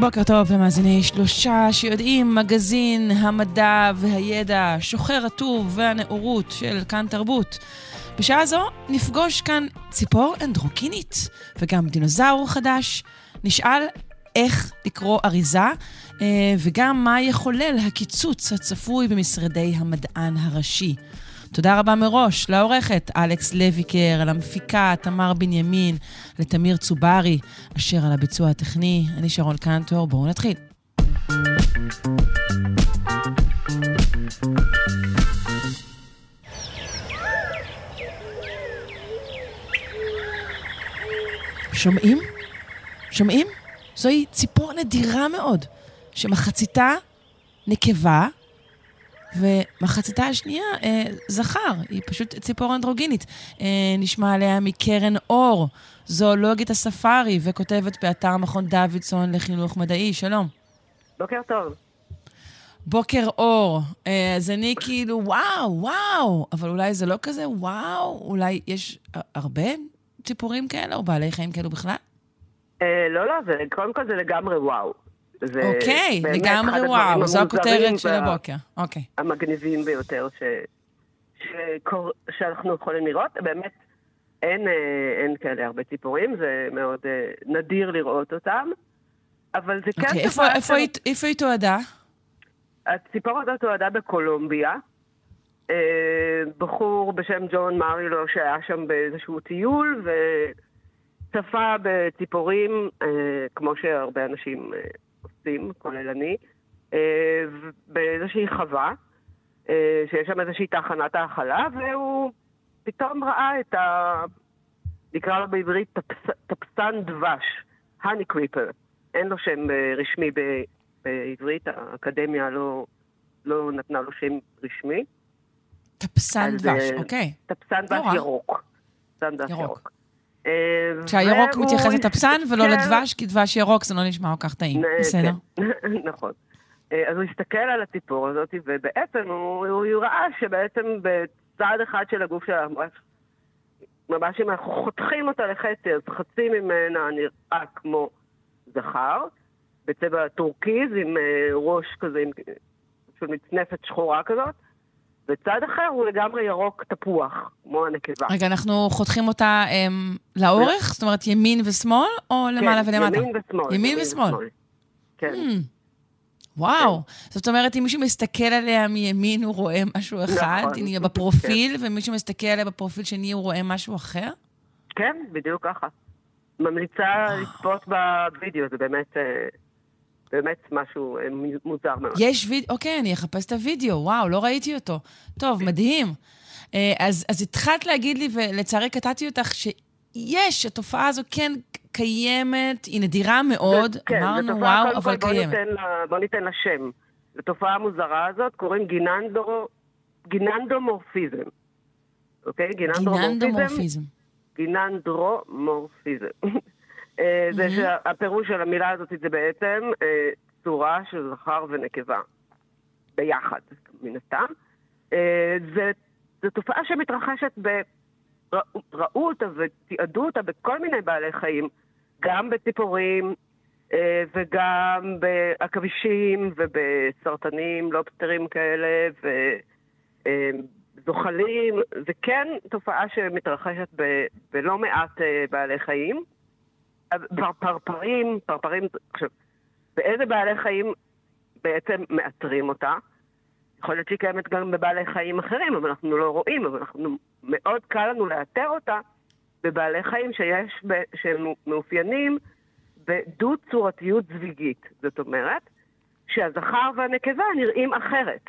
בוקר טוב למאזיני שלושה שיודעים, מגזין המדע והידע, שוחר הטוב והנאורות של כאן תרבות. בשעה זו נפגוש כאן ציפור אנדרוקינית וגם דינוזאור חדש. נשאל איך לקרוא אריזה אה, וגם מה יחולל הקיצוץ הצפוי במשרדי המדען הראשי. תודה רבה מראש לעורכת אלכס לויקר, למפיקה תמר בנימין, לתמיר צוברי, אשר על הביצוע הטכני. אני שרון קנטור, בואו נתחיל. שומעים? שומעים? זוהי ציפור נדירה מאוד, שמחציתה נקבה ומחציתה השנייה אה, זכר, היא פשוט ציפור אנדרוגינית. אה, נשמע עליה מקרן אור, זואולוגית הספארי, וכותבת באתר מכון דוידסון לחינוך מדעי. שלום. בוקר טוב. בוקר אור. אה, אז אני כאילו, וואו, וואו, אבל אולי זה לא כזה וואו, אולי יש הרבה ציפורים כאלה, או בעלי חיים כאלו בכלל? אה, לא, לא, זה, קודם כל זה לגמרי וואו. זה אוקיי, לגמרי וואו, זו הכותרת של הבוקר. אוקיי. המגניבים ביותר ש, שקור, שאנחנו יכולים לראות. באמת, אין, אה, אין כאלה הרבה ציפורים, זה מאוד אה, נדיר לראות אותם, אבל זה כן... אוקיי, איפה, איפה, של... איפה היא תועדה? הציפור הזאת תועדה בקולומביה. אה, בחור בשם ג'ון מרילו שהיה שם באיזשהו טיול, וצפה בציפורים, כמו שהרבה אנשים עושים, כולל אני, אה, באיזושהי חווה, אה, שיש שם איזושהי תחנת האכלה, והוא פתאום ראה את ה... נקרא לו בעברית טפס, טפסן דבש, האני קריפר. אין לו שם אה, רשמי בעברית, האקדמיה לא, לא נתנה לו שם רשמי. טפסן דבש, אוקיי. טפסן דבש ירוק. טפסן דבש ירוק. אה, כשהירוק מתייחס לטפסן ולא כן. לדבש, כי דבש ירוק זה לא נשמע כל כך טעים. בסדר. כן. נכון. אה, אז הוא הסתכל על הציפור הזאת, ובעצם הוא, הוא ראה שבעצם בצד אחד של הגוף שלה, ממש, אם אנחנו חותכים אותה לחצי, אז חצי ממנה נראה כמו זכר, בצבע טורקיז, עם אה, ראש כזה, עם מצנפת שחורה כזאת, וצד אחר הוא לגמרי ירוק תפוח, כמו הנקבה. רגע, אנחנו חותכים אותה הם, לאורך? זאת אומרת, ימין ושמאל, או כן, למעלה ולמטה? ימין ושמאל. ימין, ימין ושמאל. ושמאל. כן. הממ. וואו. כן. זאת אומרת, אם מישהו מסתכל עליה מימין, הוא רואה משהו אחד, נכון. היא בפרופיל, כן. ומישהו מסתכל עליה בפרופיל שני, הוא רואה משהו אחר? כן, בדיוק ככה. ממליצה לצפות בווידאו, זה באמת... באמת משהו אה, מוזר מאוד. יש וידאו, אוקיי, אני אחפש את הוידאו, וואו, לא ראיתי אותו. טוב, מדהים. אה, אז, אז התחלת להגיד לי, ולצערי קטעתי אותך, שיש, התופעה הזו כן קיימת, היא נדירה מאוד, כן, אמרנו וואו, אבל בוא קיימת. ניתן לה, בוא ניתן לה שם. לתופעה המוזרה הזאת קוראים גיננדו, גיננדומורפיזם. אוקיי? גיננדומורפיזם. גיננדרומורפיזם. אה, זה שהפירוש של המילה הזאת זה בעצם אה, צורה של זכר ונקבה. ביחד, מן הסתם. אה, זו תופעה שמתרחשת ב... ראו אותה ותיעדו אותה בכל מיני בעלי חיים, גם בציפורים וגם בעכבישים ובסרטנים, לובסטרים כאלה, וזוחלים. זה כן תופעה שמתרחשת ב... בלא מעט בעלי חיים. פרפרים, פרפרים, עכשיו, באיזה בעלי חיים בעצם מאתרים אותה? יכול להיות שהיא קיימת גם בבעלי חיים אחרים, אבל אנחנו לא רואים, אבל אנחנו, מאוד קל לנו לאתר אותה בבעלי חיים שיש, שהם מאופיינים בדו-צורתיות זוויגית. זאת אומרת, שהזכר והנקבה נראים אחרת.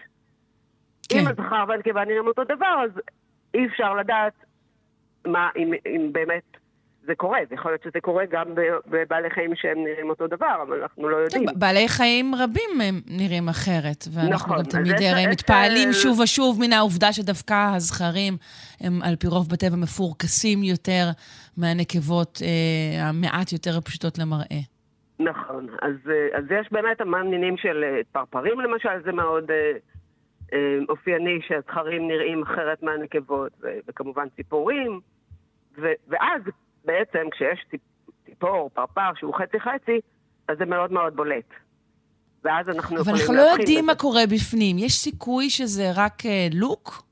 כן. אם הזכר והנקבה נראים אותו דבר, אז אי אפשר לדעת מה, אם, אם באמת זה קורה, ויכול להיות שזה קורה גם בבעלי חיים שהם נראים אותו דבר, אבל אנחנו לא יודעים. טוב, בעלי חיים רבים הם נראים אחרת, ואנחנו נכון, גם תמיד הרי מתפעלים אה, שוב ושוב מן העובדה שדווקא הזכרים הם על פי רוב בטבע מפורקסים יותר מהנקבות אה, המעט יותר פשוטות למראה. נכון, אז, אה, אז יש באמת המון מינים של אה, פרפרים למשל, זה מאוד אה, אה, אופייני שהזכרים נראים אחרת מהנקבות, וכמובן ציפורים, ו- ואז בעצם כשיש ציפ, ציפור, פרפר שהוא חצי-חצי, אז זה מאוד מאוד בולט. ואז אנחנו אבל יכולים אנחנו לא יודעים. מה קורה בפנים. יש סיכוי שזה רק אה, לוק?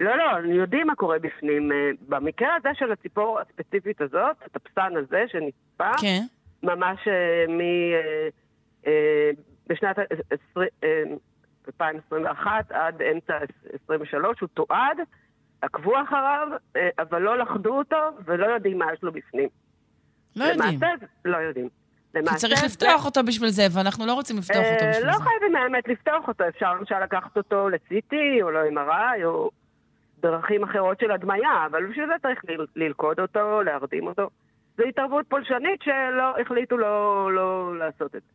לא, לא, יודעים מה קורה בפנים. אה, במקרה הזה של הציפור הספציפית הזאת, הטפסן הזה שנצפה, כן. ממש אה, מ... אה, אה, בשנת ה- עשרי- אה, 2021 עד אמצע 23 הוא תועד, עקבו אחריו, אה, אבל לא לכדו אותו ולא יודעים מה יש לו בפנים. לא יודעים. למעשה, לא יודעים. כי למעשה, צריך זה- לפתוח אותו בשביל זה, ואנחנו לא רוצים לפתוח אותו אה, בשביל לא זה. חייבים האמת לפתוח אותו, אפשר למשל לקחת אותו ל-CT או ל-MRI או דרכים אחרות של הדמיה, אבל בשביל זה צריך ל- ללכוד אותו, להרדים אותו. זו התערבות פולשנית שלא החליטו לא, לא לעשות את זה.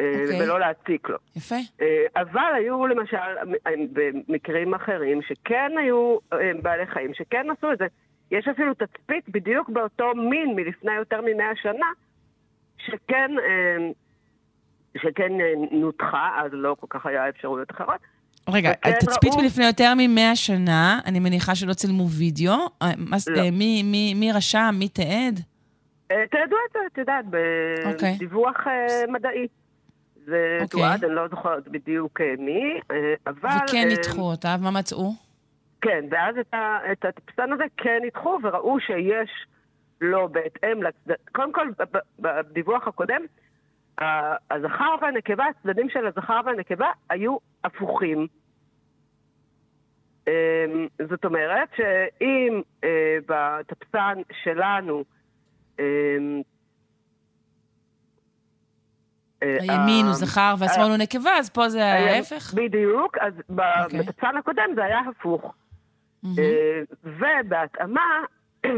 אה, אוקיי. ולא להציק לו. יפה. אה, אבל היו למשל במקרים אחרים שכן היו אה, בעלי חיים שכן עשו את זה. יש אפילו תצפית בדיוק באותו מין מלפני יותר ממאה שנה, שכן, שכן נותחה, אז לא כל כך היה אפשרויות אחרות. רגע, תצפית ראו- מלפני יותר ממאה שנה, אני מניחה שלא צילמו וידאו. לא. מי- מי מי רשם? מי תיעד? תיעדו את זה, את יודעת, אוקיי. בדיווח אה, מדעי. זה אוקיי. תועד, אני לא זוכרת בדיוק אה, מי, אה, אבל... וכן אה, ניתחו אותה, ומה מצאו? כן, ואז את, ה, את הטפסן הזה כן ניתחו וראו שיש לו בהתאם לצד... קודם כל, בדיווח הקודם, הזכר והנקבה, הצדדים של הזכר והנקבה היו הפוכים. זאת אומרת שאם בטפסן שלנו הימין הוא ה- זכר והשמאל הוא נקבה, אז פה זה ההפך? בדיוק, אז אוקיי. בטפסן הקודם זה היה הפוך. אה, ובהתאמה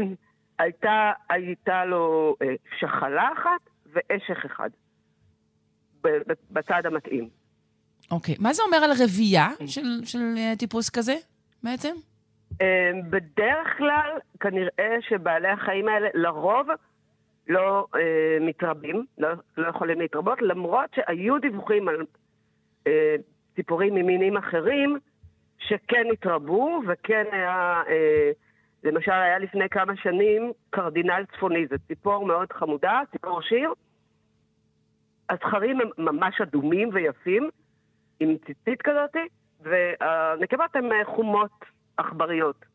הייתה, הייתה לו אה, שחלה אחת ואשך אחד בצד המתאים. אוקיי. מה זה אומר על רבייה של של, אה, טיפוס כזה, בעצם? אה, בדרך כלל, כנראה שבעלי החיים האלה לרוב לא אה, מתרבים, לא, לא יכולים להתרבות, למרות שהיו דיווחים על אה, ציפורים ממינים אחרים שכן התרבו, וכן היה, אה, למשל היה לפני כמה שנים קרדינל צפוני, זו ציפור מאוד חמודה, ציפור שיר. הזכרים הם ממש אדומים ויפים, עם ציצית כזאת, והנקבות הן אה, חומות עכבריות.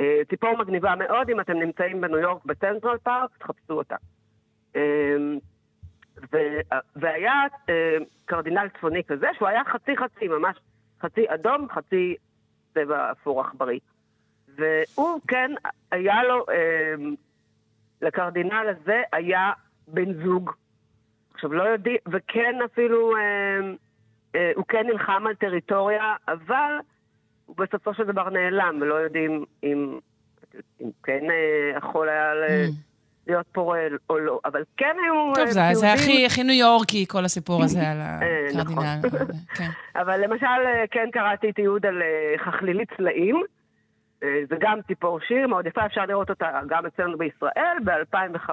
אה, ציפור מגניבה מאוד, אם אתם נמצאים בניו יורק בצנטרל פארק, תחפשו אותה. אה, ו- והיה אה, קרדינל צפוני כזה, שהוא היה חצי-חצי, ממש חצי אדום, חצי צבע אפור עכברי. והוא כן, היה לו, אה, לקרדינל הזה היה בן זוג. עכשיו, לא יודעים, וכן אפילו, אה, אה, הוא כן נלחם על טריטוריה, אבל הוא בסופו של דבר נעלם, ולא יודעים אם, אם כן אה, יכול היה Mm. להיות פורה או לא. אבל כן היו... טוב, אה, זה זה יהודים- הכי הכי ניו יורקי, כל הסיפור הזה על אה, נכון. הקרדינל. כן. אבל למשל, אה, כן קראתי תיעוד על אה, חכלילית צלעים. אה, זה גם ציפור שיר, מאוד יפה, אפשר לראות אותה גם אצלנו בישראל, ב-2005,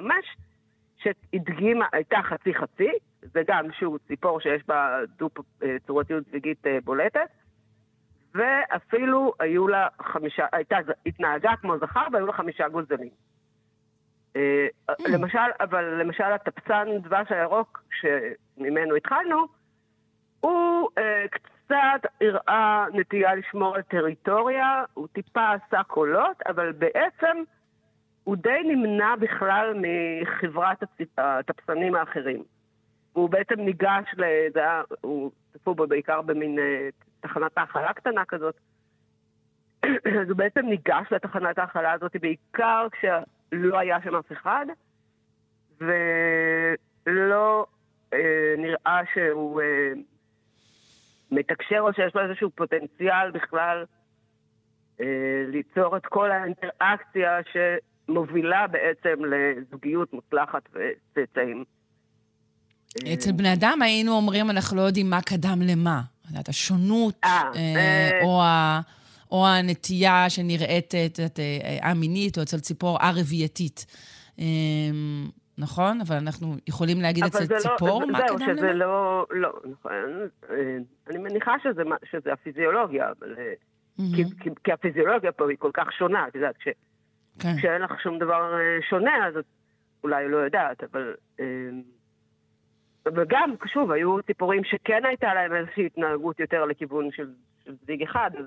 שהדגימה, הייתה חצי-חצי, זה גם, שוב, ציפור שיש בה דו אה, צורתיות זוויגית אה, בולטת, ואפילו היו לה חמישה, הייתה, התנהגה כמו זכר והיו לה חמישה גוזלים. אה, למשל, אבל למשל הטפסן דבש הירוק שממנו התחלנו, הוא אה, קצת הראה נטייה לשמור על טריטוריה, הוא טיפה עשה קולות, אבל בעצם הוא די נמנע בכלל מחברת הטפסנים האחרים. הוא בעצם ניגש, ל- זה היה, הוא צפו בו בעיקר במין אה, תחנת האכלה קטנה כזאת. אז הוא בעצם ניגש לתחנת ההאכלה הזאת בעיקר כשלא היה שם אף אחד, ולא אה, נראה שהוא אה, מתקשר או שיש לו איזשהו פוטנציאל בכלל אה, ליצור את כל האינטראקציה מובילה בעצם לזוגיות מוצלחת וצאצאים. אצל בני אדם היינו אומרים, אנחנו לא יודעים מה קדם למה. יודעת, השונות, אה, אה, אה. או ה... או הנטייה שנראית, את יודעת, א-מינית, או אצל ציפור א-רבייתית. אה, נכון? אבל אנחנו יכולים להגיד אצל זה ציפור לא, מה קדם שזה למה? לא, לא, נכון. אני מניחה שזה, שזה הפיזיולוגיה, אבל... כי, כי, כי הפיזיולוגיה פה היא כל כך שונה, את יודעת, כן. כשאין לך שום דבר שונה, אז את אולי לא יודעת, אבל... וגם, שוב, היו ציפורים שכן הייתה להם איזושהי התנהגות יותר לכיוון של, של זיג אחד, אז...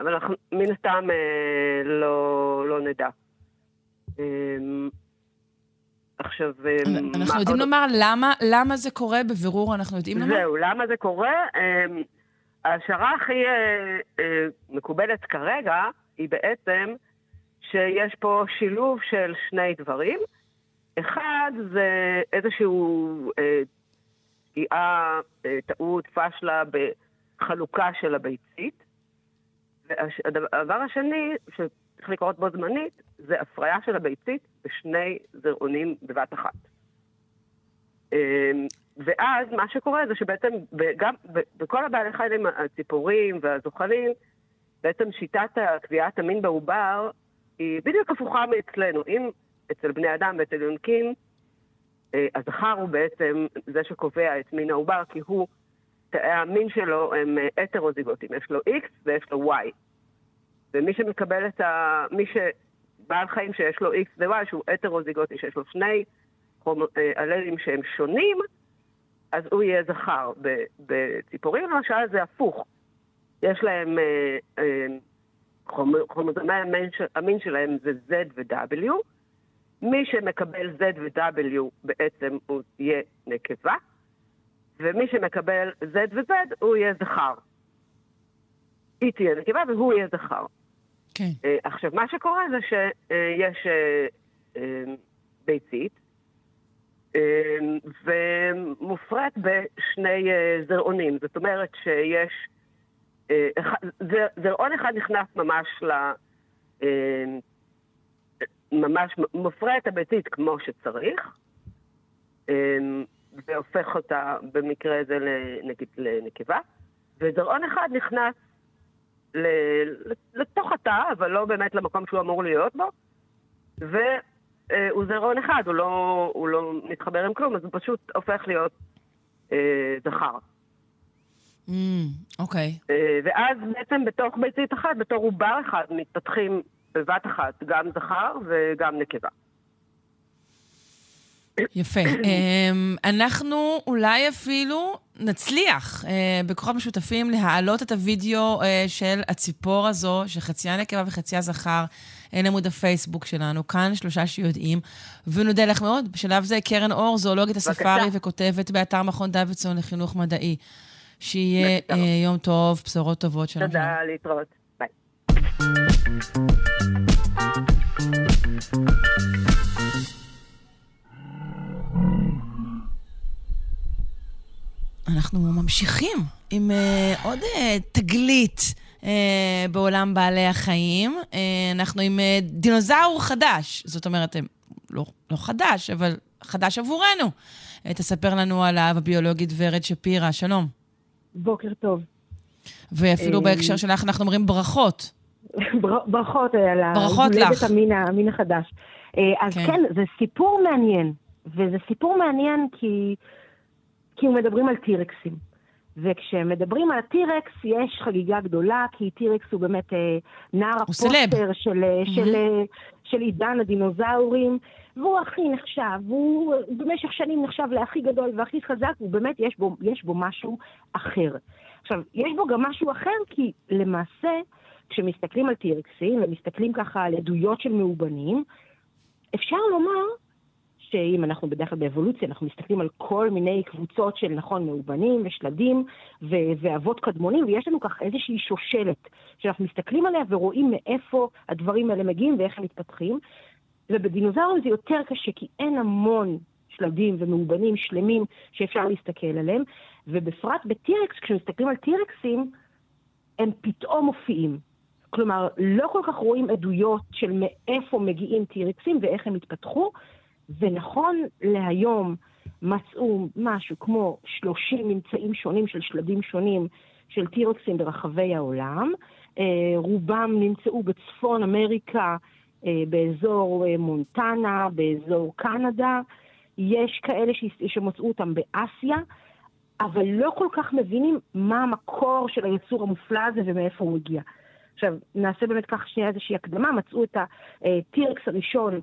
אבל אנחנו מן הסתם אה, לא, לא נדע. אה, עכשיו, אנחנו מה יודעים עוד- לומר למה, למה זה קורה בבירור, אנחנו יודעים לומר? זהו, למה זה קורה? אמ, ההשערה הכי אה, אה, מקובלת כרגע היא בעצם שיש פה שילוב של שני דברים. אחד זה איזשהו אה, פגיעה, אה, טעות, פשלה בחלוקה של הביצית. והדבר השני, שצריך לקרות בו זמנית, זה הפריה של הביצית בשני זרעונים בבת אחת. אמ, ואז מה שקורה זה שבעצם גם בכל הבעלי חיים, הציפורים והזוחלים, בעצם שיטת קביעת המין בעובר היא בדיוק הפוכה מאצלנו. אם אצל בני אדם ואצל יונקים, אה, הזכר הוא בעצם זה שקובע את מין העובר, כי הוא, תאי המין שלו הם אה, הטרוזיגוטים, יש לו X ויש לו Y. ומי שמקבל את ה... מי ש... בעל חיים שיש לו X ו-Y, שהוא הטרוזיגוטי, שיש לו שני חומר- אה, אללים שהם שונים, אז הוא יהיה זכר. בציפורים למשל זה הפוך. יש להם, חומר- של- המין שלהם זה Z ו-W. מי שמקבל Z ו-W בעצם הוא יהיה נקבה, ומי שמקבל Z ו-Z הוא יהיה זכר. היא תהיה נקבה והוא יהיה זכר. כן. אה, עכשיו, מה שקורה זה שיש אה, אה, ביצית, ומופרית בשני זרעונים. זאת אומרת שיש... זרעון אחד נכנס ממש ל... ממש מופרה את הביצית כמו שצריך, אה, והופך אותה במקרה הזה לנגיד לנקבה, וזרעון אחד נכנס לתוך התא, אבל לא באמת למקום שהוא אמור להיות בו, והוא זרעון אחד, הוא לא, הוא לא מתחבר עם כלום, אז הוא פשוט הופך להיות אה, זכר. Mm, אוקיי. אה, ואז בעצם בתוך ביצית אחת, בתור עובר אחד, מתפתחים בבת אחת גם זכר וגם נקבה. יפה. אמ, אנחנו אולי אפילו נצליח אה, בכוחות משותפים להעלות את הוידאו אה, של הציפור הזו, שחציה נקבה וחציה זכר, אל עמוד הפייסבוק שלנו, כאן שלושה שיודעים, ונודה לך מאוד. בשלב זה קרן אור, זואולוגית הספארי וכותבת באתר מכון דוידסון לחינוך מדעי. שיהיה. אה, יום טוב, בשורות טובות. שלום. תודה, להתראות. אנחנו ממשיכים עם uh, עוד uh, תגלית uh, בעולם בעלי החיים. Uh, אנחנו עם uh, דינוזאור חדש. זאת אומרת, לא, לא חדש, אבל חדש עבורנו. Uh, תספר לנו עליו הביולוגית ורד שפירא. שלום. בוקר טוב. ואפילו בהקשר שלך אנחנו אומרים ברכות. בר- ברכות אה, על הולדת. המין, המין החדש. אה, אז כן. כן. זה סיפור מעניין. וזה סיפור מעניין כי, כי הוא מדברים על טירקסים. וכשמדברים על הטירקס, יש חגיגה גדולה, כי טירקס הוא באמת אה, נער הוא. הפוסטר של, אה, של, של עידן הדינוזאורים, והוא הכי נחשב, והוא במשך שנים נחשב להכי גדול והכי חזק, ובאמת יש בו, יש בו משהו אחר. עכשיו, יש בו גם משהו אחר, כי למעשה, כשמסתכלים על טירקסים ומסתכלים ככה על עדויות של מאובנים, אפשר לומר שאם אנחנו בדרך כלל באבולוציה, אנחנו מסתכלים על כל מיני קבוצות של, נכון, מאובנים ושלדים ו- ואבות קדמונים, ויש לנו ככה איזושהי שושלת שאנחנו מסתכלים עליה ורואים מאיפה הדברים האלה מגיעים ואיך הם מתפתחים. ובדינוזאורים זה יותר קשה, כי אין המון שלדים ומאובנים שלמים שאפשר להסתכל עליהם, ובפרט בטירקס, כשמסתכלים על טירקסים, הם פתאום מופיעים. כלומר, לא כל כך רואים עדויות של מאיפה מגיעים טירקסים ואיך הם התפתחו, ונכון להיום מצאו משהו כמו 30 ממצאים שונים של שלדים שונים של טירקסים ברחבי העולם. אה, רובם נמצאו בצפון אמריקה, אה, באזור אה, מונטנה, באזור קנדה. יש כאלה שמצאו אותם באסיה, אבל לא כל כך מבינים מה המקור של היצור המופלא הזה ומאיפה הוא הגיע. עכשיו, נעשה באמת כך שנייה איזושהי הקדמה, מצאו את הטירקס הראשון,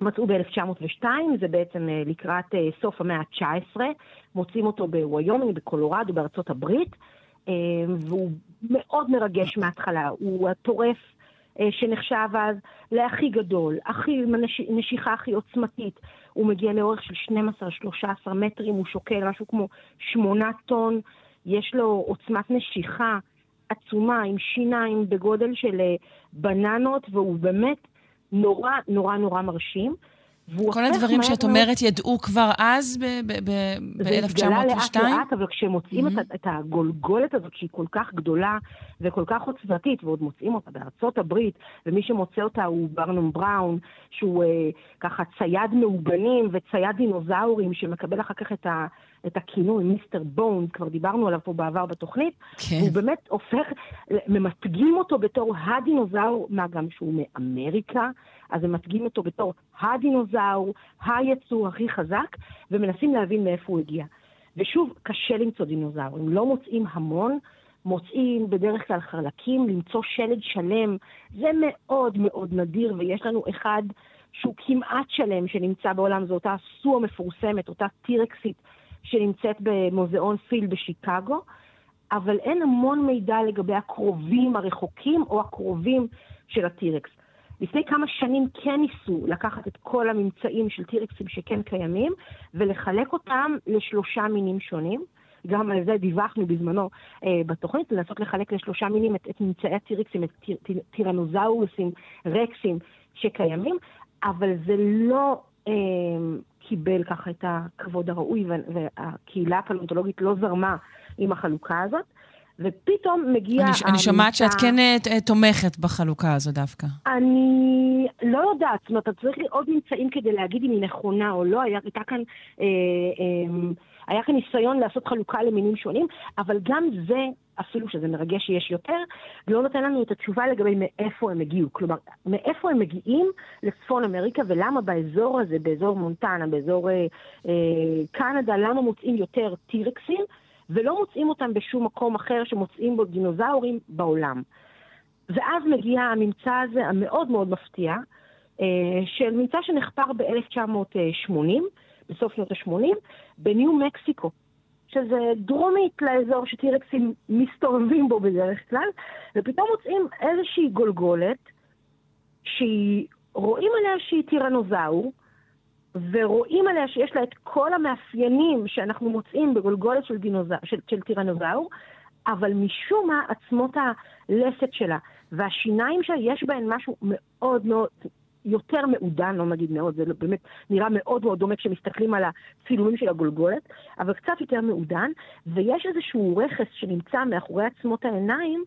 מצאו ב-1902, זה בעצם אה, לקראת אה, סוף המאה ה-19, מוצאים אותו בוויומינג, בקולורדו, בארצות הברית, אה, והוא מאוד מרגש מההתחלה, הוא הטורף שנחשב אז להכי גדול, הכי, נשיכה הכי עוצמתית. הוא מגיע לאורך של 12-13 מטרים, הוא שוקל משהו כמו 8 טון, יש לו עוצמת נשיכה עצומה עם שיניים בגודל של אה, בננות, והוא באמת נורא נורא נורא מרשים. כל הדברים שאת אומרת ידעו כבר אז, ב-1902? זה התגלה לאט לאט, אבל כשמוצאים mm-hmm. את הגולגולת הזאת, שהיא כל כך גדולה וכל כך עוצמתית, ועוד מוצאים אותה בארצות הברית, ומי שמוצא אותה הוא ברנום בראון, שהוא אה, ככה צייד מאובנים וצייד דינוזאורים, שמקבל אחר כך את ה... את הכינוי מיסטר בונד, כבר דיברנו עליו פה בעבר בתוכנית, כן. הוא באמת הופך, ממתגים אותו בתור הדינוזאור, מה גם שהוא מאמריקה, אז הם מתגים אותו בתור הדינוזאור, היצור הכי חזק, ומנסים להבין מאיפה הוא הגיע. ושוב, קשה למצוא דינוזאורים, לא מוצאים המון, מוצאים בדרך כלל חלקים, למצוא שלד שלם, זה מאוד מאוד נדיר, ויש לנו אחד שהוא כמעט שלם שנמצא בעולם, זו אותה סו המפורסמת, אותה טירקסית שנמצאת במוזיאון פיל בשיקגו, אבל אין המון מידע לגבי הקרובים הרחוקים או הקרובים של הטירקס. לפני כמה שנים כן ניסו לקחת את כל הממצאים של טירקסים שכן קיימים ולחלק אותם לשלושה מינים שונים. גם על זה דיווחנו בזמנו אה, בתוכנית, לנסות לחלק לשלושה מינים את, את ממצאי הטירקסים, את טיר, טיר, טירנוזאורוסים, רקסים שקיימים, אבל זה לא אה, קיבל ככה את הכבוד הראוי, והקהילה הפלונטולוגית לא זרמה עם החלוקה הזאת. ופתאום מגיע... אני, הממצא... אני שומעת שאת כן אה, תומכת בחלוקה הזו דווקא. אני לא יודעת, זאת אומרת, צריך עוד ממצאים כדי להגיד אם היא נכונה או לא. הייתה כאן... אה, אה, היה כאן ניסיון לעשות חלוקה למינים שונים, אבל גם זה, אפילו שזה מרגש שיש יותר, לא נותן לנו את התשובה לגבי מאיפה הם הגיעו. כלומר, מאיפה הם מגיעים לצפון אמריקה ולמה באזור הזה, באזור מונטנה, באזור אה, אה, קנדה, למה מוצאים יותר טירקסים ולא מוצאים אותם בשום מקום אחר שמוצאים בו דינוזאורים בעולם. ואז מגיע הממצא הזה המאוד מאוד מפתיע, אה, של ממצא שנחפר ב-1980, בסוף שנות ה-80, בניו מקסיקו, שזה דרומית לאזור שטירקסים מסתובבים בו בדרך כלל, ופתאום מוצאים איזושהי גולגולת, שרואים עליה שהיא טירנוזאור, ורואים עליה שיש לה את כל המאפיינים שאנחנו מוצאים בגולגולת של, דינוזא, של, של טירנוזאור, אבל משום מה עצמות הלסת שלה והשיניים שלה, יש בהן משהו מאוד מאוד יותר מעודן, לא נגיד מאוד, זה באמת נראה מאוד מאוד דומה כשמסתכלים על הצילומים של הגולגולת, אבל קצת יותר מעודן, ויש איזשהו רכס שנמצא מאחורי עצמות העיניים,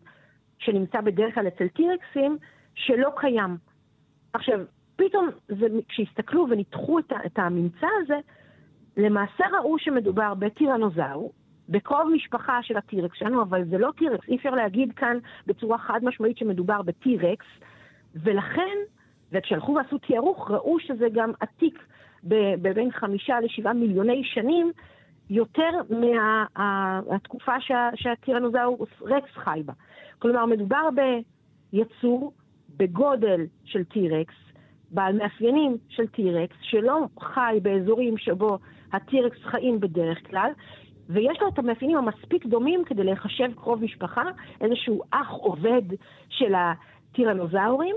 שנמצא בדרך כלל אצל טירקסים, שלא קיים. עכשיו, פתאום, זה, כשהסתכלו וניתחו את, את הממצא הזה, למעשה ראו שמדובר בטירנוזאור, בקרוב משפחה של הטירקס שלנו, אבל זה לא טירקס, אי אפשר להגיד כאן בצורה חד משמעית שמדובר בטירקס, ולכן וכשהלכו ועשו תיארוך, ראו שזה גם עתיק בין חמישה לשבעה מיליוני שנים, יותר מהתקופה מה, שה, שהטירנוזאורוס רקס חי בה. כלומר, מדובר ביצור בגודל של טירקס, בעל מאפיינים של טירקס, שלא חי באזורים שבו הטירקס חיים בדרך כלל, ויש לו את המאפיינים המספיק דומים כדי להיחשב קרוב משפחה, איזשהו אח עובד של הטירנוזאורים,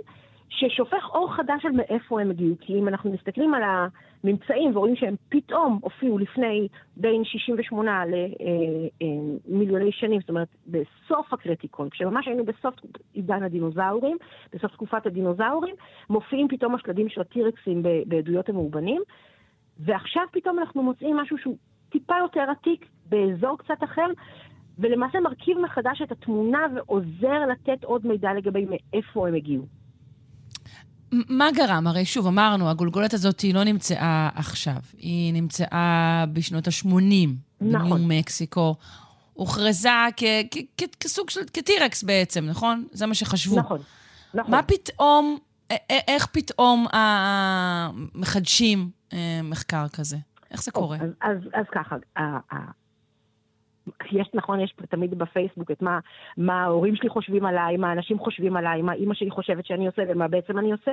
ששופך אור חדש על מאיפה הם הגיעו. כי אם אנחנו מסתכלים על הממצאים ורואים שהם פתאום הופיעו לפני בין 68 למיליוני אה, אה, שנים, זאת אומרת, בסוף הקרטיקון, כשממש היינו בסוף עידן הדינוזאורים, בסוף תקופת הדינוזאורים, מופיעים פתאום השלדים של הטירקסים בעדויות המאובנים, ועכשיו פתאום אנחנו מוצאים משהו שהוא טיפה יותר עתיק, באזור קצת אחר, ולמעשה מרכיב מחדש את התמונה ועוזר לתת עוד מידע לגבי מאיפה הם הגיעו. מה גרם? הרי שוב, אמרנו, הגולגולת הזאת היא לא נמצאה עכשיו, היא נמצאה בשנות ה-80 נכון. בניו מקסיקו. הוכרזה כסוג של, כטירקס בעצם, נכון? זה מה שחשבו. נכון, נכון. מה פתאום, איך פתאום מחדשים מחקר כזה? איך זה קורה? אז, אז, אז ככה, יש, נכון, יש תמיד בפייסבוק את מה, מה ההורים שלי חושבים עליי, מה האנשים חושבים עליי, מה אימא שלי חושבת שאני עושה ומה בעצם אני עושה.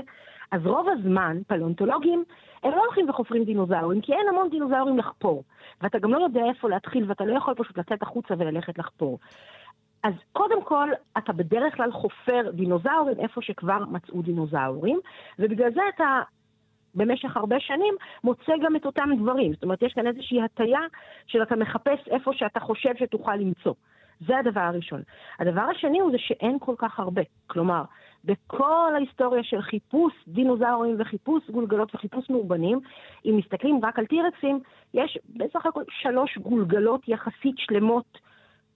אז רוב הזמן, פלאונטולוגים, הם לא הולכים וחופרים דינוזאורים, כי אין המון דינוזאורים לחפור. ואתה גם לא יודע איפה להתחיל, ואתה לא יכול פשוט לצאת החוצה וללכת לחפור. אז קודם כל, אתה בדרך כלל חופר דינוזאורים איפה שכבר מצאו דינוזאורים, ובגלל זה אתה במשך הרבה שנים, מוצא גם את אותם דברים. זאת אומרת, יש כאן איזושהי הטיה של אתה מחפש איפה שאתה חושב שתוכל למצוא. זה הדבר הראשון. הדבר השני הוא זה שאין כל כך הרבה. כלומר, בכל ההיסטוריה של חיפוש דינוזאורים וחיפוש גולגלות וחיפוש מאובנים, אם מסתכלים רק על טירקסים, יש בסך הכל שלוש גולגלות יחסית שלמות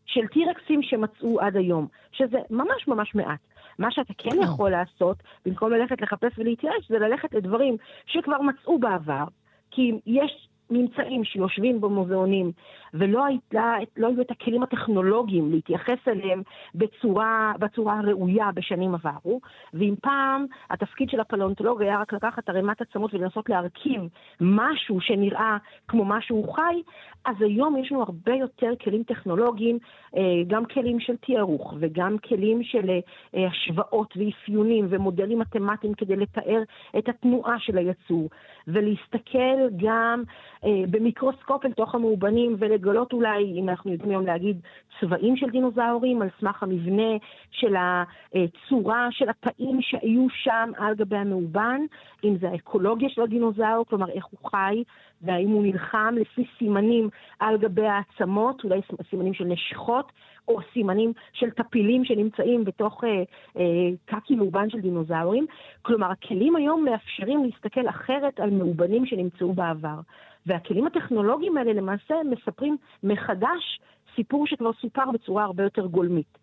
של טירקסים שמצאו עד היום, שזה ממש ממש מעט. מה שאתה כן לא. יכול לעשות, במקום ללכת לחפש ולהתייאש, זה ללכת לדברים שכבר מצאו בעבר, כי יש ממצאים שיושבים במוזיאונים, ולא הייתה, לא היו את הכלים הטכנולוגיים להתייחס אליהם בצורה, בצורה הראויה בשנים עברו, ואם פעם התפקיד של הפלאונטולוג היה רק לקחת ערימת עצמות ולנסות להרכיב משהו שנראה כמו משהו חי, אז היום יש לנו הרבה יותר כלים טכנולוגיים, אה, גם כלים של תיארוך וגם כלים של אה, השוואות ואפיונים ומודלים מתמטיים כדי לתאר את התנועה של היצור, ולהסתכל גם אה, במיקרוסקופ אל תוך המאובנים ולגלות אולי, אם אנחנו יודעים היום להגיד, צבעים של דינוזאורים על סמך המבנה של הצורה של התאים שהיו שם על גבי המאובן, אם זה האקולוגיה של הדינוזאור, כלומר איך הוא חי והאם הוא נלחם לפי סימנים על גבי העצמות, אולי סימנים של נשיכות, או סימנים של טפילים שנמצאים בתוך אה, אה, קקי מאובן של דינוזאורים. כלומר, הכלים היום מאפשרים להסתכל אחרת על מאובנים שנמצאו בעבר. והכלים הטכנולוגיים האלה למעשה מספרים מחדש סיפור שכבר סופר בצורה הרבה יותר גולמית.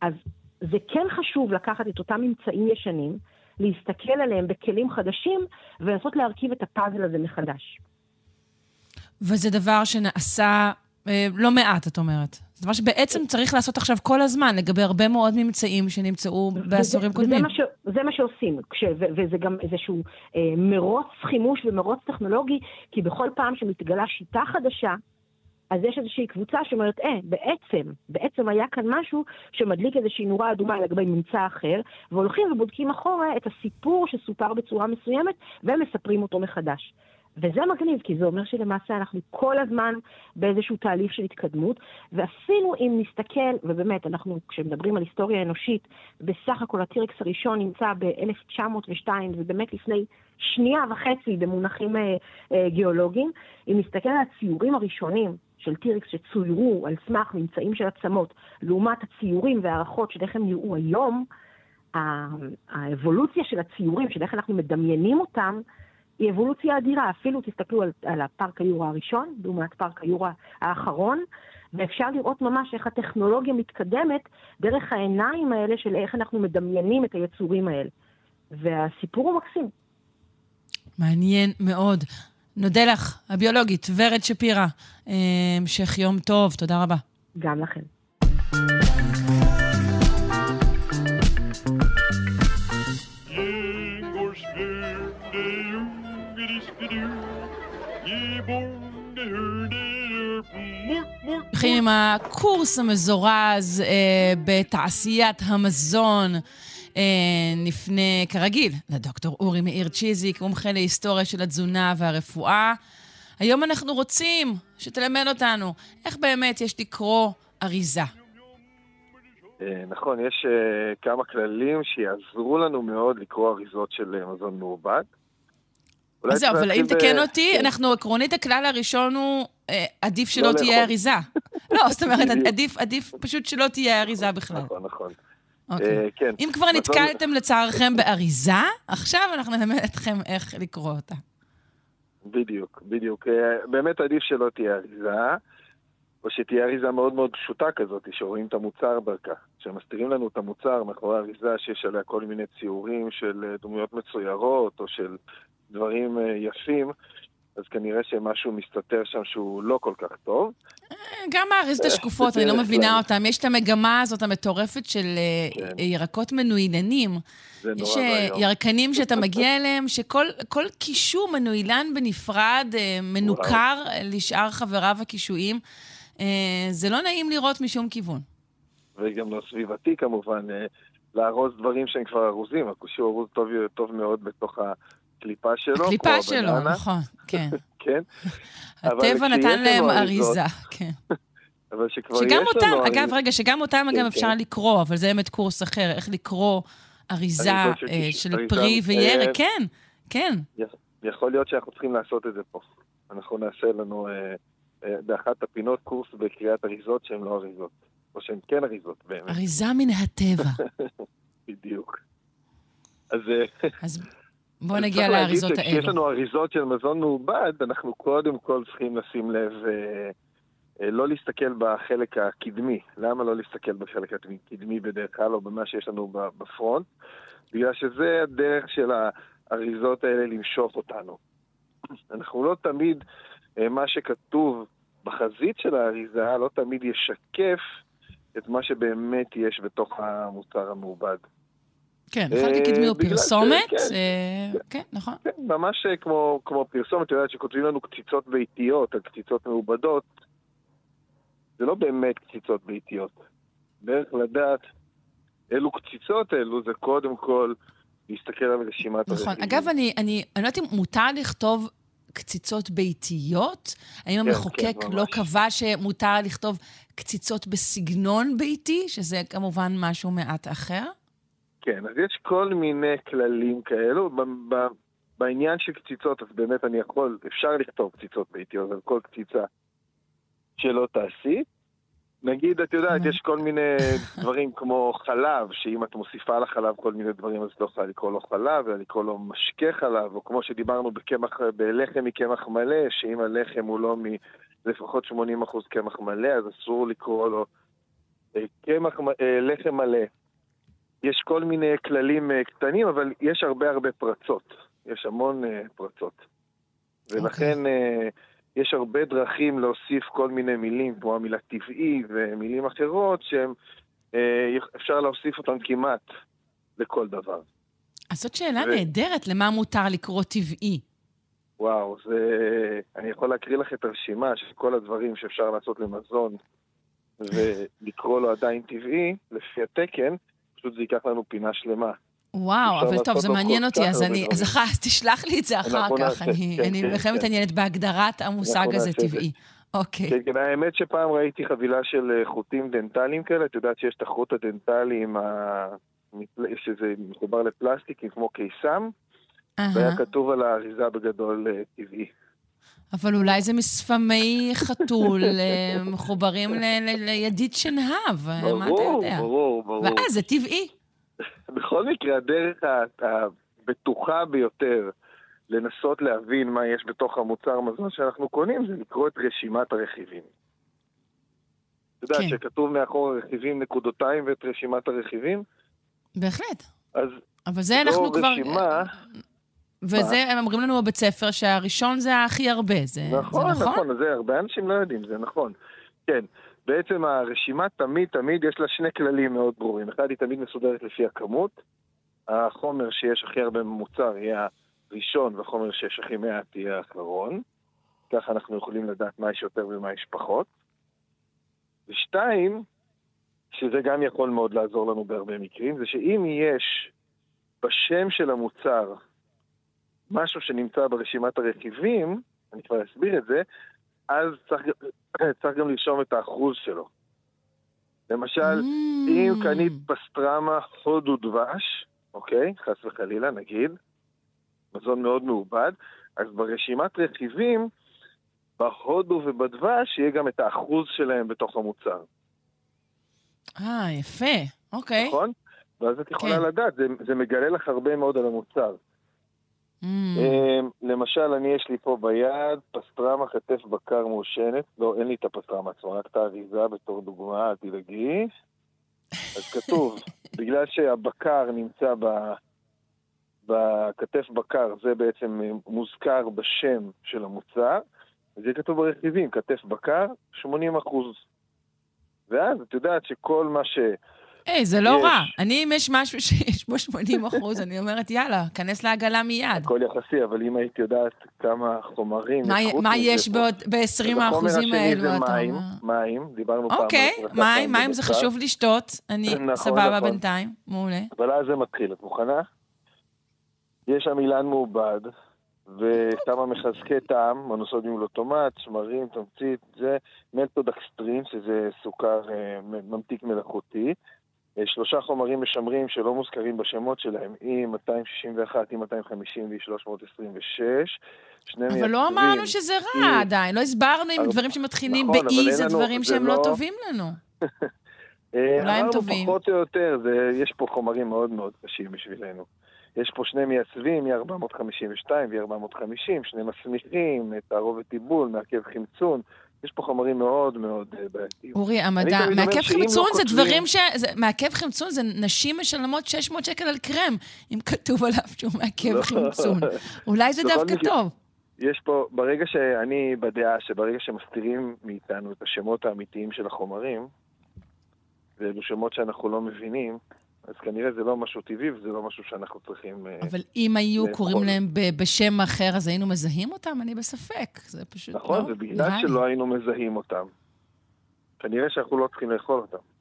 אז זה כן חשוב לקחת את אותם ממצאים ישנים, להסתכל עליהם בכלים חדשים ולנסות להרכיב את הפאזל הזה מחדש. וזה דבר שנעשה אה, לא מעט, את אומרת. זה דבר שבעצם צריך לעשות עכשיו כל הזמן, לגבי הרבה מאוד ממצאים שנמצאו בעשורים וזה, קודמים. וזה מה, ש, זה מה שעושים, כש, ו, וזה גם איזשהו אה, מרוץ חימוש ומרוץ טכנולוגי, כי בכל פעם שמתגלה שיטה חדשה, אז יש איזושהי קבוצה שאומרת, אה, בעצם, בעצם היה כאן משהו שמדליק איזושהי נורה אדומה לגבי ממצא אחר, והולכים ובודקים אחורה את הסיפור שסופר בצורה מסוימת, ומספרים אותו מחדש. וזה מגניב, כי זה אומר שלמעשה אנחנו כל הזמן באיזשהו תהליך של התקדמות, ואפילו אם נסתכל, ובאמת, אנחנו, כשמדברים על היסטוריה אנושית, בסך הכל הטירקס הראשון נמצא ב-1902, זה באמת לפני שנייה וחצי במונחים אה, אה, גיאולוגיים. אם נסתכל על הציורים הראשונים של טירקס שצוירו על סמך ממצאים של עצמות, לעומת הציורים והערכות של איך הם נראו היום, האבולוציה של הציורים, של איך אנחנו מדמיינים אותם, היא אבולוציה אדירה. אפילו תסתכלו על, על הפארק היורה הראשון, לעומת פארק היורה האחרון, ואפשר לראות ממש איך הטכנולוגיה מתקדמת דרך העיניים האלה של איך אנחנו מדמיינים את היצורים האלה. והסיפור הוא מקסים. מעניין מאוד. נודה לך, הביולוגית, ורד שפירא. אה, המשך יום טוב, תודה רבה. גם לכם. הולכים עם הקורס המזורז אה, בתעשיית המזון. אה, נפנה, כרגיל, לדוקטור אורי מאיר צ'יזיק, מומחה להיסטוריה של התזונה והרפואה. היום אנחנו רוצים שתלמד אותנו איך באמת יש לקרוא אריזה. אה, נכון, יש uh, כמה כללים שיעזרו לנו מאוד לקרוא אריזות של מזון מעובד. אז זהו, אבל אם תקן אותי, כן. אנחנו עקרונית הכלל הראשון הוא אה, עדיף שלא לא תהיה אריזה. לא, זאת אומרת, עדיף, פשוט שלא תהיה אריזה בכלל. נכון, נכון. אוקיי. אה, כן. אם כבר נתקלתם לצערכם באריזה, עכשיו אנחנו נלמד אתכם איך לקרוא אותה. בדיוק, בדיוק. אה, באמת עדיף שלא תהיה אריזה. או שתהיה אריזה מאוד מאוד פשוטה כזאת, שרואים את המוצר דרכה. כשמסתירים לנו את המוצר מאחורי אריזה שיש עליה כל מיני ציורים של אה, דמויות מצוירות, או של דברים אה, יפים, אז כנראה שמשהו מסתתר שם שהוא לא כל כך טוב. גם האריזות השקופות, אני לא מבינה אותן. יש את המגמה הזאת המטורפת של כן. ירקות מנוילנים. זה נורא יש ירקנים שאתה מגיע אליהם, שכל קישור מנוילן בנפרד, מנוכר לשאר חבריו הקישואים. זה לא נעים לראות משום כיוון. וגם לא סביבתי כמובן, לארוז דברים שהם כבר ארוזים. הקישור ארוז טוב, טוב מאוד בתוך הקליפה שלו. הקליפה שלו, נכון, כן. כן. הטבע נתן להם אריזה, כן. אבל שכבר יש לנו... אותם, אגב, רגע, שגם אותם אגב אפשר לקרוא, אבל זה באמת קורס אחר, איך לקרוא אריזה של פרי וירק, כן, כן. יכול להיות שאנחנו צריכים לעשות את זה פה. אנחנו נעשה לנו באחת הפינות קורס בקריאת אריזות שהן לא אריזות. או שהן כן אריזות, באמת. אריזה מן הטבע. בדיוק. אז... בוא נגיע לאריזות האלה. כשיש לנו אריזות של מזון מעובד, אנחנו קודם כל צריכים לשים לב, אה, אה, לא להסתכל בחלק הקדמי. למה לא להסתכל בחלק הקדמי בדרך כלל, או במה שיש לנו בפרונט? בגלל שזה הדרך של האריזות האלה למשוך אותנו. אנחנו לא תמיד, אה, מה שכתוב בחזית של האריזה, לא תמיד ישקף את מה שבאמת יש בתוך המוצר המעובד. כן, החלק הקדמי הוא פרסומת, כן, נכון. כן, ממש כמו פרסומת, את יודעת שכותבים לנו קציצות ביתיות על קציצות מעובדות, זה לא באמת קציצות ביתיות. דרך לדעת אילו קציצות אלו, זה קודם כל להסתכל על רשימת הרכיבים. נכון. אגב, אני לא יודעת אם מותר לכתוב קציצות ביתיות? האם כן, המחוקק כן, לא קבע שמותר לכתוב קציצות בסגנון ביתי, שזה כמובן משהו מעט אחר? כן, אז יש כל מיני כללים כאלו. ב- ב- בעניין של קציצות, אז באמת אני יכול, אפשר לכתוב קציצות ביתיות על כל קציצה שלא תעשי. נגיד, את יודעת, יש כל מיני דברים כמו חלב, שאם את מוסיפה לחלב כל מיני דברים, אז לא יכולה לקרוא לו חלב, אלא לקרוא לו משקה חלב, או כמו שדיברנו בקמח, בלחם מקמח מלא, שאם הלחם הוא לא מלפחות 80% קמח מלא, אז אסור לקרוא לו אה, קמח, אה, לחם מלא. יש כל מיני כללים אה, קטנים, אבל יש הרבה הרבה פרצות. יש המון פרצות. ולכן... Okay. יש הרבה דרכים להוסיף כל מיני מילים, כמו המילה טבעי ומילים אחרות, שאפשר אה, להוסיף אותן כמעט לכל דבר. אז זאת שאלה ו... נהדרת, למה מותר לקרוא טבעי? וואו, זה... אני יכול להקריא לך את הרשימה של כל הדברים שאפשר לעשות למזון ולקרוא לו עדיין טבעי, לפי התקן, פשוט זה ייקח לנו פינה שלמה. וואו, אבל טוב, זה מעניין אותי, אז אני, אז אחר, תשלח לי את זה אחר כך. אני בכלל כן, מתעניינת כן. בהגדרת המושג הזה טבעי. אוקיי. כן, כן, האמת שפעם ראיתי חבילה של אה, חוטים דנטליים כאלה, את יודעת שיש את החוט הדנטלי עם ה... שזה מחובר לפלסטיק, כמו קיסם, והיה כתוב על האריזה בגדול אה, טבעי. אבל אולי זה משפמי חתול אה, מחוברים לידית שנהב, מה אתה יודע? ברור, ברור, ברור. ואז זה טבעי. בכל מקרה, הדרך הבטוחה ביותר לנסות להבין מה יש בתוך המוצר מזון שאנחנו קונים זה לקרוא את רשימת הרכיבים. אתה יודע, כן. שכתוב מאחור הרכיבים נקודותיים ואת רשימת הרכיבים? בהחלט. אז אבל זה אנחנו רשימה, כבר... וזה? הם אומרים לנו בבית ספר שהראשון זה הכי הרבה, זה נכון? זה נכון, נכון, זה הרבה אנשים לא יודעים, זה נכון. כן. בעצם הרשימה תמיד תמיד יש לה שני כללים מאוד ברורים. אחד, היא תמיד מסודרת לפי הכמות. החומר שיש הכי הרבה ממוצר יהיה הראשון, והחומר שיש הכי מעט יהיה האחרון. ככה אנחנו יכולים לדעת מה יש יותר ומה יש פחות. ושתיים, שזה גם יכול מאוד לעזור לנו בהרבה מקרים, זה שאם יש בשם של המוצר משהו שנמצא ברשימת הרכיבים, אני כבר אסביר את זה, אז צריך, צריך גם לרשום את האחוז שלו. למשל, mm. אם קנית פסטרמה הודו דבש, אוקיי? חס וחלילה, נגיד, מזון מאוד מעובד, אז ברשימת רכיבים, בהודו ובדבש, יהיה גם את האחוז שלהם בתוך המוצר. אה, יפה, אוקיי. נכון? ואז את יכולה כן. לדעת, זה, זה מגלה לך הרבה מאוד על המוצר. Mm. אמ, למשל, אני יש לי פה ביד פסטרמה כתף בקר מעושנת. לא, אין לי את הפסטרמה עצמה, רק את האריזה בתור דוגמה, אל תדאגי. אז כתוב, בגלל שהבקר נמצא ב... בכתף בקר, זה בעצם מוזכר בשם של המוצר, אז יהיה כתוב ברכיבים, כתף בקר, 80 אחוז. ואז את יודעת שכל מה ש... היי, זה לא יש. רע. אני, אם יש משהו שיש בו 80 אחוז, אני אומרת, יאללה, כנס לעגלה מיד. הכל יחסי, אבל אם היית יודעת כמה חומרים... מה- מה יש פה- בעוד- ב-20 אז החומר האחוזים השני האלו, זה אתה מים, אומר? מים, דיברנו פעם על אוקיי, מים, מים זה חשוב לשתות. אני נכון, סבבה נכון. בינתיים, מעולה. אבל אז זה מתחיל, את מוכנה? יש שם אילן מעובד, וכמה מחזקי טעם, מונוסודיום לוטומט, שמרים, תמצית, זה מלטודקסטרין, שזה סוכר אה, ממתיק מלאכותי. אה, שלושה חומרים משמרים שלא מוזכרים בשמות שלהם, E261, E250 ו-326. אבל לא אמרנו שזה רע היא- עדיין, לא הסברנו אם דברים שמתחילים נכון, אין זה לנו- דברים זה שהם לא לא- טובים לנו. אה, אולי הם טובים. פחות או יותר, זה, יש פה חומרים מאוד מאוד קשים בשבילנו. יש פה שני מייצבים, מ-452 ו-450, שני מסמיכים, תערובת טיבול, מעכב חמצון. יש פה חומרים מאוד מאוד אה, בעייתיים. אורי, המדע, מעכב שאם לא חמצון זה כותבים- דברים ש... זה- מעכב חמצון זה נשים משלמות 600 שקל על קרם, אם כתוב עליו שהוא מעכב לא. חמצון. אולי זה דווקא טוב. יש פה, ברגע שאני בדעה שברגע שמסתירים מאיתנו את השמות האמיתיים של החומרים, ואלו שמות שאנחנו לא מבינים, אז כנראה זה לא משהו טבעי וזה לא משהו שאנחנו צריכים... אה, אבל אם היו לאכול. קוראים להם ב- בשם אחר, אז היינו מזהים אותם? אני בספק. זה פשוט לא... נכון, ובגלל נראה לי. שלא היינו מזהים אותם, כנראה שאנחנו לא צריכים לאכול אותם.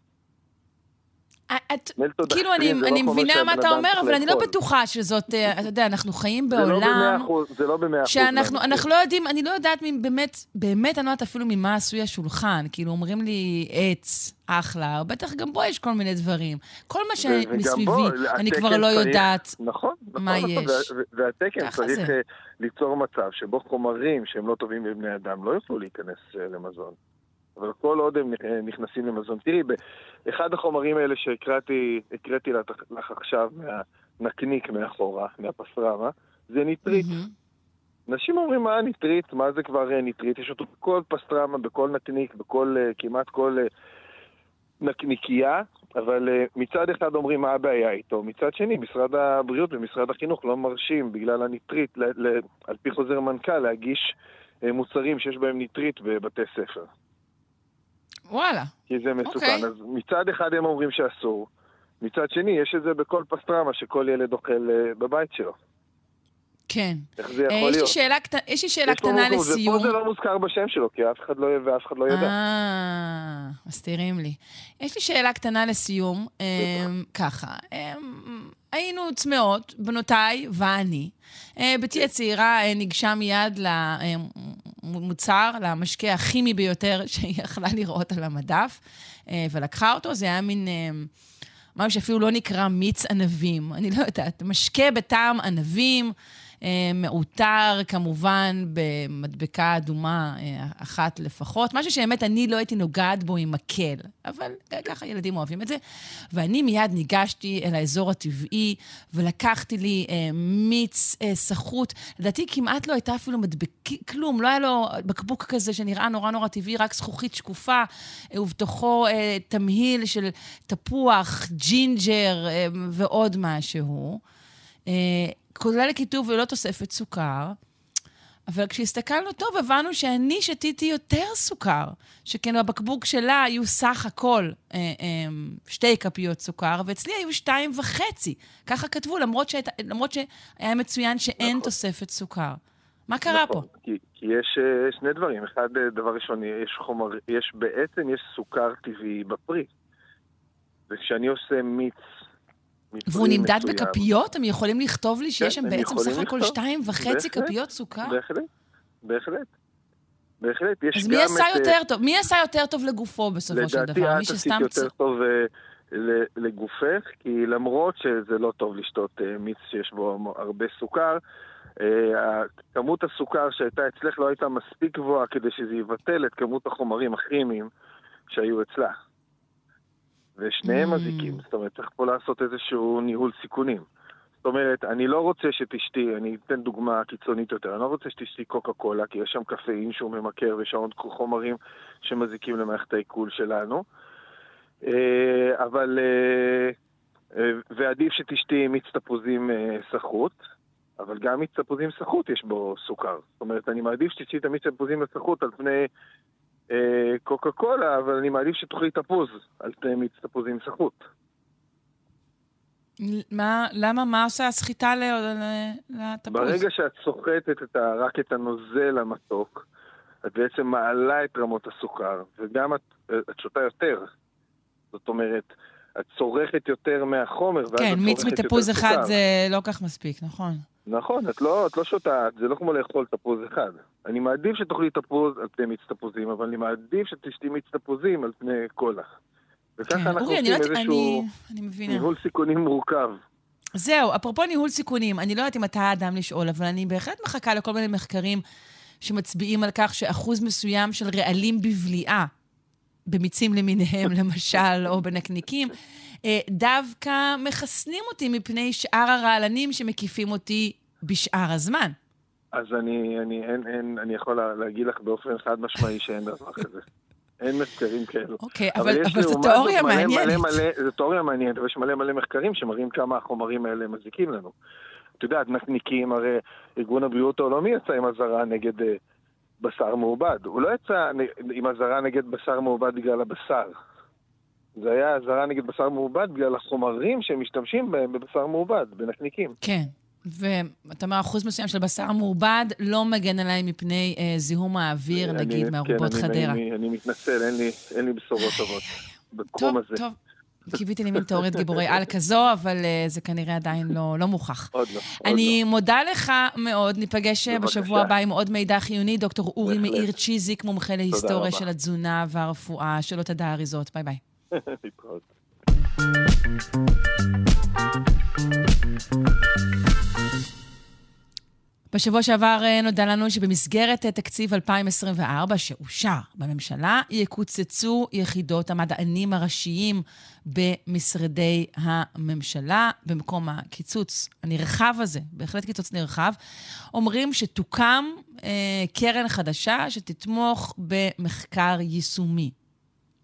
את, מלטודקסטרין כאילו, אני, לא אני חומר מבינה מה אתה אומר, אבל אני לא. בטוחה שזאת, אה, אתה יודע, אנחנו חיים זה לא בעולם במאה אחוז, זה לא במאה אחוז. שאנחנו. אנחנו לא יודעים, אני לא יודעת באמת, באמת אני לא יודעת אפילו ממה עשוי השולחן. כאילו, אומרים לי עץ, אחלה, בטח גם בו יש כל מיני דברים. כל מה שמסביבי, אני כבר לא יודעת. נכון, נכון, מה נכון, יש. והתקן צריך. אה, ליצור מצב שבו חומרים שהם לא טובים לבני אדם לא יוכלו להיכנס אה, למזון. אבל כל עוד הם אה, נכנסים למזון. תראי, באחד החומרים האלה שהקראתי הקראתי לך עכשיו מהנקניק מאחורה, מהפסטרמה, זה ניטריט. אנשים אומרים, מה ניטריט? מה זה כבר אה, ניטריט? יש אותו בכל פסטרמה, בכל נקניק, בכל, אה, כמעט כל נקניקייה, אבל מצד אחד אומרים מה הבעיה איתו, מצד שני, משרד הבריאות ומשרד החינוך לא מרשים בגלל הניטריט, ל- ל- על פי חוזר מנכ"ל, להגיש מוצרים שיש בהם ניטריט בבתי ספר. וואלה. כי זה מסוכן. אוקיי. אז מצד אחד הם אומרים שאסור, מצד שני יש את זה בכל פסטרמה שכל ילד אוכל אה, בבית שלו. כן. איך זה אה, יכול יש לי להיות? שאלה קט- יש לי שאלה יש קטנה לסיום. ופה זה לא מוזכר בשם שלו, כי אף אחד לא ואף אחד לא ידע. אה, מסתירים לי. יש לי שאלה קטנה לסיום. אמ, ככה, אמ, היינו צמאות, בנותיי ואני. אה, בתי הצעירה אה, ניגשה מיד למוצר, למשקה הכימי ביותר שהיא יכלה לראות על המדף, אה, ולקחה אותו. זה היה מין... אה, משהו שאפילו לא נקרא מיץ ענבים. אני לא יודעת, משקה בטעם ענבים, מעוטר כמובן במדבקה אדומה אה, אחת לפחות, משהו שבאמת אני לא הייתי נוגעת בו עם מקל, אבל ככה ילדים אוהבים את זה. ואני מיד ניגשתי אל האזור הטבעי ולקחתי לי אה, מיץ אה, סחוט. לדעתי כמעט לא הייתה אפילו מדבקה, כלום, לא היה לו בקבוק כזה שנראה נורא נורא טבעי, רק זכוכית שקופה, אה, ובתוכו אה, תמהיל של תפוח, ג'ינג'ר אה, ועוד משהו. כולל כיתוב ולא תוספת סוכר. אבל כשהסתכלנו טוב, הבנו שאני שתיתי יותר סוכר, שכן בבקבוק שלה היו סך הכל אה, אה, שתי כפיות סוכר, ואצלי היו שתיים וחצי. ככה כתבו, למרות, שהיית, למרות שהיה מצוין שאין נכון. תוספת סוכר. מה קרה נכון, פה? כי, כי יש אה, שני דברים. אחד, אה, דבר ראשון, יש חומר, יש בעצם, יש סוכר טבעי בפרי. וכשאני עושה מיץ... והוא נמדד מסוים- בכפיות? הם יכולים לכתוב לי שיש כן, שם בעצם סך הכל. שתיים וחצי כפיות סוכר? בהחלט, בהחלט. בהחלט, יש אז מי עשה את, יותר טוב? מי עשה יותר טוב לגופו בסופו של לדעתי דבר? את מי עשית שסתם... יותר טוב אה, לגופך, כי למרות שזה לא טוב לשתות אה, מיץ שיש בו הרבה סוכר, אה, כמות הסוכר שהייתה אצלך לא הייתה מספיק גבוהה כדי שזה יבטל את כמות החומרים הכימיים שהיו אצלה. ושניהם Mm. מזיקים, זאת אומרת, צריך פה לעשות איזשהו ניהול סיכונים. זאת אומרת, אני לא רוצה שתשתי, אני אתן דוגמה קיצונית יותר, אני לא רוצה שתשתי קוקה קולה, כי יש שם קפאין שהוא ממכר ויש שם עוד חומרים שמזיקים למערכת העיכול שלנו. אה, אבל, אה, אה, ועדיף שתשתי מיץ תפוזים סחוט, אבל גם מיץ תפוזים סחוט יש בו סוכר. זאת אומרת, אני מעדיף שתשתי את המיץ תפוזים הסחוט על פני קוקה קולה, אבל אני מעדיף שתאכלי תפוז על פני מיץ תפוזים סחוט. מה, למה, מה עושה הסחיטה לתפוז? ברגע שאת סוחטת את ה, רק את הנוזל המתוק, את בעצם מעלה את רמות הסוכר, וגם את, את שותה יותר. זאת אומרת, את צורכת יותר מהחומר, ואז כן, מיץ מתפוז אחד זה לא כך מספיק, נכון. נכון, את לא, את לא שותה, זה לא כמו לאכול תפוז אחד. אני מעדיף שתאכלי תפוז על פני מיץ תפוזים, אבל אני מעדיף שתשתי מיץ תפוזים על פני קולה. וככה כן. אנחנו עושים איזשהו ניהול סיכונים מורכב. זהו, אפרופו ניהול סיכונים, אני לא יודעת אם אתה האדם לשאול, אבל אני בהחלט מחכה לכל מיני מחקרים שמצביעים על כך שאחוז מסוים של רעלים בבליעה, במיצים למיניהם למשל, או בנקניקים, דווקא מחסנים אותי מפני שאר הרעלנים שמקיפים אותי בשאר הזמן. אז אני, אני, אין, אין, אני יכול להגיד לך באופן חד משמעי שאין דבר כזה. אין מחקרים כאלו. אוקיי, אבל, אבל, אבל זו תיאוריה מעניינת. מלא, מלא, זו תיאוריה מעניינת, ויש מלא מלא מחקרים שמראים כמה החומרים האלה מזיקים לנו. את יודעת, נקניקים, הרי ארגון הבריאות העולמי יצא עם אזהרה נגד uh, בשר מעובד. הוא לא יצא עם אזהרה נגד בשר מעובד בגלל הבשר. זה היה אזהרה נגד בשר מעובד בגלל החומרים שהם משתמשים בהם בבשר מעובד, בנקניקים. כן. ואתה אומר, אחוז מסוים של בשר מעובד לא מגן עליי מפני אה, זיהום האוויר, אני, נגיד, מארובות כן, חדרה. אני, אני מתנצל, אין לי, אין לי בשורות טובות בתחום הזה. טוב, טוב. קיוויתי לי מין תיאוריית גיבורי על כזו, אבל אה, זה כנראה עדיין לא, לא מוכח. עוד לא, עוד אני לא. מודה לך מאוד, ניפגש אה. בשבוע הבא עם עוד מידע חיוני. דוקטור אורי מאיר צ'יזיק, מומחה להיסטוריה של התזונה והרפואה. שלא תדע אריזות. ביי ביי. להתראות. בשבוע שעבר אה, נודע לנו שבמסגרת אה, תקציב 2024 שאושר בממשלה, יקוצצו יחידות המדענים הראשיים במשרדי הממשלה. במקום הקיצוץ הנרחב הזה, בהחלט קיצוץ נרחב, אומרים שתוקם אה, קרן חדשה שתתמוך במחקר יישומי.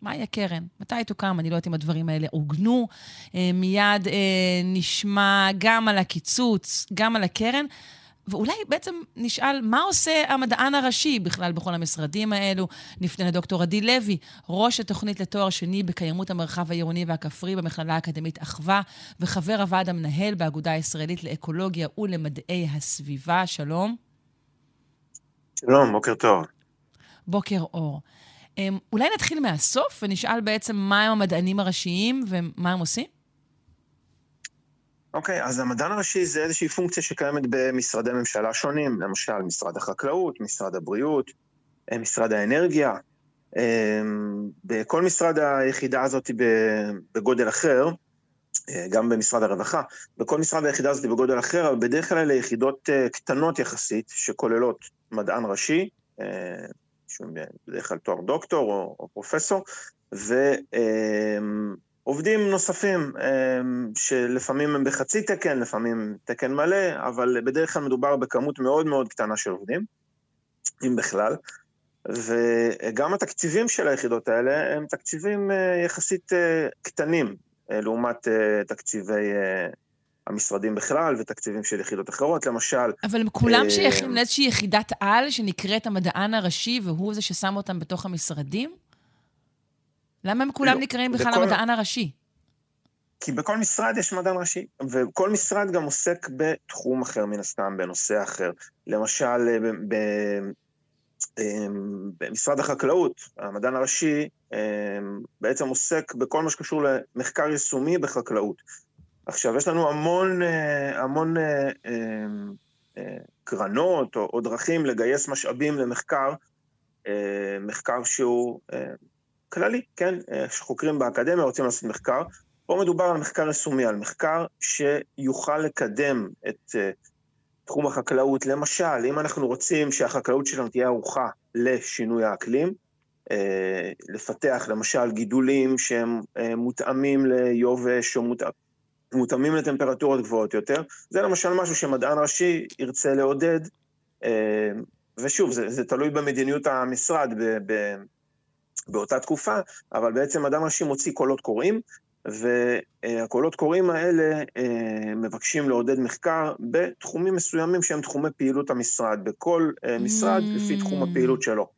מהי הקרן? מתי תוקם? אני לא יודעת אם הדברים האלה עוגנו. אה, מיד אה, נשמע גם על הקיצוץ, גם על הקרן. ואולי בעצם נשאל, מה עושה המדען הראשי בכלל בכל המשרדים האלו? נפנה לדוקטור עדי לוי, ראש התוכנית לתואר שני בקיימות המרחב העירוני והכפרי במכללה האקדמית אחווה, וחבר הוועד המנהל באגודה הישראלית לאקולוגיה ולמדעי הסביבה. שלום. שלום, בוקר טוב. בוקר אור. אמ, אולי נתחיל מהסוף ונשאל בעצם מה הם המדענים הראשיים ומה הם עושים? אוקיי, okay, אז המדען הראשי זה איזושהי פונקציה שקיימת במשרדי ממשלה שונים, למשל משרד החקלאות, משרד הבריאות, אה, משרד האנרגיה. אמ, בכל משרד היחידה הזאת בגודל אחר, אה, גם במשרד הרווחה, בכל משרד היחידה הזאת בגודל אחר, אבל בדרך כלל אלה יחידות אה, קטנות יחסית, שכוללות מדען ראשי, שהוא בדרך כלל תואר דוקטור או, או פרופסור, ועובדים נוספים שלפעמים הם בחצי תקן, לפעמים תקן מלא, אבל בדרך כלל מדובר בכמות מאוד מאוד קטנה של עובדים, אם בכלל. וגם התקציבים של היחידות האלה הם תקציבים אה, יחסית אה, קטנים אה, לעומת תקציבי המשרדים בכלל ותקציבים של יחידות אחרות, למשל... אבל הם כולם אה, שייכים לאיזושהי יחידת על שנקראת המדען הראשי, והוא זה ששם אותם בתוך המשרדים? למה הם כולם לא, נקראים בכלל בכל... המדען הראשי? כי בכל משרד יש מדען ראשי, וכל משרד גם עוסק בתחום אחר מן הסתם, בנושא אחר. למשל, אה, ב, ב, אה, במשרד החקלאות, המדען הראשי בעצם עוסק בכל מה שקשור למחקר יישומי בחקלאות. עכשיו, יש לנו המון, אה, המון אה, אה, קרנות או, או דרכים לגייס משאבים למחקר, מחקר שהוא כללי, כן? שחוקרים באקדמיה רוצים לעשות מחקר. פה מדובר על מחקר יישומי, על מחקר שיוכל לקדם את תחום החקלאות. למשל, אם אנחנו רוצים שהחקלאות שלנו תהיה ערוכה לשינוי האקלים, לפתח למשל גידולים שהם מותאמים ליובש או מותאמים... מותאמים לטמפרטורות גבוהות יותר. זה למשל משהו שמדען ראשי ירצה לעודד, אה, ושוב, זה, זה תלוי במדיניות המשרד ב, ב, באותה תקופה, אבל בעצם מדען ראשי מוציא קולות קוראים, והקולות קוראים האלה אה, מבקשים לעודד מחקר בתחומים מסוימים שהם תחומי פעילות המשרד, בכל אה, משרד mm. לפי תחום הפעילות שלו.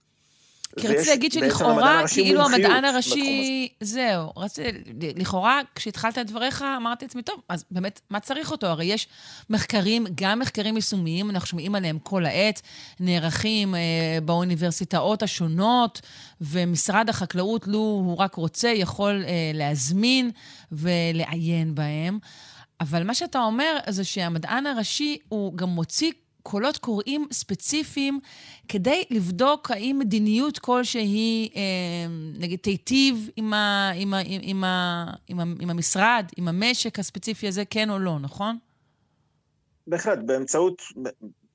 כי רציתי להגיד שלכאורה, כאילו המדען הראשי... זהו, רציתי... לכאורה, כשהתחלת את דבריך, אמרתי לעצמי, טוב, אז באמת, מה צריך אותו? הרי יש מחקרים, גם מחקרים יישומיים, אנחנו שומעים עליהם כל העת, נערכים אה, באוניברסיטאות השונות, ומשרד החקלאות, לו הוא רק רוצה, יכול אה, להזמין ולעיין בהם. אבל מה שאתה אומר זה שהמדען הראשי, הוא גם מוציא קולות קוראים ספציפיים כדי לבדוק האם מדיניות כלשהי, אה, נגיד, תיטיב עם, ה, עם, ה, עם, ה, עם, ה, עם המשרד, עם המשק הספציפי הזה, כן או לא, נכון? בהחלט, באמצעות,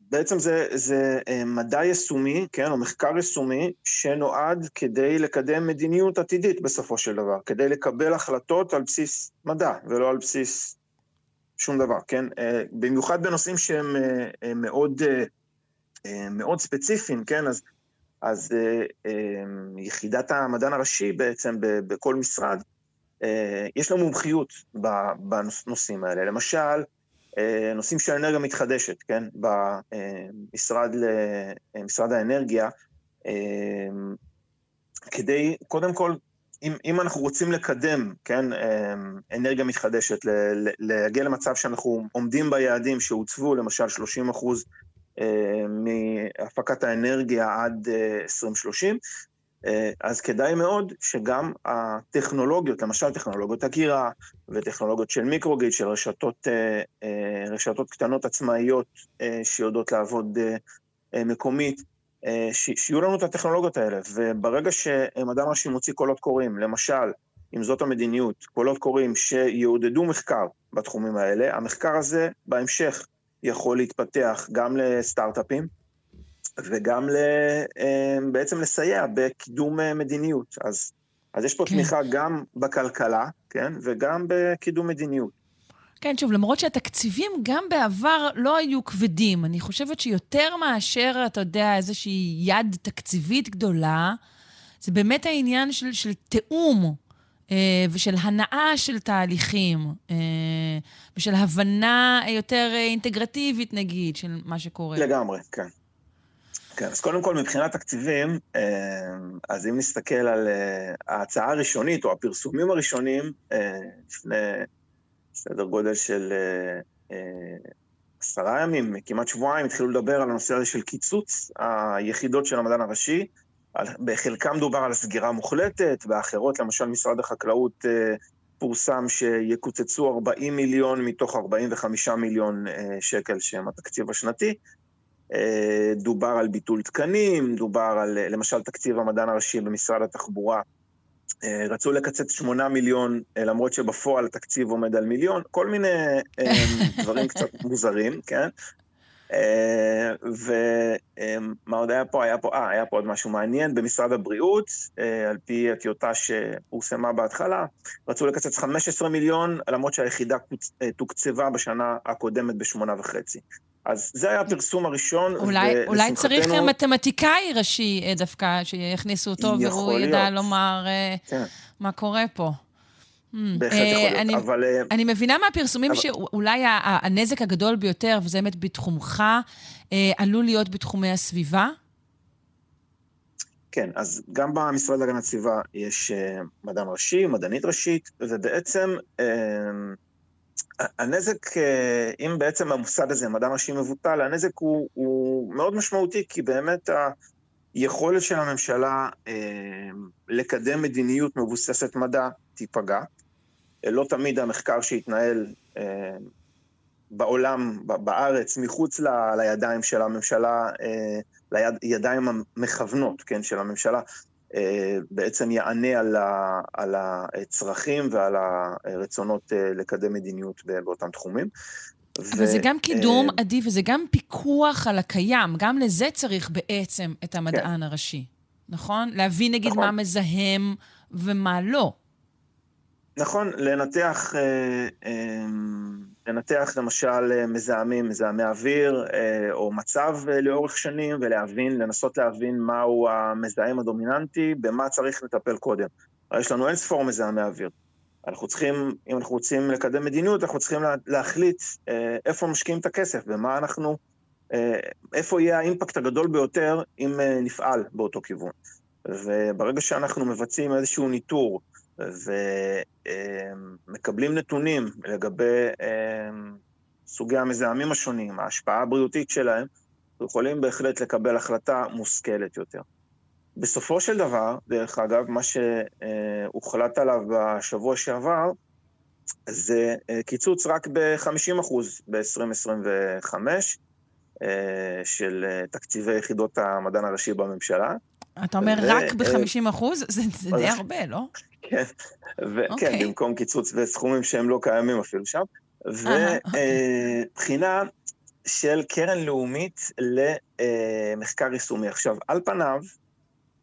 בעצם זה, זה אה, מדע יישומי, כן, או מחקר יישומי, שנועד כדי לקדם מדיניות עתידית בסופו של דבר, כדי לקבל החלטות על בסיס מדע ולא על בסיס שום דבר, כן? אה, במיוחד בנושאים שהם אה, אה, מאוד, מאוד ספציפיים, כן? אז, אז יחידת המדען הראשי בעצם בכל משרד, יש לה מומחיות בנושאים האלה. למשל, נושאים של אנרגיה מתחדשת, כן? במשרד משרד האנרגיה, כדי, קודם כל, אם, אם אנחנו רוצים לקדם, כן, אמ, אנרגיה מתחדשת, להגיע למצב שאנחנו עומדים ביעדים שהוצבו, למשל 30 אחוז אה, מהפקת האנרגיה עד 2030, אה, אה, אז כדאי מאוד שגם הטכנולוגיות, למשל טכנולוגיות הגירה וטכנולוגיות של מיקרוגיט, של רשתות, רשתות קטנות עצמאיות שיודעות לעבוד מקומית, שיהיו לנו את הטכנולוגיות האלה, וברגע שמדען ראשי מוציא קולות קוראים, למשל, אם זאת המדיניות, קולות קוראים שיעודדו מחקר בתחומים האלה, המחקר הזה בהמשך יכול להתפתח גם לסטארט-אפים וגם ל, אה, בעצם לסייע בקידום אה, מדיניות. אז, אז יש פה כן. תמיכה גם בכלכלה, כן, וגם בקידום מדיניות. כן, שוב, למרות שהתקציבים גם בעבר לא היו כבדים, אני חושבת שיותר מאשר, אתה יודע, איזושהי יד תקציבית גדולה, זה באמת העניין של, של תיאום אה, ושל הנאה של תהליכים, אה, ושל הבנה יותר אינטגרטיבית, נגיד, של מה שקורה. לגמרי, כן. כן, אז קודם כל, מבחינת תקציבים, אה, אז אם נסתכל על אה, ההצעה הראשונית, או הפרסומים הראשונים, אה, לפני סדר גודל של אה, אה, עשרה ימים, כמעט שבועיים, התחילו לדבר על הנושא הזה של קיצוץ היחידות של המדען הראשי. בחלקם דובר על סגירה מוחלטת, באחרות, למשל משרד החקלאות אה, פורסם שיקוצצו 40 מיליון מתוך 45 מיליון שקל שהם התקציב השנתי. דובר על ביטול תקנים, דובר על למשל תקציב המדען הראשי במשרד התחבורה אה, רצו לקצץ 8 מיליון, אה, למרות שבפועל התקציב עומד על מיליון, כל מיני אה, דברים קצת מוזרים, כן? ומה עוד היה פה? היה פה, אה, היה פה עוד משהו מעניין. במשרד הבריאות, על פי הטיוטה שפורסמה בהתחלה, רצו לקצץ 15 מיליון, למרות שהיחידה תוקצבה בשנה הקודמת בשמונה וחצי. אז זה היה הפרסום הראשון, אולי, אולי צריך מתמטיקאי ראשי אה, דווקא, שיכניסו אותו, והוא להיות. ידע לומר אה, כן. מה קורה פה. Hmm. בהחלט יכול להיות, אני, אבל... אני מבינה מהפרסומים אבל... שאולי הנזק הגדול ביותר, וזה באמת בתחומך, עלול להיות בתחומי הסביבה? כן, אז גם במשרד להגנת סביבה יש מדען ראשי, מדענית ראשית, ובעצם הנזק, אה, אם בעצם המושג הזה, מדע ראשי מבוטל, הנזק הוא, הוא מאוד משמעותי, כי באמת היכולת של הממשלה אה, לקדם מדיניות מבוססת מדע תיפגע. לא תמיד המחקר שהתנהל אה, בעולם, בארץ, מחוץ ל, לידיים של הממשלה, אה, לידיים המכוונות, כן, של הממשלה, אה, בעצם יענה על, ה, על הצרכים ועל הרצונות אה, לקדם מדיניות באותם תחומים. אבל ו... זה גם קידום, uh... עדי, וזה גם פיקוח על הקיים. גם לזה צריך בעצם את המדען כן. הראשי, נכון? להבין, נגיד, נכון. מה מזהם ומה לא. נכון, לנתח, אה, אה, לנתח למשל אה, מזהמים, מזהמי אוויר, או מצב לאורך שנים, ולהבין, לנסות להבין מהו המזהם הדומיננטי, במה צריך לטפל קודם. יש לנו אין ספור מזהמי אוויר. אנחנו צריכים, אם אנחנו רוצים לקדם מדיניות, אנחנו צריכים להחליט איפה משקיעים את הכסף, במה אנחנו, איפה יהיה האימפקט הגדול ביותר אם נפעל באותו כיוון. וברגע שאנחנו מבצעים איזשהו ניטור, ומקבלים נתונים לגבי אמ, סוגי המזהמים השונים, ההשפעה הבריאותית שלהם, יכולים בהחלט לקבל החלטה מושכלת יותר. בסופו של דבר, דרך אגב, מה שהוחלט עליו בשבוע שעבר, זה אה, קיצוץ רק ב-50% ב-2025 אה, של אה, תקציבי יחידות המדען הראשי בממשלה. אתה אומר ו... רק ב-50 אחוז? זה, זה די הרבה, לא? כן, ו- okay. כן, אוקיי. במקום קיצוץ בסכומים שהם לא קיימים אפילו שם. ובחינה uh, okay. של קרן לאומית למחקר יישומי. עכשיו, על פניו,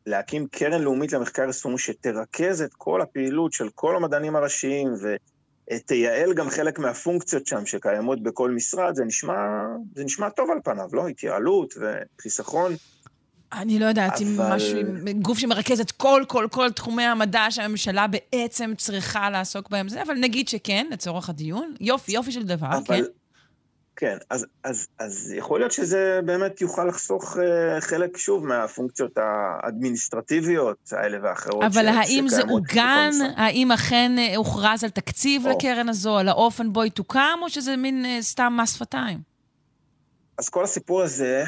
להקים קרן לאומית למחקר יישומי שתרכז את כל הפעילות של כל המדענים הראשיים ותייעל גם חלק מהפונקציות שם שקיימות בכל משרד, זה נשמע, זה נשמע טוב על פניו, לא? התייעלות וחיסכון. אני לא יודעת אבל... אם משהו, גוף שמרכז את כל, כל, כל תחומי המדע שהממשלה בעצם צריכה לעסוק בהם, זה, אבל נגיד שכן, לצורך הדיון. יופי, יופי של דבר, אבל... כן. כן, אז, אז, אז יכול להיות שזה באמת יוכל לחסוך uh, חלק, שוב, מהפונקציות האדמיניסטרטיביות האלה ואחרות. אבל ש, האם זה עוגן? האם אכן אה, הוכרז על תקציב או. לקרן הזו, על האופן בו היא תוקם, או שזה מין uh, סתם מס שפתיים? אז כל הסיפור הזה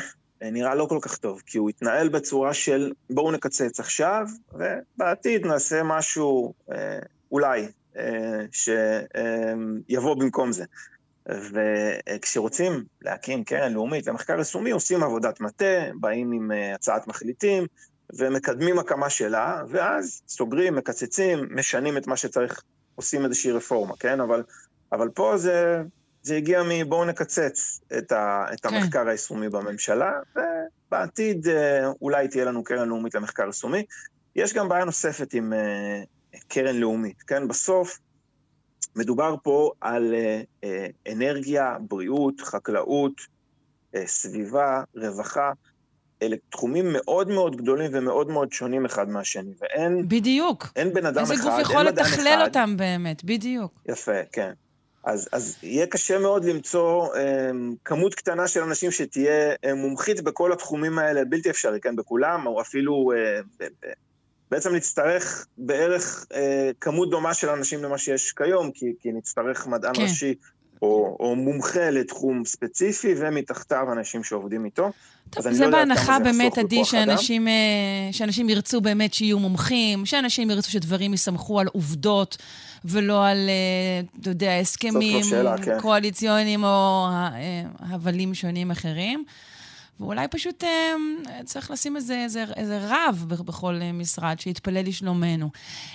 נראה לא כל כך טוב, כי הוא התנהל בצורה של בואו נקצץ עכשיו, ובעתיד נעשה משהו, אה, אולי, אה, שיבוא במקום זה. וכשרוצים להקים קרן לאומית למחקר יישומי, עושים עבודת מטה, באים עם הצעת מחליטים, ומקדמים הקמה שלה, ואז סוגרים, מקצצים, משנים את מה שצריך, עושים איזושהי רפורמה, כן? אבל, אבל פה זה זה הגיע מבואו נקצץ את, ה, את כן. המחקר היישומי בממשלה, ובעתיד אה, אולי תהיה לנו קרן לאומית למחקר יישומי. יש גם בעיה נוספת עם uh, קרן לאומית, כן? בסוף מדובר פה על uh, uh, אנרגיה, בריאות, חקלאות, uh, סביבה, רווחה. אלה תחומים מאוד מאוד גדולים ומאוד מאוד שונים אחד מהשני, ואין... בדיוק. אין בן אדם מדען אחד... איזה גוף יכול לתכלל אותם באמת, בדיוק. יפה, כן. אז, אז יהיה קשה מאוד למצוא אה, כמות קטנה של אנשים שתהיה אה, מומחית בכל התחומים האלה, בלתי אפשרי, כן, בכולם, או אפילו אה, בעצם נצטרך בערך אה, כמות דומה של אנשים למה שיש כיום, כי, כי נצטרך מדען כן. ראשי או, או מומחה לתחום ספציפי, ומתחתיו אנשים שעובדים איתו. טוב, זה לא בהנחה באמת, עדי, שאנשים, אה, שאנשים ירצו באמת שיהיו מומחים, שאנשים ירצו שדברים יסמכו על עובדות ולא על, אה, אתה יודע, הסכמים שאלה, כן. קואליציוניים או אה, הבלים שונים אחרים. ואולי פשוט אה, צריך לשים איזה, איזה, איזה רב בכל אה, משרד שיתפלל לשלומנו.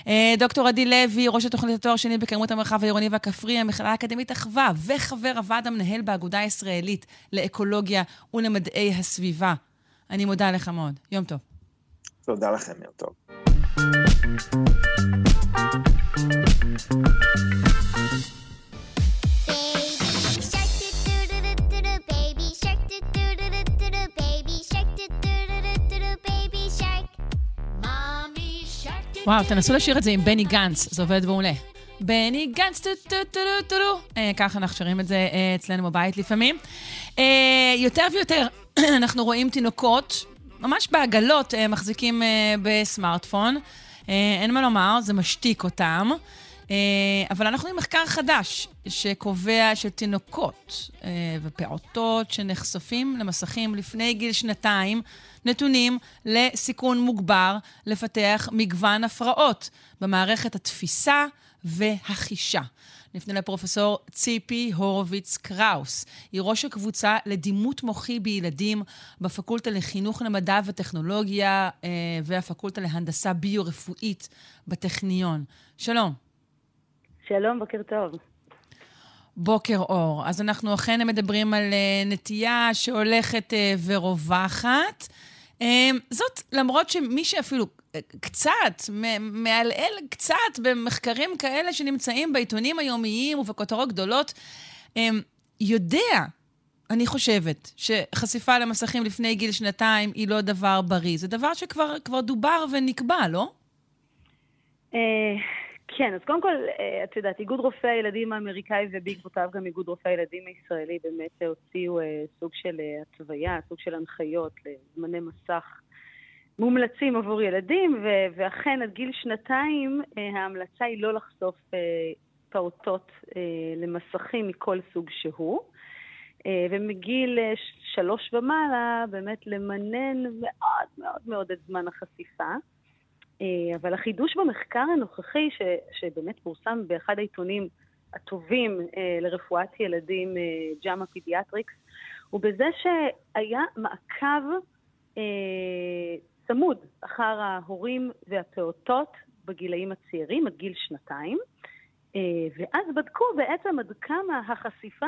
אה, דוקטור עדי לוי, ראש התוכנית התואר שני בקיימות המרחב העירוני והכפרי, המכללה האקדמית אחווה, וחבר הוועד המנהל באגודה הישראלית לאקולוגיה ולמדעי הסביבה. אני מודה לך מאוד. יום טוב. תודה לכם, יום טוב. וואו, תנסו לשיר את זה עם בני גנץ, זה עובד מעולה. בני גנץ, טו טו טו טו טו טו. אה, ככה אנחנו שרים את זה אה, אצלנו בבית לפעמים. אה, יותר ויותר אנחנו רואים תינוקות, ממש בעגלות, מחזיקים בסמארטפון. אין מה לומר, זה משתיק אותם. אבל אנחנו עם מחקר חדש שקובע שתינוקות ופעוטות שנחשפים למסכים לפני גיל שנתיים נתונים לסיכון מוגבר לפתח מגוון הפרעות במערכת התפיסה והחישה. נפנה לפרופסור ציפי הורוביץ קראוס. היא ראש הקבוצה לדימות מוחי בילדים בפקולטה לחינוך למדע וטכנולוגיה אה, והפקולטה להנדסה ביו-רפואית בטכניון. שלום. שלום, בוקר טוב. בוקר אור. אז אנחנו אכן מדברים על uh, נטייה שהולכת uh, ורווחת. אמ, זאת למרות שמי שאפילו אה, קצת, מעלעל קצת במחקרים כאלה שנמצאים בעיתונים היומיים ובכותרות גדולות, אמ, יודע, אני חושבת, שחשיפה למסכים לפני גיל שנתיים היא לא דבר בריא. זה דבר שכבר דובר ונקבע, לא? כן, אז קודם כל, אה, את יודעת, איגוד רופאי הילדים האמריקאי ובעקבותיו גם איגוד רופאי הילדים הישראלי באמת הוציאו אה, סוג של אה, התוויה, סוג של הנחיות לזמני מסך מומלצים עבור ילדים, ואכן עד גיל שנתיים ההמלצה היא לא לחשוף פעוטות למסכים מכל סוג שהוא. ומגיל שלוש ומעלה, באמת למנן מאוד מאוד מאוד את זמן החשיפה. אה, אבל החידוש במחקר הנוכחי, ש, שבאמת פורסם באחד העיתונים הטובים אה, לרפואת ילדים, JAMA Pediatrics, הוא בזה שהיה מעקב אה, צמוד אחר ההורים והפעוטות בגילאים הצעירים, עד גיל שנתיים, ואז בדקו בעצם עד כמה החשיפה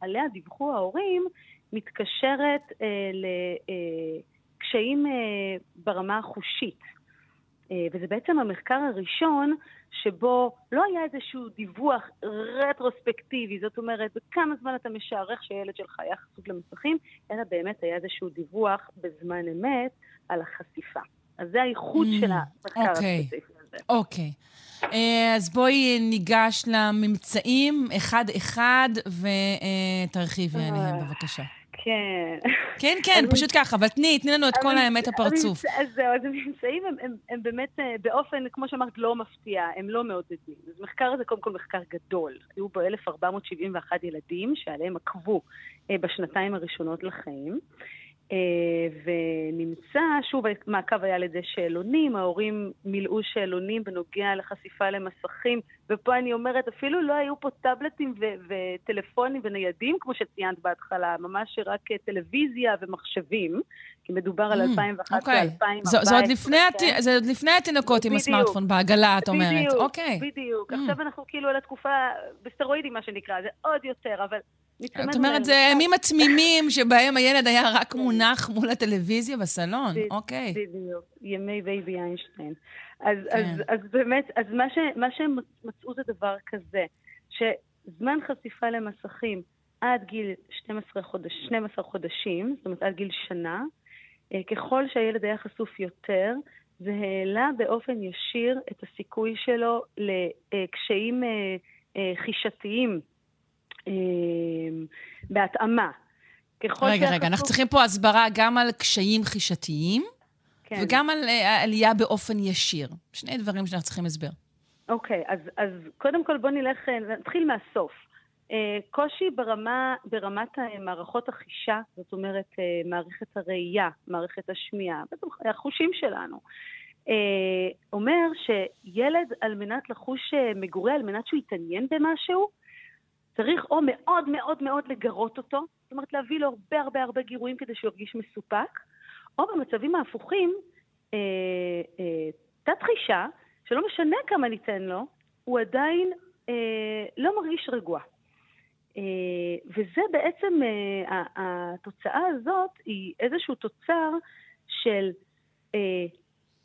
עליה דיווחו ההורים מתקשרת לקשיים ברמה החושית. אה, וזה בעצם המחקר הראשון שבו לא היה איזשהו דיווח רטרוספקטיבי, זאת אומרת, בכמה זמן אתה משערך שהילד שלך היה חשוף למסכים, אלא באמת היה איזשהו דיווח בזמן אמת על החשיפה. אז זה הייחוד mm, של המחקר okay. אוקיי. הספציפי הזה. אוקיי. Okay. אה, אז בואי ניגש לממצאים אחד-אחד ותרחיבי עליהם, בבקשה. כן. כן, כן, פשוט ככה, אבל תני, תני לנו את כל האמת הפרצוף. אז זהו, אז הממצאים הם, באמת אה, באופן, כמו שאמרת, לא מפתיע, הם לא מעודדים. אז מחקר הזה קודם כל מחקר גדול. היו בו 1,471 ילדים שעליהם עקבו אה, בשנתיים הראשונות לחיים. אה, ונמצא, שוב, מעקב היה על ידי שאלונים, ההורים מילאו שאלונים בנוגע לחשיפה למסכים, ופה אני אומרת, אפילו לא היו פה טאבלטים ו- וטלפונים וניידים, כמו שציינת בהתחלה, ממש רק טלוויזיה ומחשבים, כי מדובר על 2011 mm, okay. 2014. זה, עוד לפני, כן? זה עוד לפני התינוקות עם הסמארטפון בעגלה, את אומרת. בדיוק, אוקיי. בדיוק. Mm. עכשיו אנחנו כאילו על התקופה, בסטרואידים מה שנקרא, זה עוד יותר, אבל את אומרת, זה הימים התמימים שבהם הילד היה רק מונח מול הטלוויזיה בסלון, אוקיי. בדיוק, ימי Baby Einstein. אז, כן. באמת, אז מה, שהם מצאו זה דבר כזה, שזמן חשיפה למסכים עד גיל 12, חודש, 12 חודשים, זאת אומרת עד גיל שנה, ככל שהילד היה חשוף יותר, זה העלה באופן ישיר את הסיכוי שלו לקשיים אה, חישתיים אמ, בהתאמה. רגע, רגע, אנחנו צריכים פה הסברה גם על קשיים חישתיים, כן. וגם על עלייה באופן ישיר. שני דברים שאנחנו צריכים הסבר. אוקיי, אז, אז קודם כל בואו נלך, אה, נתחיל מהסוף. Uh, קושי ברמה, ברמת מערכות החישה, זאת אומרת, uh, מערכת הראייה, מערכת השמיעה, בעצם החושים שלנו. אומר שילד, על מנת לחוש מגורי, על מנת שהוא יתעניין במשהו, צריך או מאוד מאוד מאוד לגרות אותו, זאת אומרת להביא לו הרבה הרבה הרבה גירויים כדי שהוא ירגיש מסופק, או במצבים ההפוכים, אה, אה, תת חישה, שלא משנה כמה ניתן לו, הוא עדיין אה, לא מרגיש רגוע. אה, וזה בעצם, אה, התוצאה הזאת היא איזשהו תוצר של אה,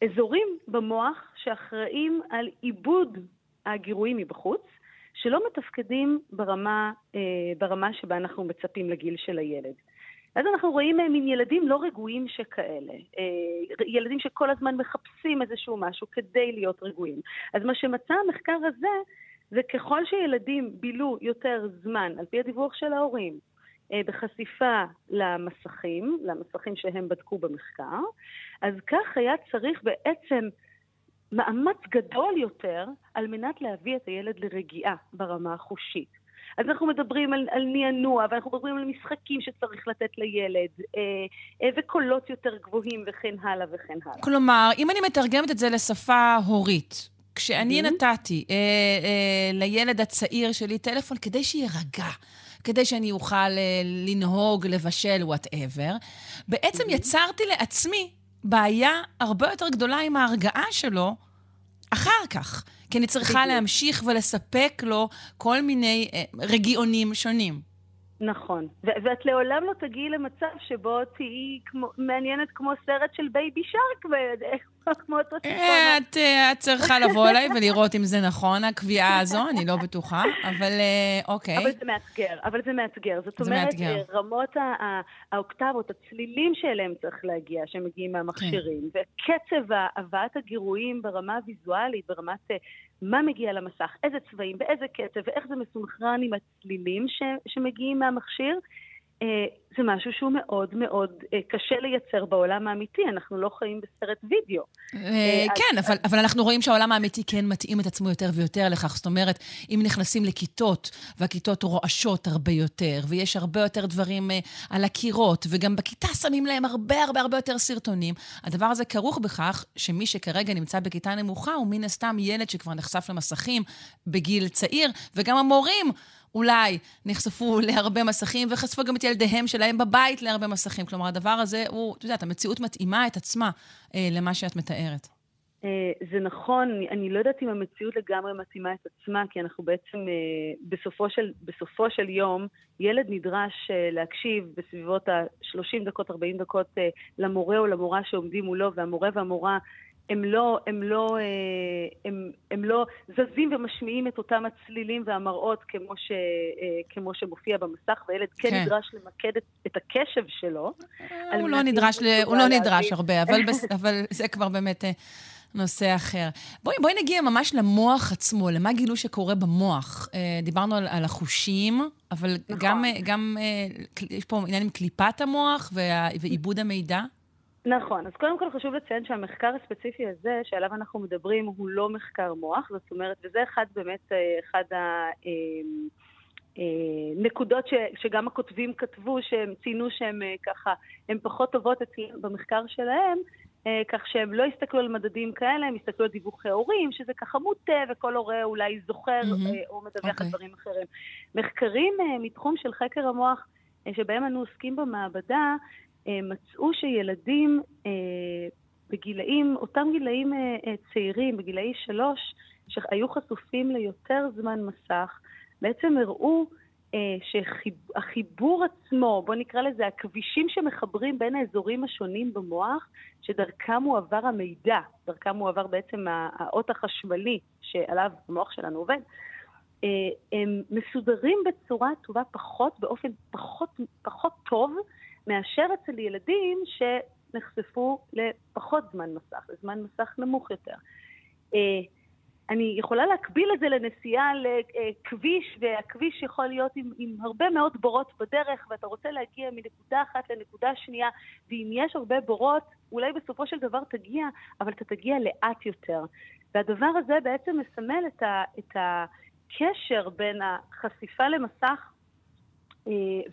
אזורים במוח שאחראים על עיבוד הגירויים מבחוץ, שלא מתפקדים ברמה, ברמה שבה אנחנו מצפים לגיל של הילד. אז אנחנו רואים מין ילדים לא רגועים שכאלה, ילדים שכל הזמן מחפשים איזשהו משהו כדי להיות רגועים. אז מה שמצא המחקר הזה, זה ככל שילדים בילו יותר זמן, על פי הדיווח של ההורים, בחשיפה למסכים, למסכים שהם בדקו במחקר, אז כך היה צריך בעצם מאמץ גדול יותר על מנת להביא את הילד לרגיעה ברמה החושית. אז אנחנו מדברים על, על נענוע, ואנחנו מדברים על משחקים שצריך לתת לילד, אה, אה, וקולות יותר גבוהים וכן הלאה וכן הלאה. כלומר, אם אני מתרגמת את זה לשפה הורית, כשאני mm-hmm. נתתי אה, אה, לילד הצעיר שלי טלפון כדי שיירגע, כדי שאני אוכל אה, לנהוג, לבשל, whatever, בעצם mm-hmm. יצרתי לעצמי בעיה הרבה יותר גדולה עם ההרגעה שלו אחר כך. כי אני צריכה. להמשיך ולספק לו כל מיני אה, רגיעונים שונים. נכון. ואת לעולם לא תגיעי למצב שבו תהיי כמו, מעניינת כמו סרט של Baby Shark, כמו אותו סיפור. אה, את, אה, את צריכה לבוא אליי ולראות אם זה נכון, הקביעה הזו, אני לא בטוחה, אבל אה, אוקיי. אבל זה מאתגר, אבל זה מאתגר. זאת זה אומרת. רמות האוקטבות, הצלילים שאליהם צריך להגיע, שמגיעים מהמכשירים, וקצב הבאת הגירויים ברמה הוויזואלית, ברמת מה מגיע למסך, איזה צבעים, באיזה קצב, ואיך זה מסונכרן עם הצלילים ש, שמגיעים מהמכשיר, זה משהו שהוא מאוד מאוד אה, קשה לייצר בעולם האמיתי, אנחנו לא חיים בסרט וידאו. אה, כן, אבל, אנחנו רואים שהעולם האמיתי כן מתאים את עצמו יותר ויותר לכך. זאת אומרת, אם נכנסים לכיתות, והכיתות רועשות הרבה יותר, ויש הרבה יותר דברים אה, על הקירות, וגם בכיתה שמים להם הרבה הרבה הרבה יותר סרטונים, הדבר הזה כרוך בכך שמי שכרגע נמצא בכיתה נמוכה הוא מן הסתם ילד שכבר נחשף למסכים בגיל צעיר, וגם המורים אולי נחשפו להרבה מסכים, וחשפו גם את ילדיהם שלהם בבית להרבה מסכים. כלומר, הדבר הזה הוא, את יודעת, המציאות מתאימה את עצמה אה, למה שאת מתארת. אה, זה נכון, אני, לא יודעת אם המציאות לגמרי מתאימה את עצמה, כי אנחנו בעצם, אה, בסופו של, בסופו של יום, ילד נדרש אה, להקשיב בסביבות ה-30 דקות, 40 דקות למורה או למורה שעומדים מולו, והמורה והמורה הם לא, הם לא, אה, הם, הם לא זזים ומשמיעים את אותם הצלילים והמראות כמו, ש, אה, כמו שמופיע במסך, והילד כן, כן. נדרש למקד את, את הקשב שלו. על הוא לא נדרש, ל... הוא לא נדרש. הרבה, אבל, בס... אבל זה כבר באמת אה, נושא אחר. בואי, בואי נגיע ממש למוח עצמו, למה גילו שקורה במוח. אה, דיברנו על, על החושים, אבל נכון. גם, אה, גם אה, יש פה עניין עם קליפת המוח. ועיבוד המידע. נכון, אז קודם כל חשוב לציין שהמחקר הספציפי הזה שעליו אנחנו מדברים הוא לא מחקר מוח, זאת אומרת, וזה אחד באמת, אה, אחד הנקודות ש, שגם הכותבים כתבו, שהם ציינו שהם אה, ככה, הן פחות טובות אצלם במחקר שלהם, אה, כך שהם לא הסתכלו על מדדים כאלה, הם הסתכלו על דיווחי הורים, שזה ככה מוטה, וכל הורה אולי זוכר. אה, או מדווח אוקיי. על דברים אחרים. מחקרים אה, מתחום של חקר המוח, אה, שבהם אנו עוסקים במעבדה, אה, מצאו שילדים אה, בגילאים, אותם גילאים אה, אה, צעירים, בגילאי שלוש, שהיו חשופים ליותר זמן מסך, בעצם הראו אה, שהחיבור עצמו, בואו נקרא לזה הכבישים שמחברים בין האזורים השונים במוח, שדרכם מועבר המידע, דרכם מועבר בעצם האות החשמלי שעליו המוח שלנו עובד, אה, הם מסודרים בצורה טובה פחות, באופן פחות, פחות טוב, מאשר אצל ילדים שנחשפו לפחות זמן מסך, לזמן מסך נמוך יותר. אה, אני יכולה להקביל את זה לנסיעה לכביש, והכביש יכול להיות עם, עם הרבה מאוד בורות בדרך, ואתה רוצה להגיע מנקודה אחת לנקודה שנייה, ואם יש הרבה בורות, אולי בסופו של דבר תגיע, אבל אתה תגיע לאט יותר. והדבר הזה בעצם מסמל את, ה, את הקשר בין החשיפה למסך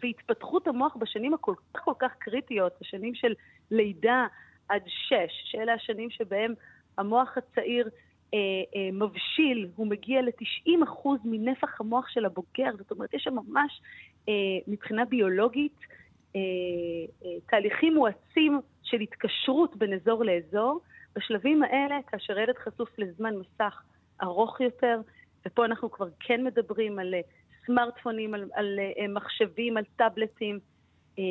והתפתחות המוח בשנים הכל כך כל כך קריטיות, השנים של לידה עד שש, שאלה השנים שבהם המוח הצעיר אה, אה, מבשיל, הוא מגיע ל-90% מנפח המוח של הבוגר, זאת אומרת, יש שם ממש, אה, מבחינה ביולוגית, אה, אה, תהליכים מואצים של התקשרות בין אזור לאזור. בשלבים האלה, כאשר ילד חשוף לזמן מסך ארוך יותר, ופה אנחנו כבר כן מדברים על אה, סמארטפונים, על, על אה, מחשבים, על טאבלטים, אה,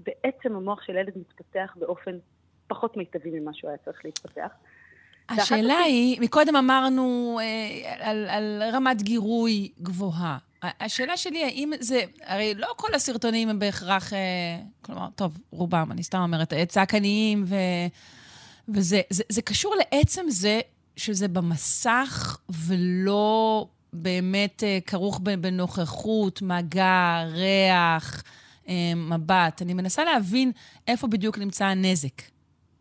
בעצם המוח של ילד מתפתח באופן פחות מיטבי ממה שהוא היה צריך להתפתח. השאלה היא, מקודם אמרנו אה, על, על רמת גירוי גבוהה. השאלה שלי, האם זה, הרי לא כל הסרטונים הם בהכרח, אה, כלומר, טוב, רובם, אני סתם אומרת, אה, צעקניים ו, וזה, זה, זה קשור לעצם זה שזה במסך ולא באמת אה, כרוך בנוכחות, מגע, ריח, אה, מבט. אני מנסה להבין איפה בדיוק נמצא הנזק.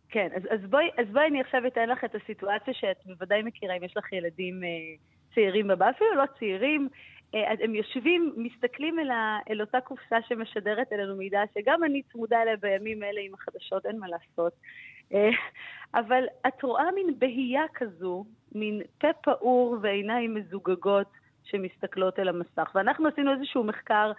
כן, אז, אז, בואי, אז בואי אני עכשיו אתן לך את הסיטואציה שאת בוודאי מכירה אם יש לך ילדים אה, צעירים בבית, אפילו לא צעירים. אז הם יושבים, מסתכלים אל, ה, אל אותה קופסה שמשדרת אלינו מידע, שגם אני צמודה אליה בימים אלה עם החדשות, אין מה לעשות. אבל את רואה מין בהייה כזו, מין פה פעור ועיניים מזוגגות שמסתכלות אל המסך. ואנחנו עשינו איזשהו מחקר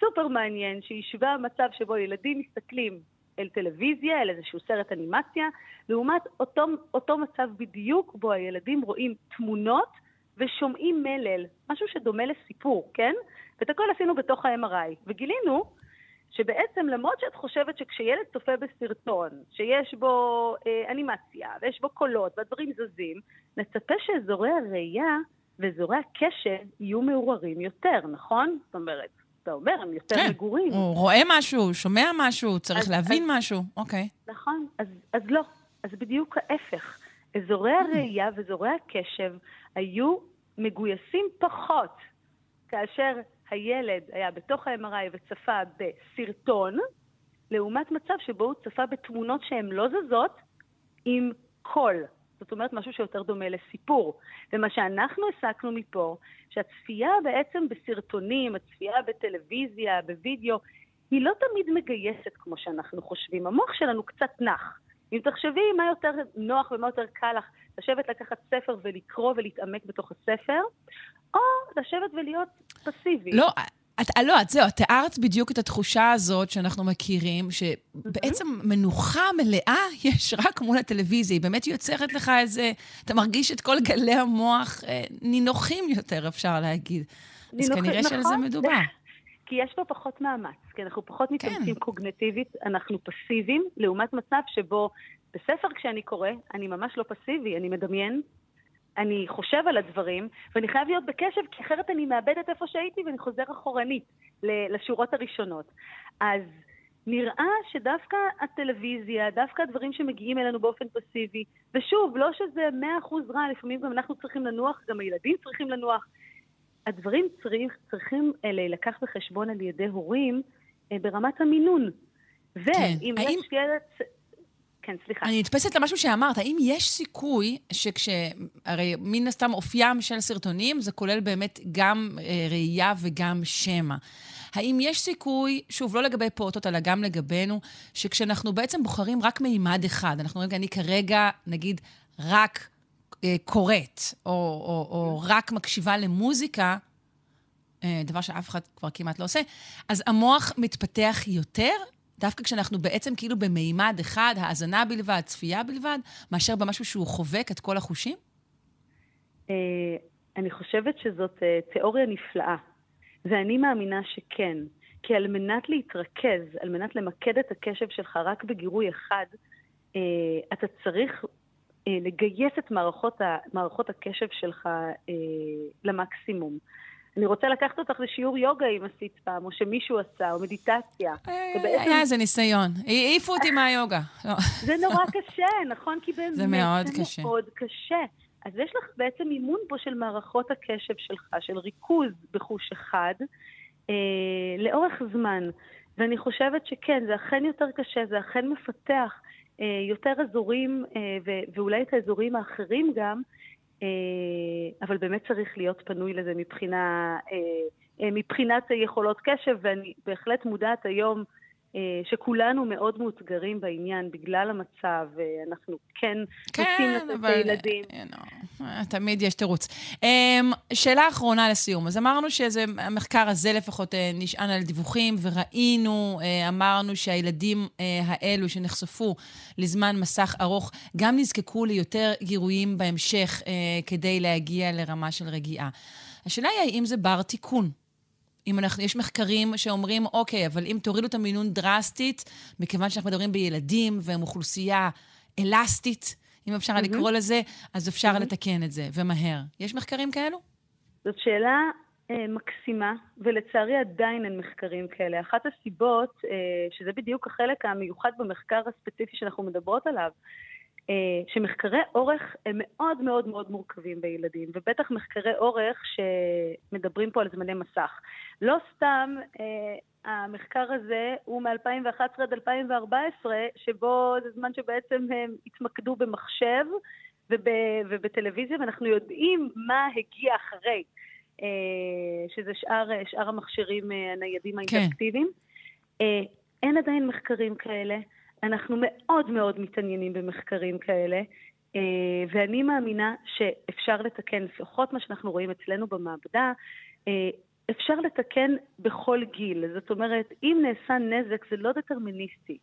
סופר מעניין, שהשווה מצב שבו ילדים מסתכלים אל טלוויזיה, אל איזשהו סרט אנימציה, לעומת אותו, אותו מצב בדיוק בו הילדים רואים תמונות ושומעים מלל, משהו שדומה לסיפור, כן? ואת הכל עשינו בתוך ה-MRI, וגילינו שבעצם למרות שאת חושבת שכשילד צופה בסרטון, שיש בו אה, אנימציה, ויש בו קולות, והדברים זזים, נצפה שאזורי הראייה ואזורי הקשב יהיו מעורערים יותר, נכון? זאת אומרת, אתה אומר, הם יותר כן, מגורים. הוא רואה משהו, שומע משהו, צריך אז- להבין אז- משהו. אוקיי. נכון, אז, אז לא, אז בדיוק ההפך. אזורי הראייה ואזורי הקשב היו מגויסים פחות כאשר הילד היה בתוך ה-MRI וצפה בסרטון, לעומת מצב שבו הוא צפה בתמונות שהן לא זזות עם קול. זאת אומרת, משהו שיותר דומה לסיפור. ומה שאנחנו הסקנו מפה, שהצפייה בעצם בסרטונים, הצפייה בטלוויזיה, בווידאו, היא לא תמיד מגייסת כמו שאנחנו חושבים. המוח שלנו קצת נח. אם תחשבי מה יותר נוח ומה יותר קל לך, לשבת לקחת ספר ולקרוא ולהתעמק בתוך הספר, או לשבת ולהיות פסיבי. לא, את, לא, את זהו, את תיארת בדיוק את התחושה הזאת שאנחנו מכירים, שבעצם מנוחה מלאה יש רק מול הטלוויזיה. היא באמת יוצרת לך איזה... אתה מרגיש את כל גלי המוח אה, נינוחים יותר, אפשר להגיד. אז נינוחים, כנראה שעל זה נכון. מדובר. כי יש פה פחות מאמץ, כי אנחנו פחות מתאמצים כן. קוגנטיבית, אנחנו פסיביים, לעומת מצב שבו בספר כשאני קורא, אני ממש לא פסיבי, אני מדמיין, אני חושב על הדברים, ואני חייב להיות בקשב, כי אחרת אני מאבדת איפה שהייתי ואני חוזר אחורנית לשורות הראשונות. אז נראה שדווקא הטלוויזיה, דווקא הדברים שמגיעים אלינו באופן פסיבי, ושוב, לא שזה מאה אחוז רע, לפעמים גם אנחנו צריכים לנוח, גם הילדים צריכים לנוח. הדברים צריך, צריכים אה, להילקח בחשבון על ידי הורים אה, ברמת המינון. ואם האם- יש ילד... כן, סליחה. אני נתפסת למשהו שאמרת, האם יש סיכוי שכש... הרי מן הסתם אופיים של סרטונים, זה כולל באמת גם אה, ראייה וגם שמע. האם יש סיכוי, שוב, לא לגבי פעוטות, אלא גם לגבינו, שכשאנחנו בעצם בוחרים רק מימד אחד, אנחנו אומרים, אני כרגע, נגיד, רק קוראת, או, או, או רק מקשיבה למוזיקה, אה, דבר שאף אחד כבר כמעט לא עושה, אז המוח מתפתח יותר, דווקא כשאנחנו בעצם כאילו במימד אחד, האזנה בלבד, צפייה בלבד, מאשר במשהו שהוא חובק את כל החושים? אה, אני חושבת שזאת אה, תיאוריה נפלאה, ואני מאמינה שכן. כי על מנת להתרכז, על מנת למקד את הקשב שלך רק בגירוי אחד, אה, אתה צריך אה, לגייס את מערכות, ה, מערכות הקשב שלך אה, למקסימום. אני רוצה לקחת אותך לשיעור יוגה אם עשית פעם, או שמישהו עשה, או מדיטציה. היה איזה ניסיון. העיפו אותי מהיוגה. לא. זה נורא קשה, נכון? כי באמת זה מאוד זה קשה. מאוד קשה. אז יש לך בעצם אימון פה של מערכות הקשב שלך, של ריכוז בחוש אחד, אה, לאורך זמן. ואני חושבת שכן, זה אכן יותר קשה, זה אכן מפתח אה, יותר אזורים, אה, ואולי את האזורים האחרים גם, אה, אבל באמת צריך להיות פנוי לזה מבחינה, אה, אה, מבחינת יכולות קשב, ואני בהחלט מודעת היום אה, שכולנו מאוד מאותגרים בעניין בגלל המצב, אנחנו כן רוצים כן, לתת אבל... לילדים. you know, תמיד יש תירוץ. Um, שאלה אחרונה לסיום. אז אמרנו שזה, המחקר הזה לפחות אה, נשען על דיווחים, וראינו, אה, אמרנו שהילדים אה, האלו שנחשפו לזמן מסך ארוך, גם נזקקו ליותר גירויים בהמשך אה, כדי להגיע לרמה של רגיעה. השאלה היא האם זה בר תיקון. אם אנחנו, יש מחקרים שאומרים, אוקיי, אבל אם תורידו את המינון דרסטית, מכיוון שאנחנו מדברים בילדים והם אוכלוסייה אלסטית, אם אפשר mm-hmm. לקרוא לזה, אז אפשר mm-hmm. לתקן את זה, ומהר. יש מחקרים כאלו? זאת שאלה אה, מקסימה, ולצערי עדיין אין מחקרים כאלה. אחת הסיבות, אה, שזה בדיוק החלק המיוחד במחקר הספציפי שאנחנו מדברות עליו, שמחקרי אורך הם מאוד מאוד מאוד מורכבים בילדים, ובטח מחקרי אורך שמדברים פה על זמני מסך. לא סתם אה, המחקר הזה הוא מ-2011 עד 2014, שבו זה זמן שבעצם הם התמקדו במחשב וב, ובטלוויזיה, ואנחנו יודעים מה הגיע אחרי, אה, שזה שאר, שאר המכשירים אה, הניידים האינטראקטיביים. כן. אה, אין עדיין מחקרים כאלה. אנחנו מאוד מאוד מתעניינים במחקרים כאלה, אה, ואני מאמינה שאפשר לתקן, לפחות מה שאנחנו רואים אצלנו במעבדה, אה, אפשר לתקן בכל גיל. זאת אומרת, אם נעשה נזק זה לא דטרמיניסטי.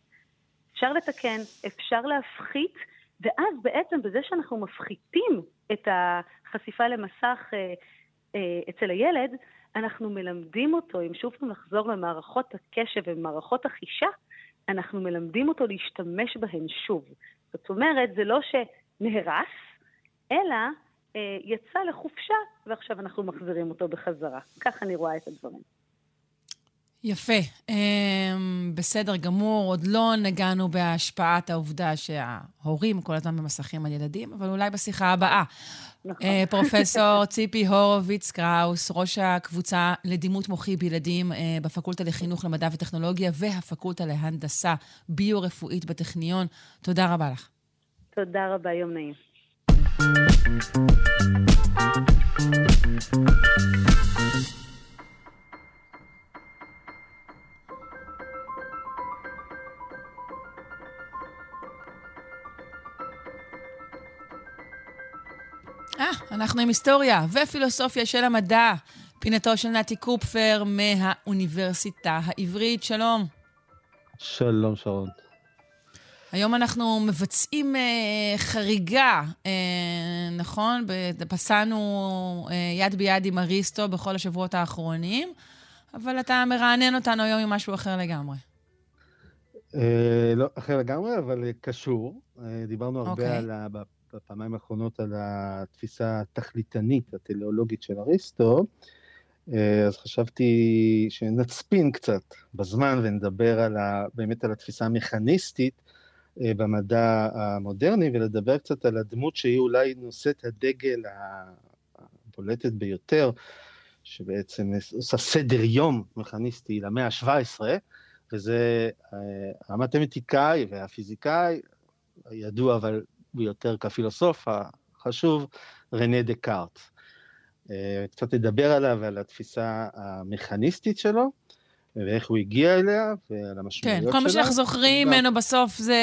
אפשר לתקן, אפשר להפחית, ואז בעצם בזה שאנחנו מפחיתים את החשיפה למסך אה, אצל הילד, אנחנו מלמדים אותו, אם שוב פעם נחזור למערכות הקשב ומערכות החישה, אנחנו מלמדים אותו להשתמש בהן שוב. זאת אומרת, זה לא שנהרס, אלא אה, יצא לחופשה ועכשיו אנחנו מחזירים אותו בחזרה. כך אני רואה את הדברים. יפה. Um, בסדר גמור, עוד לא נגענו בהשפעת העובדה שההורים כל הזמן במסכים על ילדים, אבל אולי בשיחה הבאה. נכון. Uh, פרופסור ציפי הורוביץ קראוס, ראש הקבוצה לדימות מוחי בילדים uh, בפקולטה לחינוך למדע וטכנולוגיה והפקולטה להנדסה ביו-רפואית בטכניון, תודה רבה לך. תודה רבה, יום נעים. אה, אנחנו עם היסטוריה ופילוסופיה של המדע. פינתו של נתי קופפר מהאוניברסיטה העברית. שלום. שלום, שרון. היום אנחנו מבצעים אה, חריגה, אה, נכון? פסענו אה, יד ביד עם אריסטו בכל השבועות האחרונים, אבל אתה מרענן אותנו היום עם משהו אחר לגמרי. אה, לא אחר לגמרי, אבל קשור. אה, דיברנו הרבה. אוקיי. על, בפעמיים האחרונות על התפיסה התכליתנית, הטליאולוגית של אריסטו. אה, אז חשבתי שנצפין קצת בזמן ונדבר על ה, באמת על התפיסה המכניסטית אה, במדע המודרני, ולדבר קצת על הדמות שהיא אולי נושאת הדגל הבולטת ביותר, שבעצם עושה סדר יום מכניסטי למאה ה-17, וזה אה, המתמטיקאי והפיזיקאי, הידוע אבל ביותר כפילוסוף החשוב, רנה דקארט. אה, קצת נדבר עליו ועל התפיסה המכניסטית שלו. ואיך הוא הגיע אליה, ועל המשמעויות שלה. כן, כל מה שאנחנו זוכרים ממנו בסוף זה,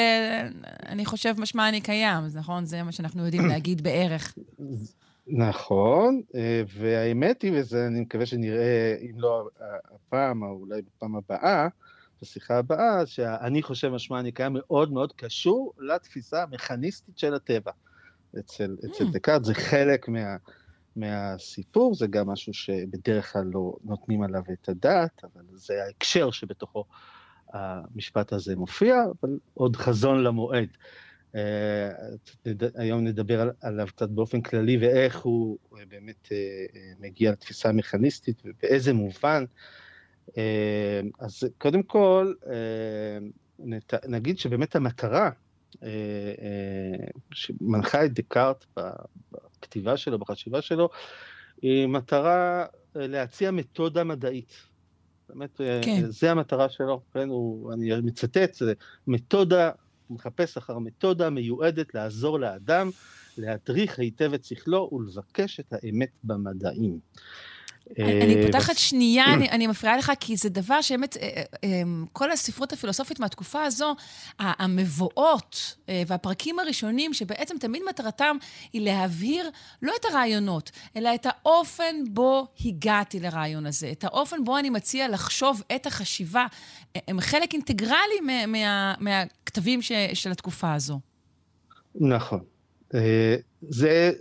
אני חושב, משמע אני קיים, נכון? זה מה שאנחנו יודעים להגיד בערך. נכון, אה, והאמת היא, וזה אני מקווה שנראה, אם לא הפעם, או אולי בפעם הבאה, בשיחה הבאה, שאני חושב משמע אני קיים מאוד מאוד קשור לתפיסה המכניסטית של הטבע. אצל, אצל mm. דקארט זה חלק מה... מהסיפור, זה גם משהו שבדרך כלל לא נותנים עליו את הדעת, אבל זה ההקשר שבתוכו המשפט הזה מופיע, אבל עוד חזון למועד. אה, היום נדבר עליו קצת באופן כללי ואיך הוא באמת אה, מגיע לתפיסה המכניסטית ובאיזה מובן. אה, אז קודם כל, נגיד שבאמת המטרה שמנחה את דקארט בכתיבה שלו, בחשיבה שלו, היא מטרה אה, להציע מתודה מדעית. באמת, אה, כן. זה המטרה שלו, כן, הוא, אני מצטט, זה מתודה, הוא מחפש אחר מתודה מיועדת לעזור לאדם להדריך היטב את שכלו ולבקש את האמת במדעים. אני אה, פותחת שנייה, אני מפריעה לך, כי זה דבר שבאמת, אה, אה, כל הספרות הפילוסופית מהתקופה הזו, המבואות והפרקים הראשונים, שבעצם תמיד מטרתם היא להבהיר לא את הרעיונות, אלא את האופן בו הגעתי לרעיון הזה, את האופן בו אני מציע לחשוב את החשיבה, הם חלק אינטגרלי מהכתבים של התקופה הזו. נכון. זה,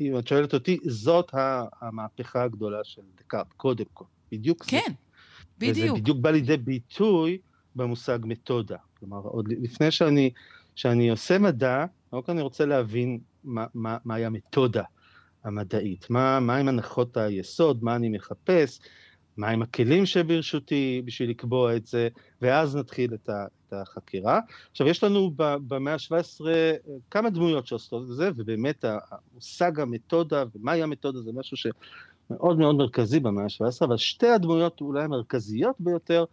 אם את שואלת אותי, זאת המהפכה הגדולה של דקארט, קודם כל, בדיוק כן, זה. בדיוק. וזה בדיוק בא לידי ביטוי במושג מתודה. כלומר, עוד לפני שאני, שאני עושה מדע, רק אני רוצה להבין מה, מה, מהי המתודה המדעית, מה, מה עם הנחות היסוד, מה אני מחפש, מהם הכלים שברשותי בשביל לקבוע את זה, ואז נתחיל את, ה, את החקירה. עכשיו, יש לנו במאה ה-17 כמה דמויות שעושות את זה, ובאמת המושג המתודה, ומהי המתודה, זה משהו שמאוד מאוד מרכזי במאה ה-17, אבל שתי הדמויות אולי המרכזיות ביותר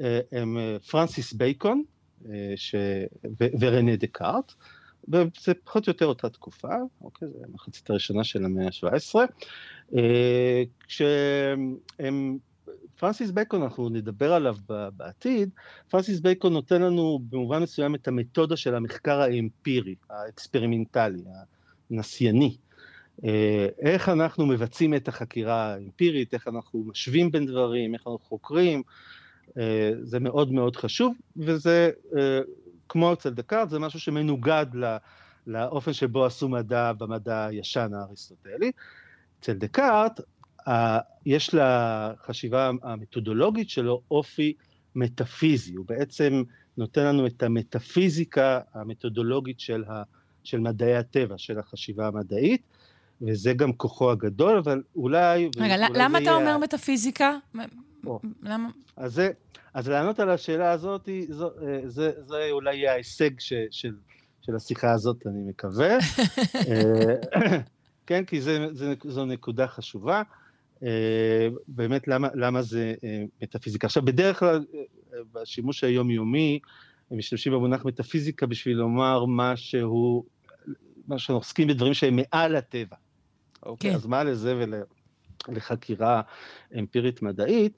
אה, הם אה, פרנסיס בייקון אה, ש... ורנה דקארט. וזה פחות או יותר אותה תקופה, אוקיי, זה המחצית הראשונה של המאה ה-17, כשהם פרנסיס בייקון, אנחנו נדבר עליו בעתיד, פרנסיס בייקון נותן לנו במובן מסוים את המתודה של המחקר האמפירי, האקספרימנטלי, הנסייני. אה, איך אנחנו מבצעים את החקירה האמפירית, איך אנחנו משווים בין דברים, איך אנחנו חוקרים, אה, זה מאוד מאוד חשוב, וזה אה, כמו אצל דקארט, זה משהו שמנוגד לא, לאופן שבו עשו מדע במדע הישן האריסטוטלי. אצל דקארט, יש לחשיבה המתודולוגית שלו אופי מטאפיזי, הוא בעצם נותן לנו את המטאפיזיקה המתודולוגית של, ה, של מדעי הטבע, של החשיבה המדעית, וזה גם כוחו הגדול, אבל אולי... רגע, אולי למה אתה. אומר מטאפיזיקה? או. למה? אז, זה, אז לענות על השאלה הזאת, זו, אה, זה, זה אולי יהיה ההישג ש, של, של השיחה הזאת, אני מקווה. אה, כן, כי זה, זה, זו נקודה חשובה. אה, באמת, למה, למה זה מטאפיזיקה? עכשיו, בדרך כלל, בשימוש היומיומי, הם משתמשים במונח מטאפיזיקה בשביל לומר משהו, מה שאנחנו עוסקים בדברים שהם מעל הטבע. אוקיי, כן. אז מה לזה ולחקירה אמפירית מדעית?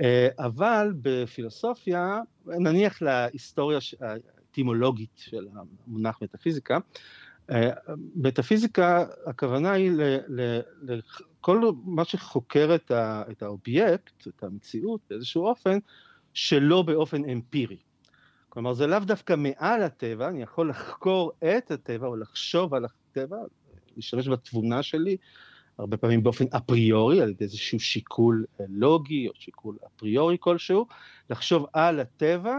אה, אבל בפילוסופיה, נניח להיסטוריה האטימולוגית של המונח מטאפיזיקה, אה, מטאפיזיקה, הכוונה היא לכל מה שחוקר את האובייקט, את המציאות באיזשהו אופן, שלא באופן אמפירי. כלומר, זה לאו דווקא מעל הטבע, אני יכול לחקור את הטבע או לחשוב על הטבע, להשתמש בתבונה שלי, הרבה פעמים באופן אפריורי, על ידי איזשהו שיקול אה, לוגי או שיקול אפריורי כלשהו, לחשוב על הטבע,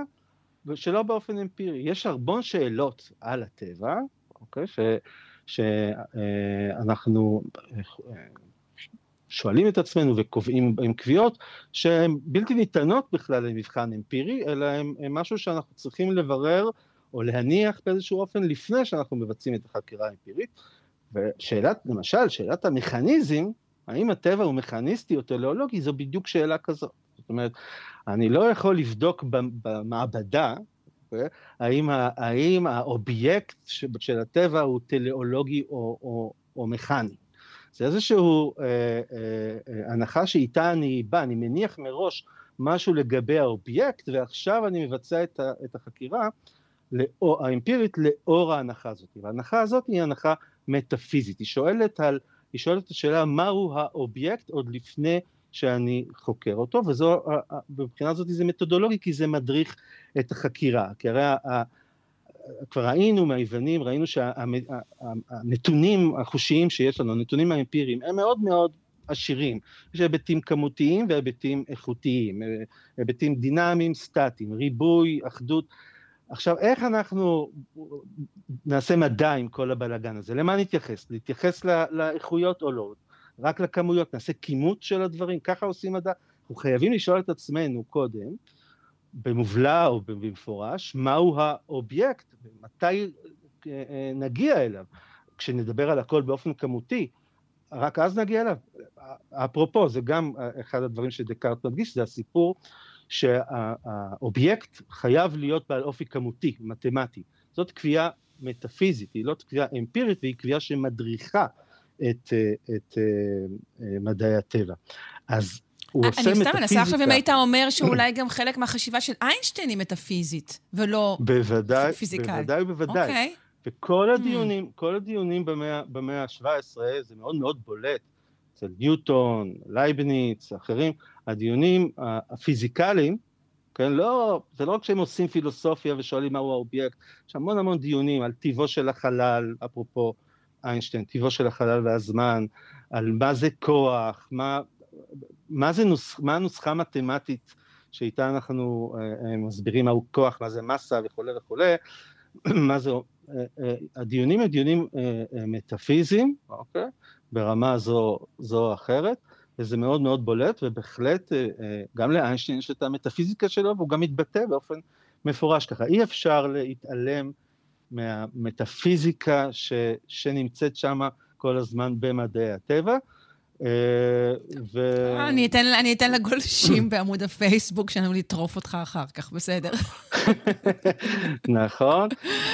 ושלא באופן אמפירי. יש הרבה שאלות על הטבע, אוקיי? שאנחנו אה, שואלים את עצמנו וקובעים עם קביעות שהן בלתי ניתנות בכלל למבחן אמפירי, אלא הן משהו שאנחנו צריכים לברר או להניח באיזשהו אופן לפני שאנחנו מבצעים את החקירה האמפירית. ושאלת, למשל, שאלת המכניזם, האם הטבע הוא מכניסטי או טליאולוגי, זו בדיוק שאלה כזאת. זאת אומרת, אני לא יכול לבדוק במעבדה, האם, האם האובייקט של הטבע הוא טליאולוגי או, או, או מכני. זה איזושהי אה, אה, אה, הנחה שאיתה אני בא, אני מניח מראש משהו לגבי האובייקט, ועכשיו אני מבצע את, ה, את החקירה לאור, האמפירית לאור ההנחה הזאת. וההנחה הזאת היא הנחה מטאפיזית, היא שואלת, על, היא שואלת את השאלה מהו האובייקט עוד לפני שאני חוקר אותו, וזו, מבחינה זאת זה מתודולוגי כי זה מדריך את החקירה, כי הרי כבר ראינו מהיוונים, ראינו שהנתונים החושיים שיש לנו, הנתונים האמפיריים, הם מאוד מאוד עשירים. יש היבטים כמותיים והיבטים איכותיים, היבטים דינמיים, סטטיים, ריבוי, אחדות. עכשיו, איך אנחנו נעשה מדע עם כל הבלאגן הזה? למה נתייחס? נתייחס לאיכויות או לא? רק לכמויות? נעשה כימות של הדברים? ככה עושים מדע? אנחנו חייבים לשאול את עצמנו קודם, במובלע או במפורש, מהו האובייקט ומתי אה, אה, נגיע אליו. כשנדבר על הכל באופן כמותי, רק אז נגיע אליו. אפרופו, זה גם אחד הדברים שדקארט מדגיש, זה הסיפור שהאובייקט חייב להיות בעל אופי כמותי, מתמטי. זאת קביעה מטאפיזית, היא לא קביעה אמפירית, והיא קביעה שמדריכה את, אה, את, את מדעי הטבע. אז הוא עושה מטאפיזיקה. אני סתם מנסה עכשיו אם היית אומר שאולי גם חלק מהחשיבה של איינשטיין היא מטאפיזית, ולא בוודאי, פיזיקלית. בוודאי ובוודאי. אוקיי. וכל hmm. הדיונים, mm. כל הדיונים במאה, במאה ה-17, זה מאוד מאוד בולט, אצל ניוטון, לייבניץ, אחרים, הדיונים הפיזיקליים, כן, לא, זה לא רק שהם עושים פילוסופיה ושואלים מהו האובייקט, יש המון המון דיונים על טיבו של החלל, אפרופו איינשטיין, טיבו של החלל והזמן, על מה זה כוח, מה, מה, זה נוס, מה הנוסחה המתמטית שאיתה אנחנו אה, אה, מסבירים מהו כוח, מה זה מסה וכולי וכולי, מה זה, אה, אה, הדיונים הם דיונים אה, אה, מטאפיזיים, אוקיי? ברמה זו, או אחרת, וזה מאוד מאוד בולט, ובהחלט אה, אה, גם לאיינשטיין יש את המטאפיזיקה שלו, והוא גם מתבטא באופן מפורש ככה. אי אפשר להתעלם מהמטאפיזיקה ש, שנמצאת שם כל הזמן במדעי הטבע, ו... אני אתן, אני אתן לגולשים בעמוד הפייסבוק שלנו לטרוף אותך אחר כך, בסדר. נכון.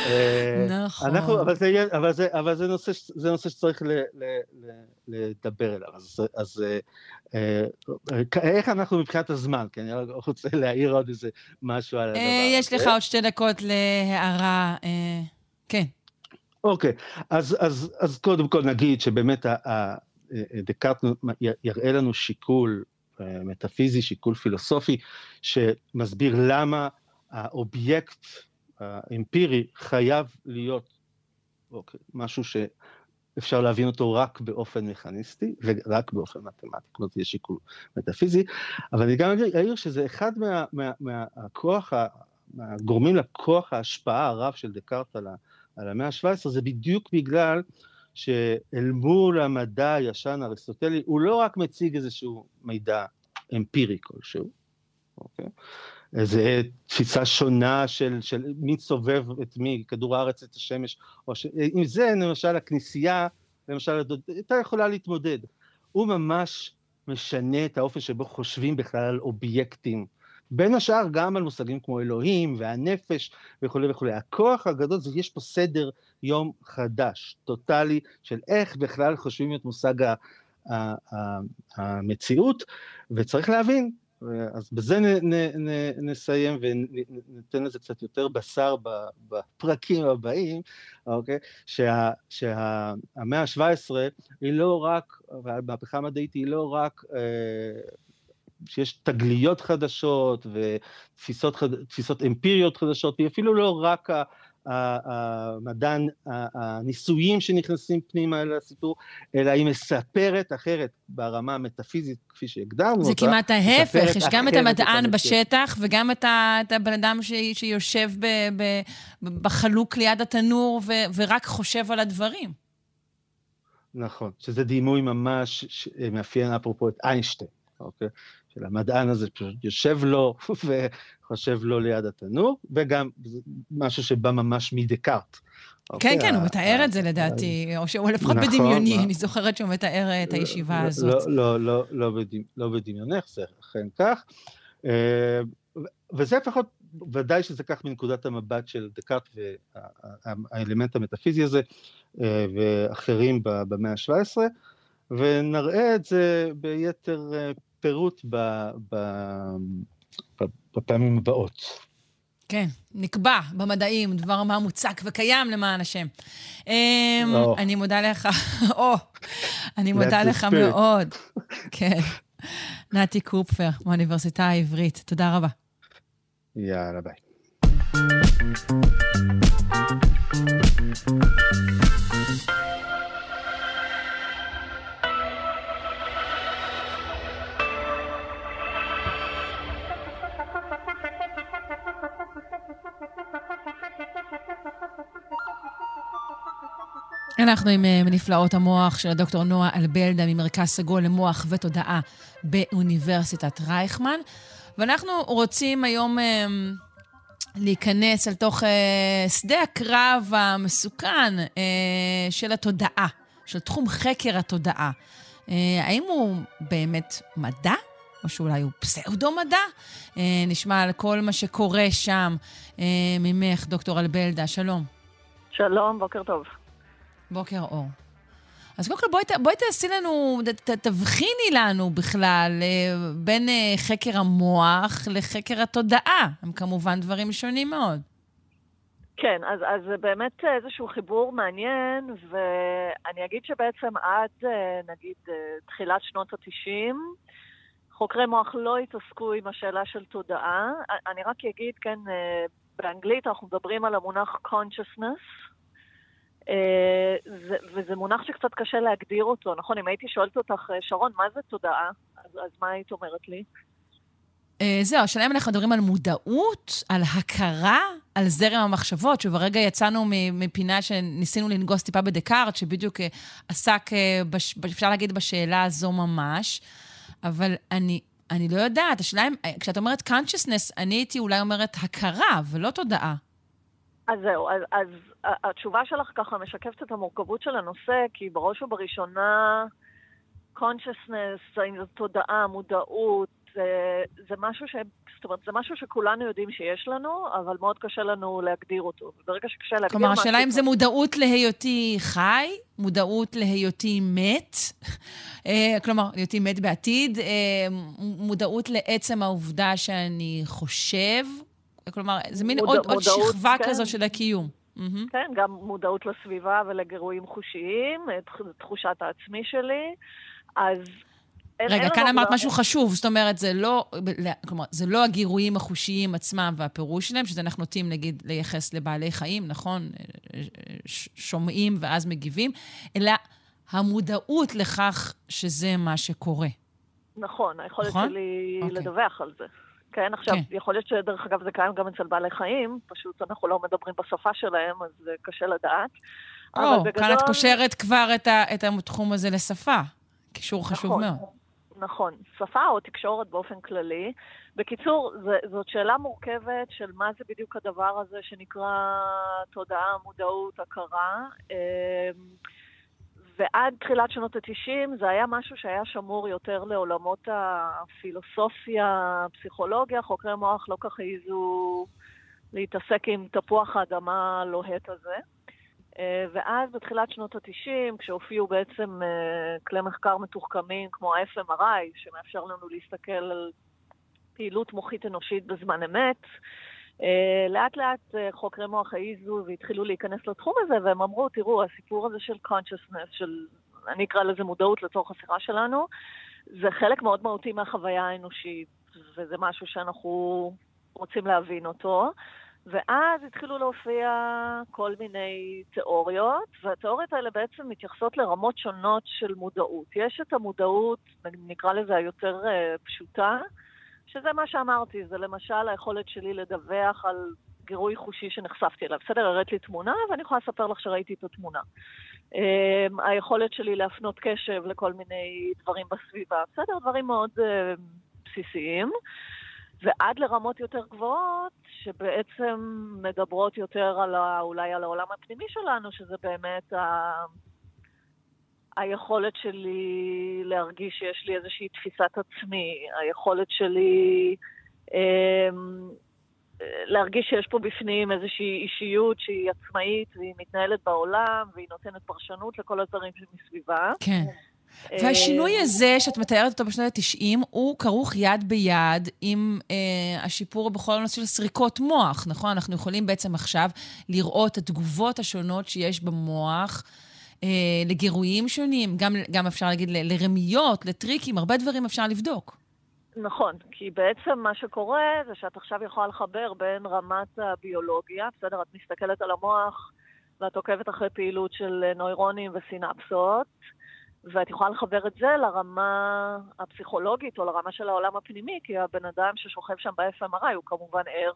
אה, נכון. אנחנו, אבל, זה, אבל, זה, אבל זה, נושא, זה נושא שצריך ל, ל, ל, לדבר אליו. אז, אז אה, איך אנחנו מבחינת הזמן? כי אני רוצה להעיר עוד איזה משהו על הדבר הזה. יש לך עוד שתי דקות להערה. כן. אוקיי, אז, אז, אז קודם כל נגיד שבאמת דקארט יראה לנו שיקול אה, מטאפיזי, שיקול פילוסופי, שמסביר למה האובייקט האמפירי חייב להיות אוקיי, משהו שאפשר להבין אותו רק באופן מכניסטי ורק באופן מתמטי, זה יהיה שיקול מטאפיזי, אבל אני גם אעיר שזה אחד מהכוח, מהגורמים לכוח ההשפעה הרב של דקארט על, על המאה ה-17, זה בדיוק בגלל שאל מול המדע הישן האריסטוטלי, הוא לא רק מציג איזשהו מידע אמפירי כלשהו, אוקיי? איזה תפיסה שונה של, של מי סובב את מי, כדור הארץ, את השמש, או ש... עם זה למשל הכנסייה, למשל, הייתה יכולה להתמודד. הוא ממש משנה את האופן שבו חושבים בכלל על אובייקטים. בין השאר גם על מושגים כמו אלוהים והנפש וכולי וכולי. הכוח הגדול זה, יש פה סדר יום חדש, טוטאלי, של איך בכלל חושבים את מושג המציאות, וצריך להבין אז בזה נ, נ, נ, נסיים וניתן לזה קצת יותר בשר בפרקים הבאים, אוקיי? שה, שהמאה ה-17 היא לא רק, והמהפכה המדעית היא לא רק אה, שיש תגליות חדשות ותפיסות אמפיריות חדשות, היא אפילו לא רק המדען, הניסויים שנכנסים פנימה אל הסיפור, אלא היא מספרת אחרת ברמה המטאפיזית, כפי שהגדרנו זה אותה. זה כמעט ההפך, יש גם את המדען בשטח וגם את, את הבן אדם ש, שיושב ב, ב, בחלוק ליד התנור ו, ורק חושב על הדברים. נכון, שזה דימוי ממש מאפיין אפרופו את איינשטיין, אוקיי? של המדען הזה פשוט יושב לו וחושב לו ליד התנור, וגם משהו שבא ממש מדקארט. כן, אוקיי, כן, הוא מתאר את זה לדעתי, או שהוא לפחות נכון, בדמיוני, אני זוכרת שהוא מתאר את הישיבה לא, הזאת. לא, לא, לא בדמיונך, זה אכן כך. אה, וזה לפחות, ודאי שזה כך מנקודת המבט של דקארט והאלמנט המטאפיזי הזה, אה, ואחרים במאה ה-17, ונראה את זה ביתר אה, פירוט ב, ב, ב, בפעמים הבאות. כן, נקבע במדעים, דבר מה מוצק וקיים למען השם. אמ, אני מודה לך, או, אני מודה לך מאוד. כן. נתי קופפר, מהאוניברסיטה העברית, תודה רבה. יאללה, ביי. אנחנו עם אה, נפלאות המוח של הדוקטור נועה אלבלדה ממרכז סגול למוח ותודעה באוניברסיטת רייכמן. ואנחנו רוצים היום אה, להיכנס אל תוך אה, שדה הקרב המסוכן של התודעה, של תחום חקר התודעה. האם הוא באמת מדע? או שאולי הוא פסאודו-מדע? נשמע על כל מה שקורה שם ממך, דוקטור אלבלדה. שלום. שלום, בוקר טוב. בוקר אור. אז קודם כל בואי, בואי תעשי לנו, ת, תבחיני לנו בכלל אה, בין אה, חקר המוח לחקר התודעה. הם כמובן דברים שונים מאוד. כן, אז, זה באמת איזשהו חיבור מעניין, ואני אגיד שבעצם עד אה, נגיד תחילת שנות ה-90, חוקרי מוח לא התעסקו עם השאלה של תודעה. אני רק אגיד, כן, באנגלית אנחנו מדברים על המונח consciousness, אה, וזה מונח שקצת קשה להגדיר אותו, נכון? אם הייתי שואלת אותך, אה, שרון, מה זה תודעה? אז, אז מה היית אומרת לי? Uh, זהו, השאלה אם אנחנו מדברים על מודעות, על הכרה, על זרם המחשבות, שברגע יצאנו מפינה שניסינו לנגוס טיפה בדקארט, שבדיוק עסק, בש, אפשר להגיד, בשאלה הזו ממש, אבל אני, אני לא יודעת, השאלה אם, כשאת אומרת consciousness, אני הייתי אולי אומרת הכרה ולא תודעה. אז זהו, אז, אז התשובה שלך ככה משקפת את המורכבות של הנושא, כי בראש ובראשונה, consciousness, האם זו תודעה, מודעות, זה, זה משהו ש... זאת אומרת, זה משהו שכולנו יודעים שיש לנו, אבל מאוד קשה לנו להגדיר אותו. ברגע שקשה להגדיר כלומר, משהו... כלומר, השאלה אם זה מודעות להיותי חי, מודעות להיותי מת, אה, כלומר, להיותי מת בעתיד, אה, מודעות לעצם העובדה שאני חושב, כלומר, זה מין מוד, עוד, מודעות, עוד שכבה כן. כזו של הקיום. Mm-hmm. כן, גם מודעות לסביבה ולגירויים חושיים, תחושת העצמי שלי. אז רגע, אין כאן אמרת לא- משהו חשוב, זאת אומרת, זה לא, כלומר, זה לא הגירויים החושיים עצמם והפירוש שלהם, שזה אנחנו נוטים, נגיד, לייחס לבעלי חיים, נכון? ש- שומעים ואז מגיבים, אלא המודעות לכך שזה מה שקורה. נכון, היכולת נכון? שלי אוקיי. לדווח על זה. כן, עכשיו, כן. יכול להיות שדרך אגב זה קיים גם אצל בעלי חיים, פשוט אנחנו לא מדברים בשפה שלהם, אז זה קשה לדעת. או, כאן את בגדול- קושרת כבר את, ה, את התחום הזה לשפה. קישור חשוב נכון. מאוד. נכון, שפה או תקשורת באופן כללי. בקיצור, זה, זאת שאלה מורכבת של מה זה בדיוק הדבר הזה שנקרא תודעה, מודעות, הכרה. ועד תחילת שנות ה-90 זה היה משהו שהיה שמור יותר לעולמות הפילוסופיה, הפסיכולוגיה. חוקרי מוח לא כך העזו להתעסק עם תפוח האדמה הלוהט הזה. אה, ואז בתחילת שנות ה-90, כשהופיעו בעצם אה, כלי מחקר מתוחכמים כמו ה-FMRI, שמאפשר לנו להסתכל על פעילות מוחית אנושית בזמן אמת, לאט לאט אה, חוקרי מוח העיזו והתחילו להיכנס לתחום הזה, והם אמרו, תראו, הסיפור הזה של consciousness, של, אני אקרא לזה מודעות לצורך השיחה שלנו, זה חלק מאוד מהותי מהחוויה האנושית, וזה משהו שאנחנו רוצים להבין אותו. ואז התחילו להופיע כל מיני תיאוריות, והתיאוריות האלה בעצם מתייחסות לרמות שונות של מודעות. יש את המודעות, נקרא לזה היותר uh, פשוטה, שזה מה שאמרתי, זה למשל היכולת שלי לדווח על גירוי חושי שנחשפתי אליו. בסדר, הראת לי תמונה, ואני יכולה לספר לך שראיתי את התמונה. Um, היכולת שלי להפנות קשב לכל מיני דברים בסביבה. בסדר, דברים מאוד uh, בסיסיים. ועד לרמות יותר גבוהות, שבעצם מדברות יותר על ה, אולי על העולם הפנימי שלנו, שזה באמת ה, היכולת שלי להרגיש שיש לי איזושהי תפיסת עצמי, היכולת שלי אה, להרגיש שיש פה בפנים איזושהי אישיות שהיא עצמאית והיא מתנהלת בעולם והיא נותנת פרשנות לכל הדברים שמסביבה. כן. והשינוי הזה שאת מתארת אותו בשנות ה-90, הוא כרוך יד ביד עם אה, השיפור בכל הנושא של סריקות מוח, נכון? אנחנו יכולים בעצם עכשיו לראות את התגובות השונות שיש במוח לגירויים שונים, גם, גם אפשר להגיד ל- לרמיות, לטריקים, הרבה דברים אפשר לבדוק. נכון, כי בעצם מה שקורה זה שאת עכשיו יכולה לחבר בין רמת הביולוגיה, בסדר, את מסתכלת על המוח ואת עוקבת אחרי פעילות של נוירונים וסינפסות, ואת יכולה לחבר את זה לרמה הפסיכולוגית או לרמה של העולם הפנימי, כי הבן אדם ששוכב שם ב-FMRI הוא כמובן ער,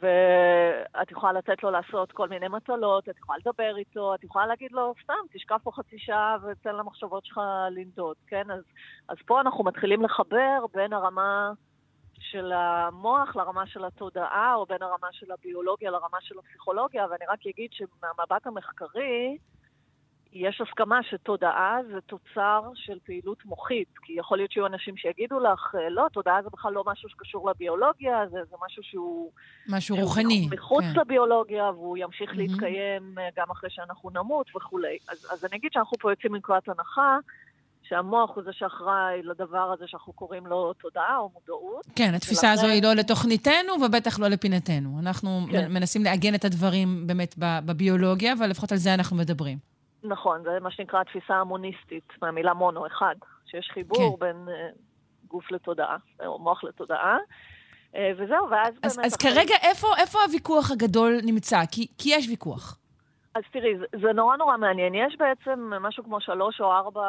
ואת יכולה לתת לו לעשות כל מיני מטלות, את יכולה לדבר איתו, את יכולה להגיד לו, סתם, תשכב פה חצי שעה ותן למחשבות שלך לנדוד, כן? אז, אז פה אנחנו מתחילים לחבר בין הרמה של המוח לרמה של התודעה, או בין הרמה של הביולוגיה לרמה של הפסיכולוגיה, ואני רק אגיד שמהמבט המחקרי, יש הסכמה שתודעה זה תוצר של פעילות מוחית, כי יכול להיות שיהיו אנשים שיגידו לך, לא, תודעה זה בכלל לא משהו שקשור לביולוגיה, זה, זה משהו שהוא... משהו רוחני. מחוץ כן. לביולוגיה, והוא ימשיך מהמם. להתקיים אה, גם אחרי שאנחנו נמות וכולי. אז, אז אני אגיד שאנחנו פה יוצאים מנקודת הנחה שהמוח הוא זה שאחראי לדבר הזה שאנחנו קוראים לו תודעה או מודעות. כן, התפיסה הזו היא לא לתוכניתנו ובטח לא לפינתנו. אנחנו כן. מנסים לעגן את הדברים באמת בביולוגיה, אבל לפחות על זה אנחנו מדברים. נכון, זה מה שנקרא התפיסה המוניסטית, מהמילה מונו, אחד, שיש חיבור כן. בין אה, גוף לתודעה, או מוח לתודעה. אה, וזהו, ואז אז, באמת... אז אחרי- כרגע, איפה, איפה הוויכוח הגדול נמצא? כי, כי יש ויכוח. אז תראי, זה, זה נורא נורא מעניין. יש בעצם משהו כמו שלוש או ארבע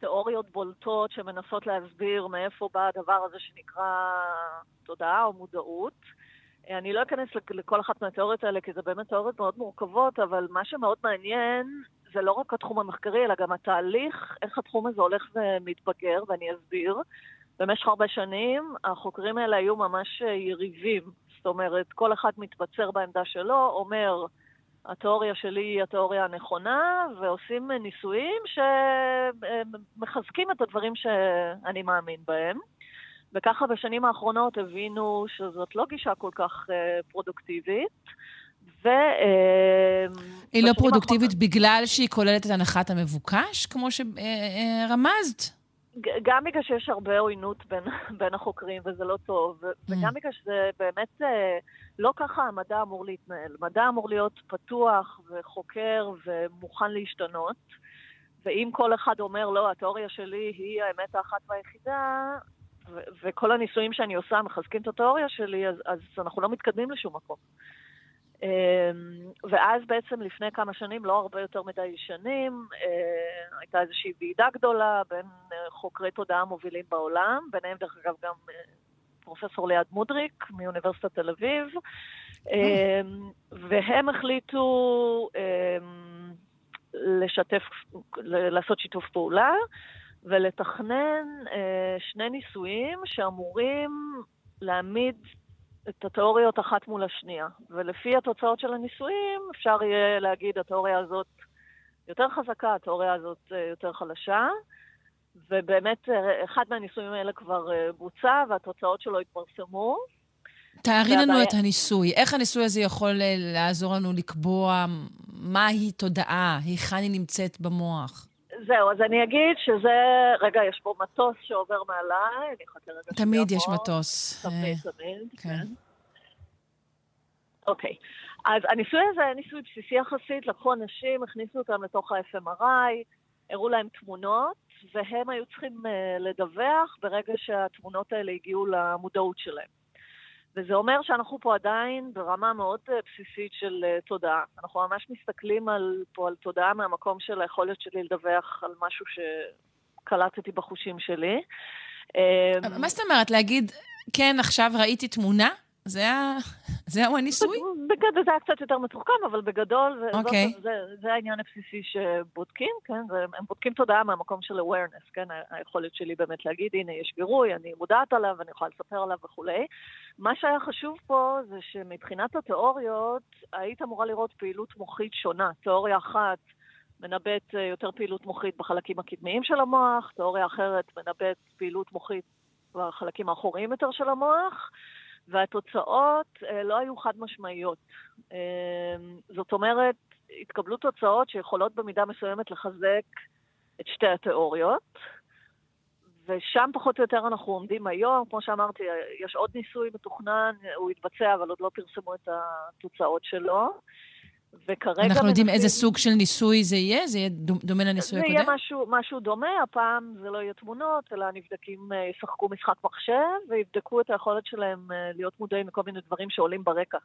תיאוריות בולטות שמנסות להסביר מאיפה בא הדבר הזה שנקרא תודעה או מודעות. אני לא אכנס לכ- לכל אחת מהתיאוריות האלה, כי זה באמת תיאוריות מאוד מורכבות, אבל מה שמאוד מעניין זה לא רק התחום המחקרי, אלא גם התהליך, איך התחום הזה הולך ומתבגר, ואני אסביר. במשך הרבה שנים החוקרים האלה היו ממש יריבים. זאת אומרת, כל אחד מתבצר בעמדה שלו, אומר, התיאוריה שלי היא התיאוריה הנכונה, ועושים ניסויים שמחזקים את הדברים שאני מאמין בהם. וככה בשנים האחרונות הבינו שזאת לא גישה כל כך אה, פרודוקטיבית. ו... אה, היא לא פרודוקטיבית בגלל שהיא כוללת את הנחת המבוקש, כמו שרמזת? ג- גם בגלל שיש הרבה עוינות בין, בין החוקרים, וזה לא טוב, Mm. וגם בגלל שזה באמת אה, לא ככה המדע אמור להתנהל. מדע אמור להיות פתוח וחוקר ומוכן להשתנות, ואם כל אחד אומר, לא, התיאוריה שלי היא האמת האחת והיחידה, ו- וכל הניסויים שאני עושה מחזקים את התיאוריה שלי, אז, אז אנחנו לא מתקדמים לשום מקום. אמ, ואז בעצם לפני כמה שנים, לא הרבה יותר מדי שנים, אה, הייתה איזושהי ועידה גדולה בין אה, חוקרי תודעה מובילים בעולם, ביניהם דרך אגב גם אה, פרופסור ליעד מודריק מאוניברסיטת תל אביב, אמ, והם החליטו אמ, לשתף, לעשות שיתוף פעולה ולתכנן שני ניסויים שאמורים להעמיד את התיאוריות אחת מול השנייה. ולפי התוצאות של הניסויים אפשר יהיה להגיד התיאוריה הזאת יותר חזקה, התיאוריה הזאת אה, יותר חלשה. ובאמת, אה, אחד מהניסויים האלה כבר אה, בוצע והתוצאות שלו התפרסמו. תארי לנו את הניסוי. איך הניסוי הזה יכול לעזור לנו לקבוע מהי תודעה, היכן היא נמצאת במוח? זהו, אז אני אגיד שזה... רגע, יש פה מטוס שעובר מעליי, אני אחכה רגע תמיד יש מטוס. תמיד, תמיד, כן. אוקיי. אז הניסוי הזה היה ניסוי בסיסי יחסית, לקחו אנשים, הכניסו אותם לתוך ה-FMRI, הראו להם תמונות, והם היו צריכים uh, לדווח ברגע שהתמונות האלה הגיעו למודעות שלהם. וזה אומר שאנחנו פה עדיין ברמה מאוד uh, בסיסית של uh, תודעה. אנחנו ממש מסתכלים על, פה על תודעה מהמקום של היכולת שלי לדווח על משהו שקלטתי בחושים שלי. מה זאת אומרת? להגיד, כן, עכשיו ראיתי תמונה? זה היה... זהו הניסוי? בגדול זה היה קצת יותר מתוחכם, אבל בגדול okay. אוקיי. זה, זה, זה העניין הבסיסי שבודקים, כן? זה, הם בודקים תודעה מהמקום של awareness, כן? היכולת שלי באמת להגיד, הנה, יש גירוי, אני מודעת עליו, אני יכולה לספר עליו וכולי. מה שהיה חשוב פה זה שמבחינת התיאוריות, היית אמורה לראות פעילות מוחית שונה. תיאוריה אחת מנבאת אה, יותר פעילות מוחית בחלקים הקדמיים של המוח, תיאוריה אחרת מנבאת פעילות מוחית בחלקים האחוריים יותר של המוח. והתוצאות אה, לא היו חד משמעיות. אה, זאת אומרת, התקבלו תוצאות שיכולות במידה מסוימת לחזק את שתי התיאוריות, ושם פחות או יותר אנחנו עומדים היום. כמו שאמרתי, יש עוד ניסוי מתוכנן, הוא יתבצע, אבל עוד לא פרסמו את התוצאות שלו. וכרגע... אנחנו יודעים איזה סוג של ניסוי זה יהיה? זה יהיה דומה לניסוי הקודם? זה יהיה משהו, משהו דומה, הפעם זה לא יהיה תמונות, אלא הנבדקים אה, ישחקו משחק מחשב ויבדקו את היכולת שלהם אה, להיות מודעים לכל מיני דברים שעולים ברקע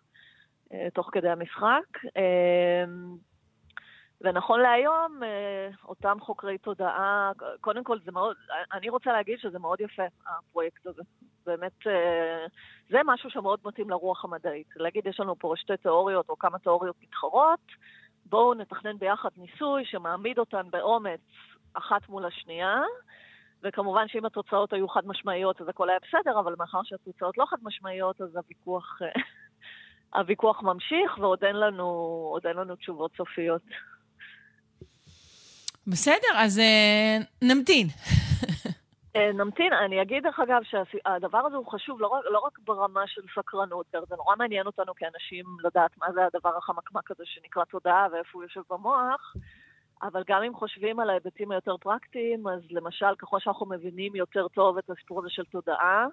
אה, תוך כדי המשחק. ונכון להיום, אותם חוקרי תודעה, קודם כל זה מאוד, אני רוצה להגיד שזה מאוד יפה, הפרויקט הזה. באמת, אה, זה משהו שמאוד מתאים לרוח המדעית. להגיד, יש לנו פה שתי תיאוריות או כמה תיאוריות מתחרות, בואו נתכנן ביחד ניסוי שמעמיד אותן באומץ אחת מול השנייה, וכמובן שאם התוצאות היו חד משמעיות אז הכל היה בסדר, אבל מאחר שהתוצאות לא חד משמעיות, אז הוויכוח, אה, הוויכוח ממשיך ועוד אין לנו, אין לנו תשובות סופיות. בסדר, אז uh, נמתין. אה, נמתין, אני אגיד דרך אגב שהדבר הזה הוא חשוב לא רק, לא רק ברמה של סקרנות, זה נורא מעניין אותנו כאנשים לדעת מה זה הדבר החמקמק הזה שנקרא תודעה ואיפה הוא יושב במוח, אבל גם אם חושבים על ההיבטים היותר פרקטיים, אז למשל, ככל שאנחנו מבינים יותר טוב את הסיפור הזה של תודעה,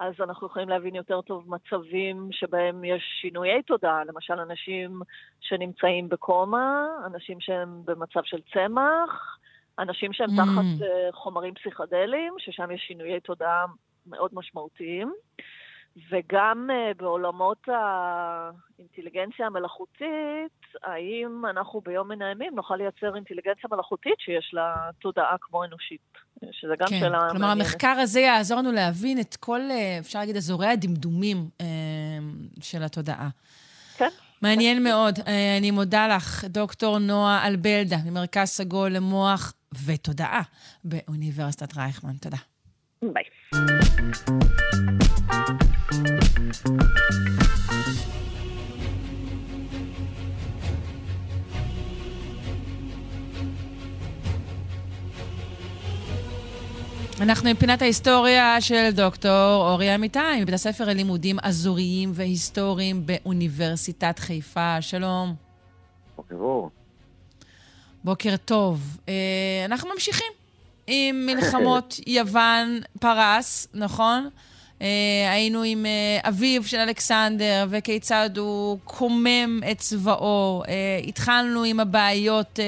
אז אנחנו יכולים להבין יותר טוב מצבים שבהם יש שינויי תודעה, למשל אנשים שנמצאים בקומה, אנשים שהם במצב של צמח, אנשים שהם mm. תחת uh, חומרים פסיכדליים, ששם יש שינויי תודעה מאוד משמעותיים, וגם uh, בעולמות האינטליגנציה המלאכותית, האם אנחנו ביום מן הימים נוכל לייצר אינטליגנציה מלאכותית שיש לה תודעה כמו אנושית, שזה גם כן. שאלה מעניינת. כלומר, המחקר הזה יעזור לנו להבין את כל, אה, אפשר להגיד, אזורי הדמדומים uh, של התודעה. כן. מעניין מאוד. אני מודה לך, דוקטור נועה אלבלדה, ממרכז סגול למוח ותודעה באוניברסיטת רייכמן. תודה. ביי. אנחנו עם פינת ההיסטוריה של דוקטור אורי אמיתי, מבית הספר ללימודים אזוריים והיסטוריים באוניברסיטת חיפה. שלום. בוקר אור. בוקר טוב. אה, אנחנו ממשיכים עם מלחמות יוון-פרס, נכון? אה, היינו עם אה, אביו של אלכסנדר וכיצד הוא קומם את צבאו. אה, התחלנו עם הבעיות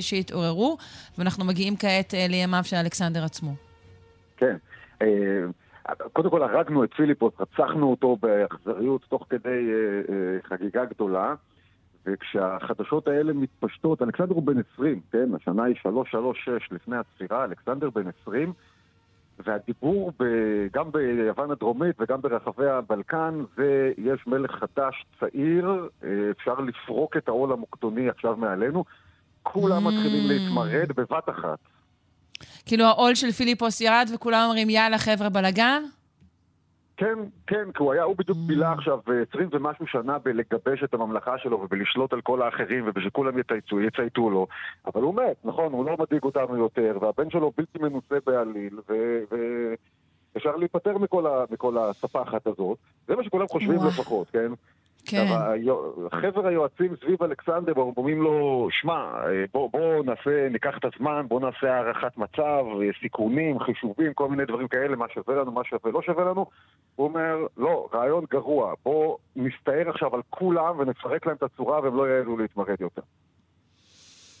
שהתעוררו, ואנחנו מגיעים כעת לימיו של אלכסנדר עצמו. כן. קודם כל הרגנו את פיליפוס, רצחנו אותו באכזריות תוך כדי חגיגה גדולה. וכשהחדשות האלה מתפשטות, אלכסנדר הוא בן 20, כן? השנה היא 336 לפני הספירה, אלכסנדר בן 20, והדיבור ב, גם ביוון הדרומית וגם ברחבי הבלקן זה יש מלך חדש צעיר, אה, אפשר לפרוק את העול המוקדוני עכשיו מעלינו. כולם mm. מתחילים להתמרד בבת אחת. כאילו העול של פיליפוס ירד וכולם אומרים יאללה חבר'ה בלאגן? כן, כן, כי הוא היה, הוא בדיוק בילה עכשיו 20 ומשהו שנה בלגבש את הממלכה שלו ובלשלוט על כל האחרים ושכולם יצייתו, יצייתו לו, אבל הוא מת, נכון, הוא לא מדאיג אותנו יותר, והבן שלו בלתי מנוסה בעליל, ואפשר להיפטר מכל, ה... מכל הספחת הזאת. זה מה שכולם חושבים לפחות, כן? כן. חבר היועצים סביב אלכסנדר אומרים לו, שמע, בוא, בוא נעשה, ניקח את הזמן, בוא נעשה הערכת מצב, סיכונים, חישובים, כל מיני דברים כאלה, מה שווה לנו, מה שווה לא שווה לנו. הוא אומר, לא, רעיון גרוע, בוא נסתער עכשיו על כולם ונפרק להם את הצורה והם לא יעלו להתמרד יותר.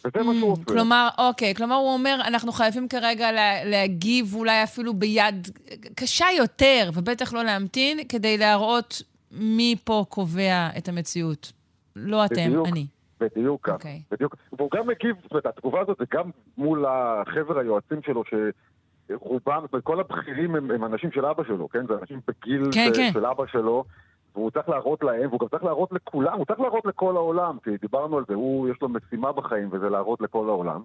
וזה מה שהוא mm, עושה. כלומר, אוקיי, כלומר הוא אומר, אנחנו חייבים כרגע לה, להגיב אולי אפילו ביד קשה יותר, ובטח לא להמתין, כדי להראות מי פה קובע את המציאות? לא אתם, בדיוק, אני. בדיוק ככה, okay. אוקיי. בדיוק. והוא גם מגיב, זאת אומרת, התגובה הזאת זה גם מול החבר היועצים שלו, שרובם, כל הבכירים הם, הם אנשים של אבא שלו, כן? זה אנשים בגיל כן, כן. של אבא שלו. והוא צריך להראות להם, והוא גם צריך להראות לכולם, הוא צריך להראות לכל העולם, כי דיברנו על זה, הוא, יש לו משימה בחיים, וזה להראות לכל העולם.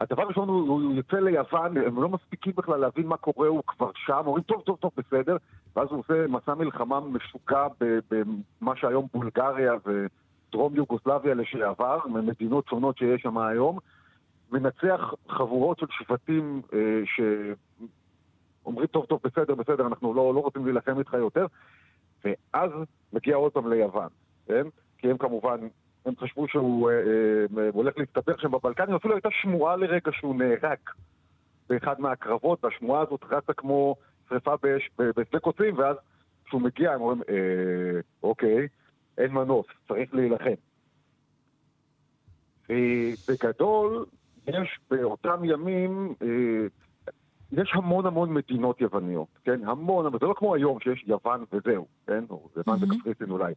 הדבר הראשון הוא, הוא יוצא ליוון, הם לא מספיקים בכלל להבין מה קורה, הוא כבר שם, אומרים טוב, טוב, טוב, בסדר, ואז הוא עושה מסע מלחמה משוגע במה שהיום בולגריה ודרום יוגוסלביה לשעבר, ממדינות שונות שיש שם היום, מנצח חבורות של שבטים אה, שאומרים טוב, טוב, בסדר, בסדר, אנחנו לא, לא רוצים להילחם איתך יותר, ואז מגיע עוד פעם ליוון, כן? כי הם כמובן הם חשבו שהוא אה, אה, הולך להסתבך שם בבלקנים, אפילו הייתה שמועה לרגע שהוא נהרג באחד מהקרבות, והשמועה הזאת רצה כמו שרפה בשדה קוצים, ואז כשהוא מגיע הם אומרים, אה, אוקיי, אין מנוס, צריך להילחם. ובגדול, יש באותם ימים, אה, יש המון המון מדינות יווניות, כן? המון, אבל זה לא כמו היום שיש יוון וזהו, כן? או יוון. וקפריסין אולי.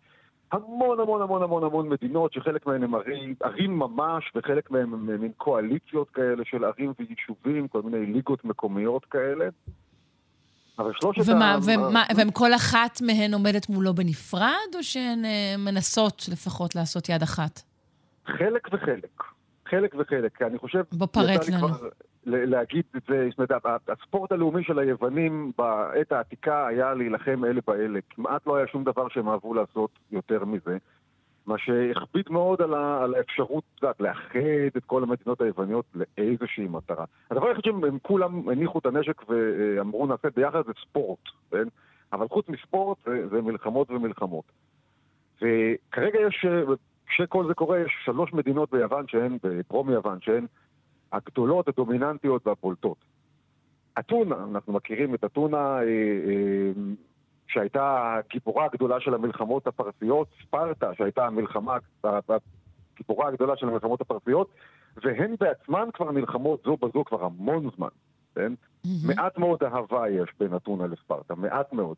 המון המון המון המון המון מדינות שחלק מהן הם ערים, ערים ממש וחלק מהן הם מין קואליציות כאלה של ערים ויישובים, כל מיני ליגות מקומיות כאלה. אבל שלושת ומה, ה... ומה, והם כל אחת מהן עומדת מולו בנפרד, או שהן אה, מנסות לפחות לעשות יד אחת? חלק וחלק. חלק וחלק. אני חושב... בוא פרט לנו. כבר, להגיד את זה, זאת אומרת, הספורט הלאומי של היוונים בעת העתיקה היה להילחם אלה באלה. כמעט לא היה שום דבר שהם אהבו לעשות יותר מזה. מה שהכביד מאוד על, ה, על האפשרות, את יודעת, לאחד את כל המדינות היווניות לאיזושהי מטרה. הדבר היחיד שהם כולם הניחו את הנשק ואמרו נעשה ביחד זה ספורט, כן? אבל חוץ מספורט זה, זה מלחמות ומלחמות. וכרגע יש, כשכל זה קורה, יש שלוש מדינות ביוון שהן, בדרום יוון, שהן הגדולות, הדומיננטיות והבולטות. אתונה, אנחנו מכירים את אתונה, אה, אה, שהייתה הגיבורה הגדולה של המלחמות הפרסיות, ספרטה, שהייתה המלחמה, הגיבורה הגדולה של המלחמות הפרסיות, והן בעצמן כבר נלחמות זו בזו כבר המון זמן, כן? Mm-hmm. מעט מאוד אהבה יש בין אתונה לספרטה, מעט מאוד.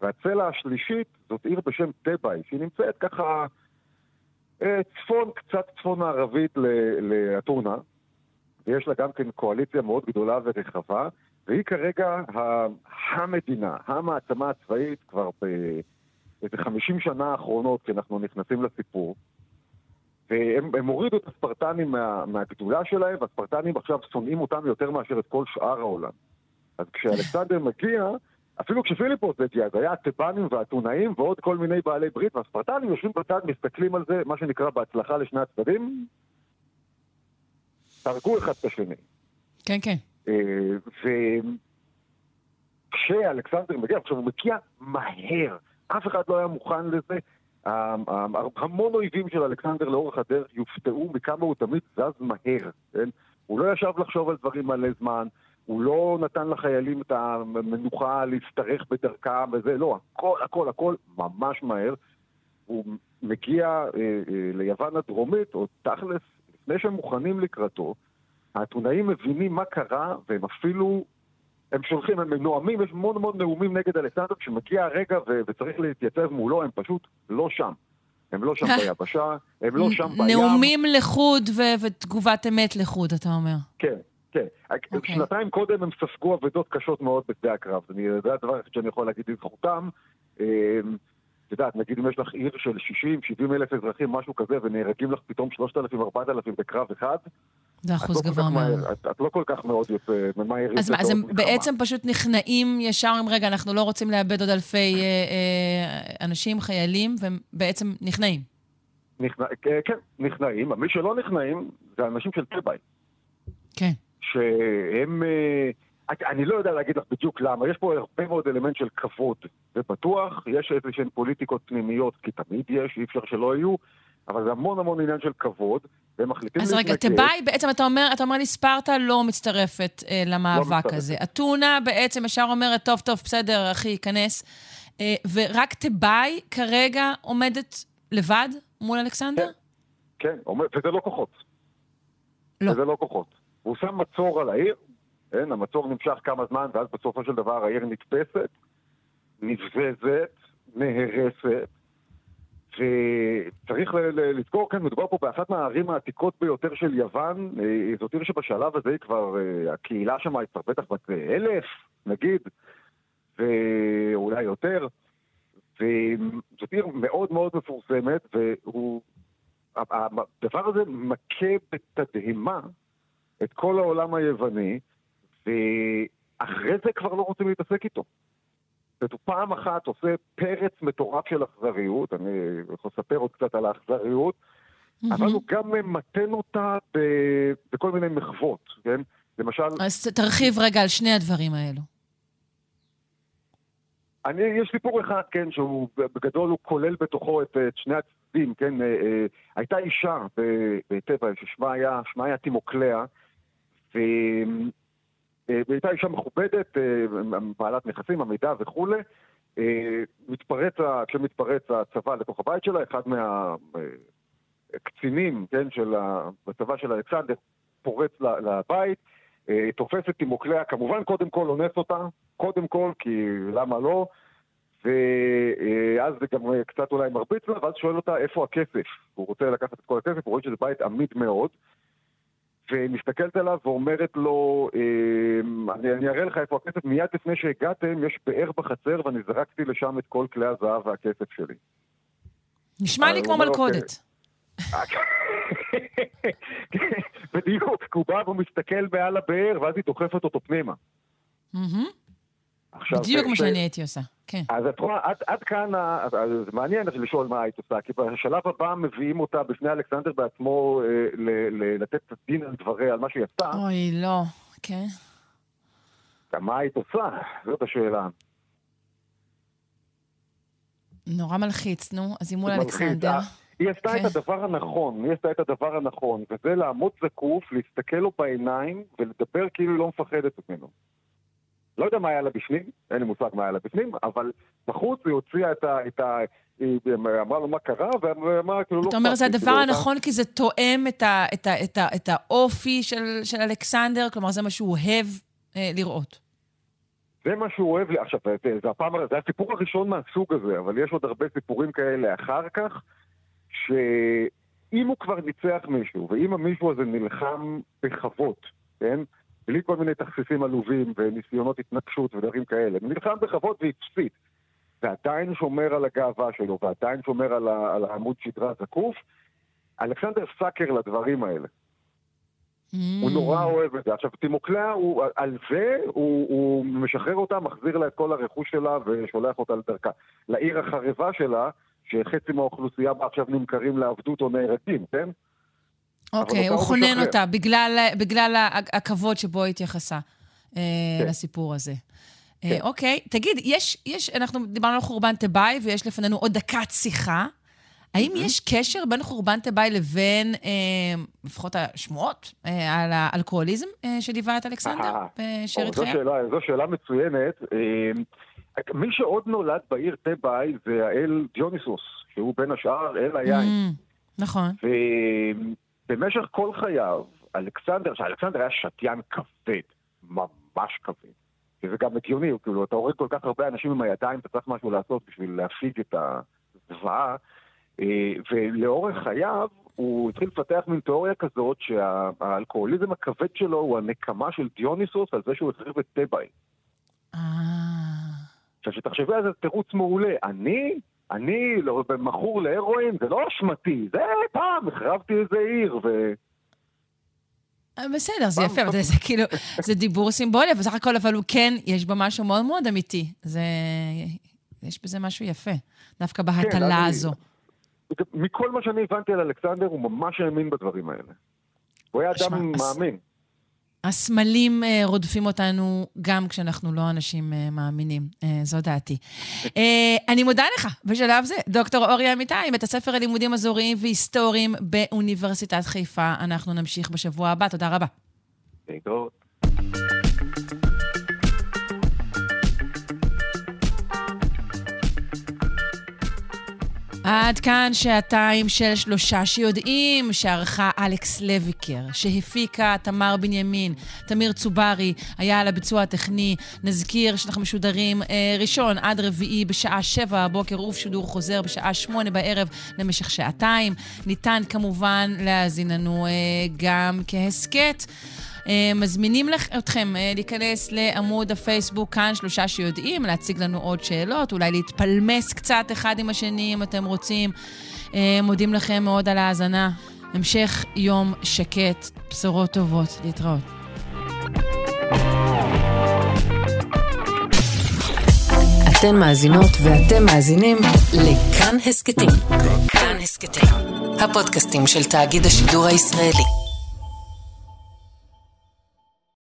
והצלע השלישית זאת עיר בשם טבעי, שהיא נמצאת ככה אה, צפון, קצת צפון מערבית לאתונה, ויש לה גם כן קואליציה מאוד גדולה ורחבה, והיא כרגע המדינה, המעצמה הצבאית כבר באיזה 50 שנה האחרונות, כי אנחנו נכנסים לסיפור. והם הורידו את הספרטנים מה, מהגדולה שלהם, והספרטנים עכשיו שונאים אותם יותר מאשר את כל שאר העולם. אז כשאלכסנדר מגיע, אפילו כשפיליפוס הגיע, זה היה הטבנים והאתונאים ועוד כל מיני בעלי ברית, והספרטנים יושבים בצד, מסתכלים על זה, מה שנקרא בהצלחה לשני הצדדים, הרגו אחד את השני. כן, כן. אה, וכשאלכסנדר מגיע, עכשיו הוא מגיע מהר, אף אחד לא היה מוכן לזה. המון אויבים של אלכסנדר לאורך הדרך יופתעו מכמה הוא תמיד זז מהר, כן? הוא לא ישב לחשוב על דברים מלא זמן, הוא לא נתן לחיילים את המנוחה להשתרך בדרכם וזה, לא, הכל, הכל, הכל ממש מהר. הוא מגיע אה, אה, ליוון הדרומית, או תכלס, לפני שהם מוכנים לקראתו, האתונאים מבינים מה קרה, והם אפילו, הם שולחים, הם נואמים, יש המון המון נאומים נגד אלכסנדר, כשמגיע הרגע ו- וצריך להתייצב מולו, הם פשוט לא שם. הם לא שם ביבשה, הם לא שם בים. נאומים לחוד ו- ותגובת אמת לחוד, אתה אומר. כן, כן. Okay. אוקיי. שנתיים קודם הם ספגו אבדות קשות מאוד בשדה הקרב. יודע הדבר היחיד שאני יכול להגיד לזכותם. את יודעת, נגיד אם יש לך עיר של 60-70 אלף אזרחים, משהו כזה, ונהרגים לך פתאום 3,000-4,000 בקרב אחד, זה אחוז לא גבוה מאוד. את, את לא כל כך מאוד יוצא, ממהר אז מה, אז הם בעצם פשוט נכנעים ישר עם רגע, אנחנו לא רוצים לאבד עוד אלפי אה, אה, אנשים, חיילים, והם בעצם נכנעים. נכנע, כן, כן, נכנעים. מי שלא נכנעים זה אנשים של טבעי. כן. שהם... אה, אני לא יודע להגיד לך בדיוק למה, יש פה הרבה מאוד אלמנט של כבוד, זה בטוח, יש איזה שהן פוליטיקות פנימיות, כי תמיד יש, אי אפשר שלא יהיו, אבל זה המון המון עניין של כבוד, והם מחליטים אז רגע, תבאי, בעצם אתה אומר, אתה אומר לי, ספרטה לא מצטרפת אה, למאבק מצטרפת. הזה. אתונה בעצם ישר אומרת, טוב, טוב, בסדר, אחי, ייכנס. אה, ורק תבאי כרגע עומדת לבד מול אלכסנדר? כן, אומר- וזה לא כוחות. לא. וזה לא כוחות. הוא שם מצור על העיר, כן, המצור נמשך כמה זמן, ואז בסופו של דבר העיר נתפסת, נבזזת, נהרסת, וצריך לזכור כאן, מדובר פה באחת מהערים העתיקות ביותר של יוון, אה, זאת עיר שבשלב הזה היא כבר, אה, הקהילה שם היא כבר בטח בת אה, אלף, נגיד, ואולי יותר, וזאת עיר מאוד מאוד מפורסמת, והוא... הזה מכה בתדהמה את כל העולם היווני, ואחרי זה כבר לא רוצים להתעסק איתו. זאת אומרת, הוא פעם אחת עושה פרץ מטורף של אכזריות, אני יכול לספר עוד קצת על האכזריות, אבל הוא גם ממתן אותה ב- בכל מיני מחוות, כן? למשל... אז תרחיב רגע על שני הדברים האלו. אני, יש סיפור אחד, כן, שהוא בגדול הוא כולל בתוכו את, את שני הצדדים, כן, אה, אה, הייתה אישה בטבע ששמה היה, שמה היה תימוקלאה, ו... אה, והייתה אישה מכובדת, אה, בעלת נכסים, המידע וכולי. אה, מתפרץ, כשמתפרץ הצבא לתוך הבית שלה, אחד מהקצינים, כן, של ה... בצבא של אלכסנדר, פורץ לבית, אה, תופס את תימוקלאה, כמובן קודם כל אונס אותה, קודם כל, כי למה לא? ואז זה גם קצת אולי מרביץ לה, ואז שואל אותה איפה הכסף. הוא רוצה לקחת את כל הכסף, הוא רואה שזה בית עמיד מאוד, ומסתכלת עליו ואומרת לו, אה, אני, אני אראה לך איפה הכסף, מיד לפני שהגעתם יש באר בחצר ואני זרקתי לשם את כל כלי הזהב והכסף שלי. נשמע לי כמו אומר, מלכודת. בדיוק, כי הוא בא והוא מסתכל מעל הבאר ואז היא דוחפת אותו פנימה. עכשיו, בדיוק ש- שאני הייתי עושה, כן. אז את רואה, עד, עד כאן, ה- אז זה מעניין לשאול מה היית עושה, כי בשלב הבא מביאים אותה בפני אלכסנדר בעצמו אה, ל- ל- לתת את הדין על דבריה, על מה שהיא עשתה. אוי, לא. כן. גם מה היית עושה? זאת השאלה. נורא מלחיץ, נו. אז היא מול. אלכסנדר. אה, היא עשתה כן. את הדבר הנכון, היא עשתה את הדבר הנכון, וזה לעמוד זקוף, להסתכל לו בעיניים ולדבר כאילו היא לא מפחדת ממנו. לא יודע מה היה לה בפנים, אין לי מושג מה היה לה בפנים, אבל בחוץ היא הוציאה את ה... את ה היא אמרה לו מה קרה, ואמרה כאילו לא... אתה אומר, זה הדבר הנכון כי זה תואם את ה- את ה- את ה- את האופי של של אלכסנדר, כלומר, זה מה שהוא אוהב אה, לראות. זה מה שהוא אוהב. עכשיו, זה, זה הפעם, זה הסיפור הראשון מהסוג הזה, אבל יש עוד הרבה סיפורים כאלה אחר כך, שאם הוא כבר ניצח מישהו, ואם המישהו הזה נלחם בכבוד, כן? בלי כל מיני תכסיסים עלובים וניסיונות התנגשות ודברים כאלה, נלחם בכבוד והפסיד, ועדיין שומר על הגאווה שלו, ועדיין שומר על, ה, על העמוד שדרה זקוף, אלכסנדר סאקר לדברים האלה. הוא נורא אוהב את זה. עכשיו, תימוקלאה, הוא, על זה הוא, הוא משחרר אותה, מחזיר לה את כל הרכוש שלה ושולח אותה לדרכה. לעיר החרבה שלה, שחצי מהאוכלוסייה בה עכשיו נמכרים לעבדות או נהרגים, כן? אוקיי, הוא חונן. אותה בגלל, בגלל הכבוד שבו היא התייחסה אה, כן. לסיפור הזה. אה, כן. אוקיי, תגיד, יש, יש, אנחנו דיברנו על חורבן תבאי ויש לפנינו עוד דקת שיחה. האם יש קשר בין חורבן תבאי לבין, אה, לפחות השמועות, אה, על האלכוהוליזם אה, שליווה את אלכסנדר בשארית חייו? זו, זו שאלה מצוינת. אה, מי שעוד נולד בעיר תבאי זה האל דיוניסוס, שהוא בין השאר אל היין. Mm, נכון. ובמשך כל חייו, אלכסנדר, שאלכסנדר היה שתיין כבד, ממש כבד. שזה גם הגיוני, כאילו, אתה הורג כל כך הרבה אנשים עם הידיים, אתה צריך משהו לעשות בשביל להפיג את הזוועה. אה, ולאורך חייו הוא התחיל לפתח מין תיאוריה כזאת שהאלכוהוליזם הכבד שלו הוא הנקמה של דיוניסוס על זה שהוא החריב את תבאי. אה. עכשיו, שתחשבי על זה תירוץ מעולה. אני, אני לא, מכור להרואין, זה לא אשמתי, זה פעם החרבתי איזה עיר ו... אה, בסדר, זה יפה, אבל זה כאילו, זה דיבור סימבולי, בסך הכל, אבל הוא כן, יש בו משהו מאוד מאוד אמיתי. זה, יש בזה משהו יפה, דווקא כן, בהטלה הזו. מכל מה שאני הבנתי על אלכסנדר, הוא ממש האמין בדברים האלה. הוא היה אדם מאמין. הסמלים uh, רודפים אותנו גם כשאנחנו לא אנשים uh, מאמינים, uh, זו דעתי. אני מודה לך בשלב זה, דוקטור אורי אמיתי, בית הספר ללימודים אזוריים והיסטוריים באוניברסיטת חיפה. אנחנו נמשיך בשבוע הבא, תודה רבה. להתראות. עד כאן שעתיים של שלושה שיודעים, שערכה אלכס לויקר, שהפיקה תמר בנימין, תמיר צוברי היה על הביצוע הטכני. נזכיר שאנחנו משודרים אה, ראשון עד רביעי בשעה שבע בבוקר ובשידור חוזר בשעה שמונה בערב למשך שעתיים. ניתן כמובן להאזין לנו אה, גם כהסכת. אה, מזמינים אתכם אה, להיכנס לעמוד הפייסבוק כאן, שלושה שיודעים, להציג לנו עוד שאלות, אולי להתפלמס קצת אחד עם השני אם אתם רוצים. אה, מודים לכם מאוד על ההאזנה. המשך יום שקט, בשורות טובות, להתראות. אתן מאזינות ואתם מאזינים לכאן הסכתים. כאן הסכתים, הפודקאסטים של תאגיד השידור הישראלי.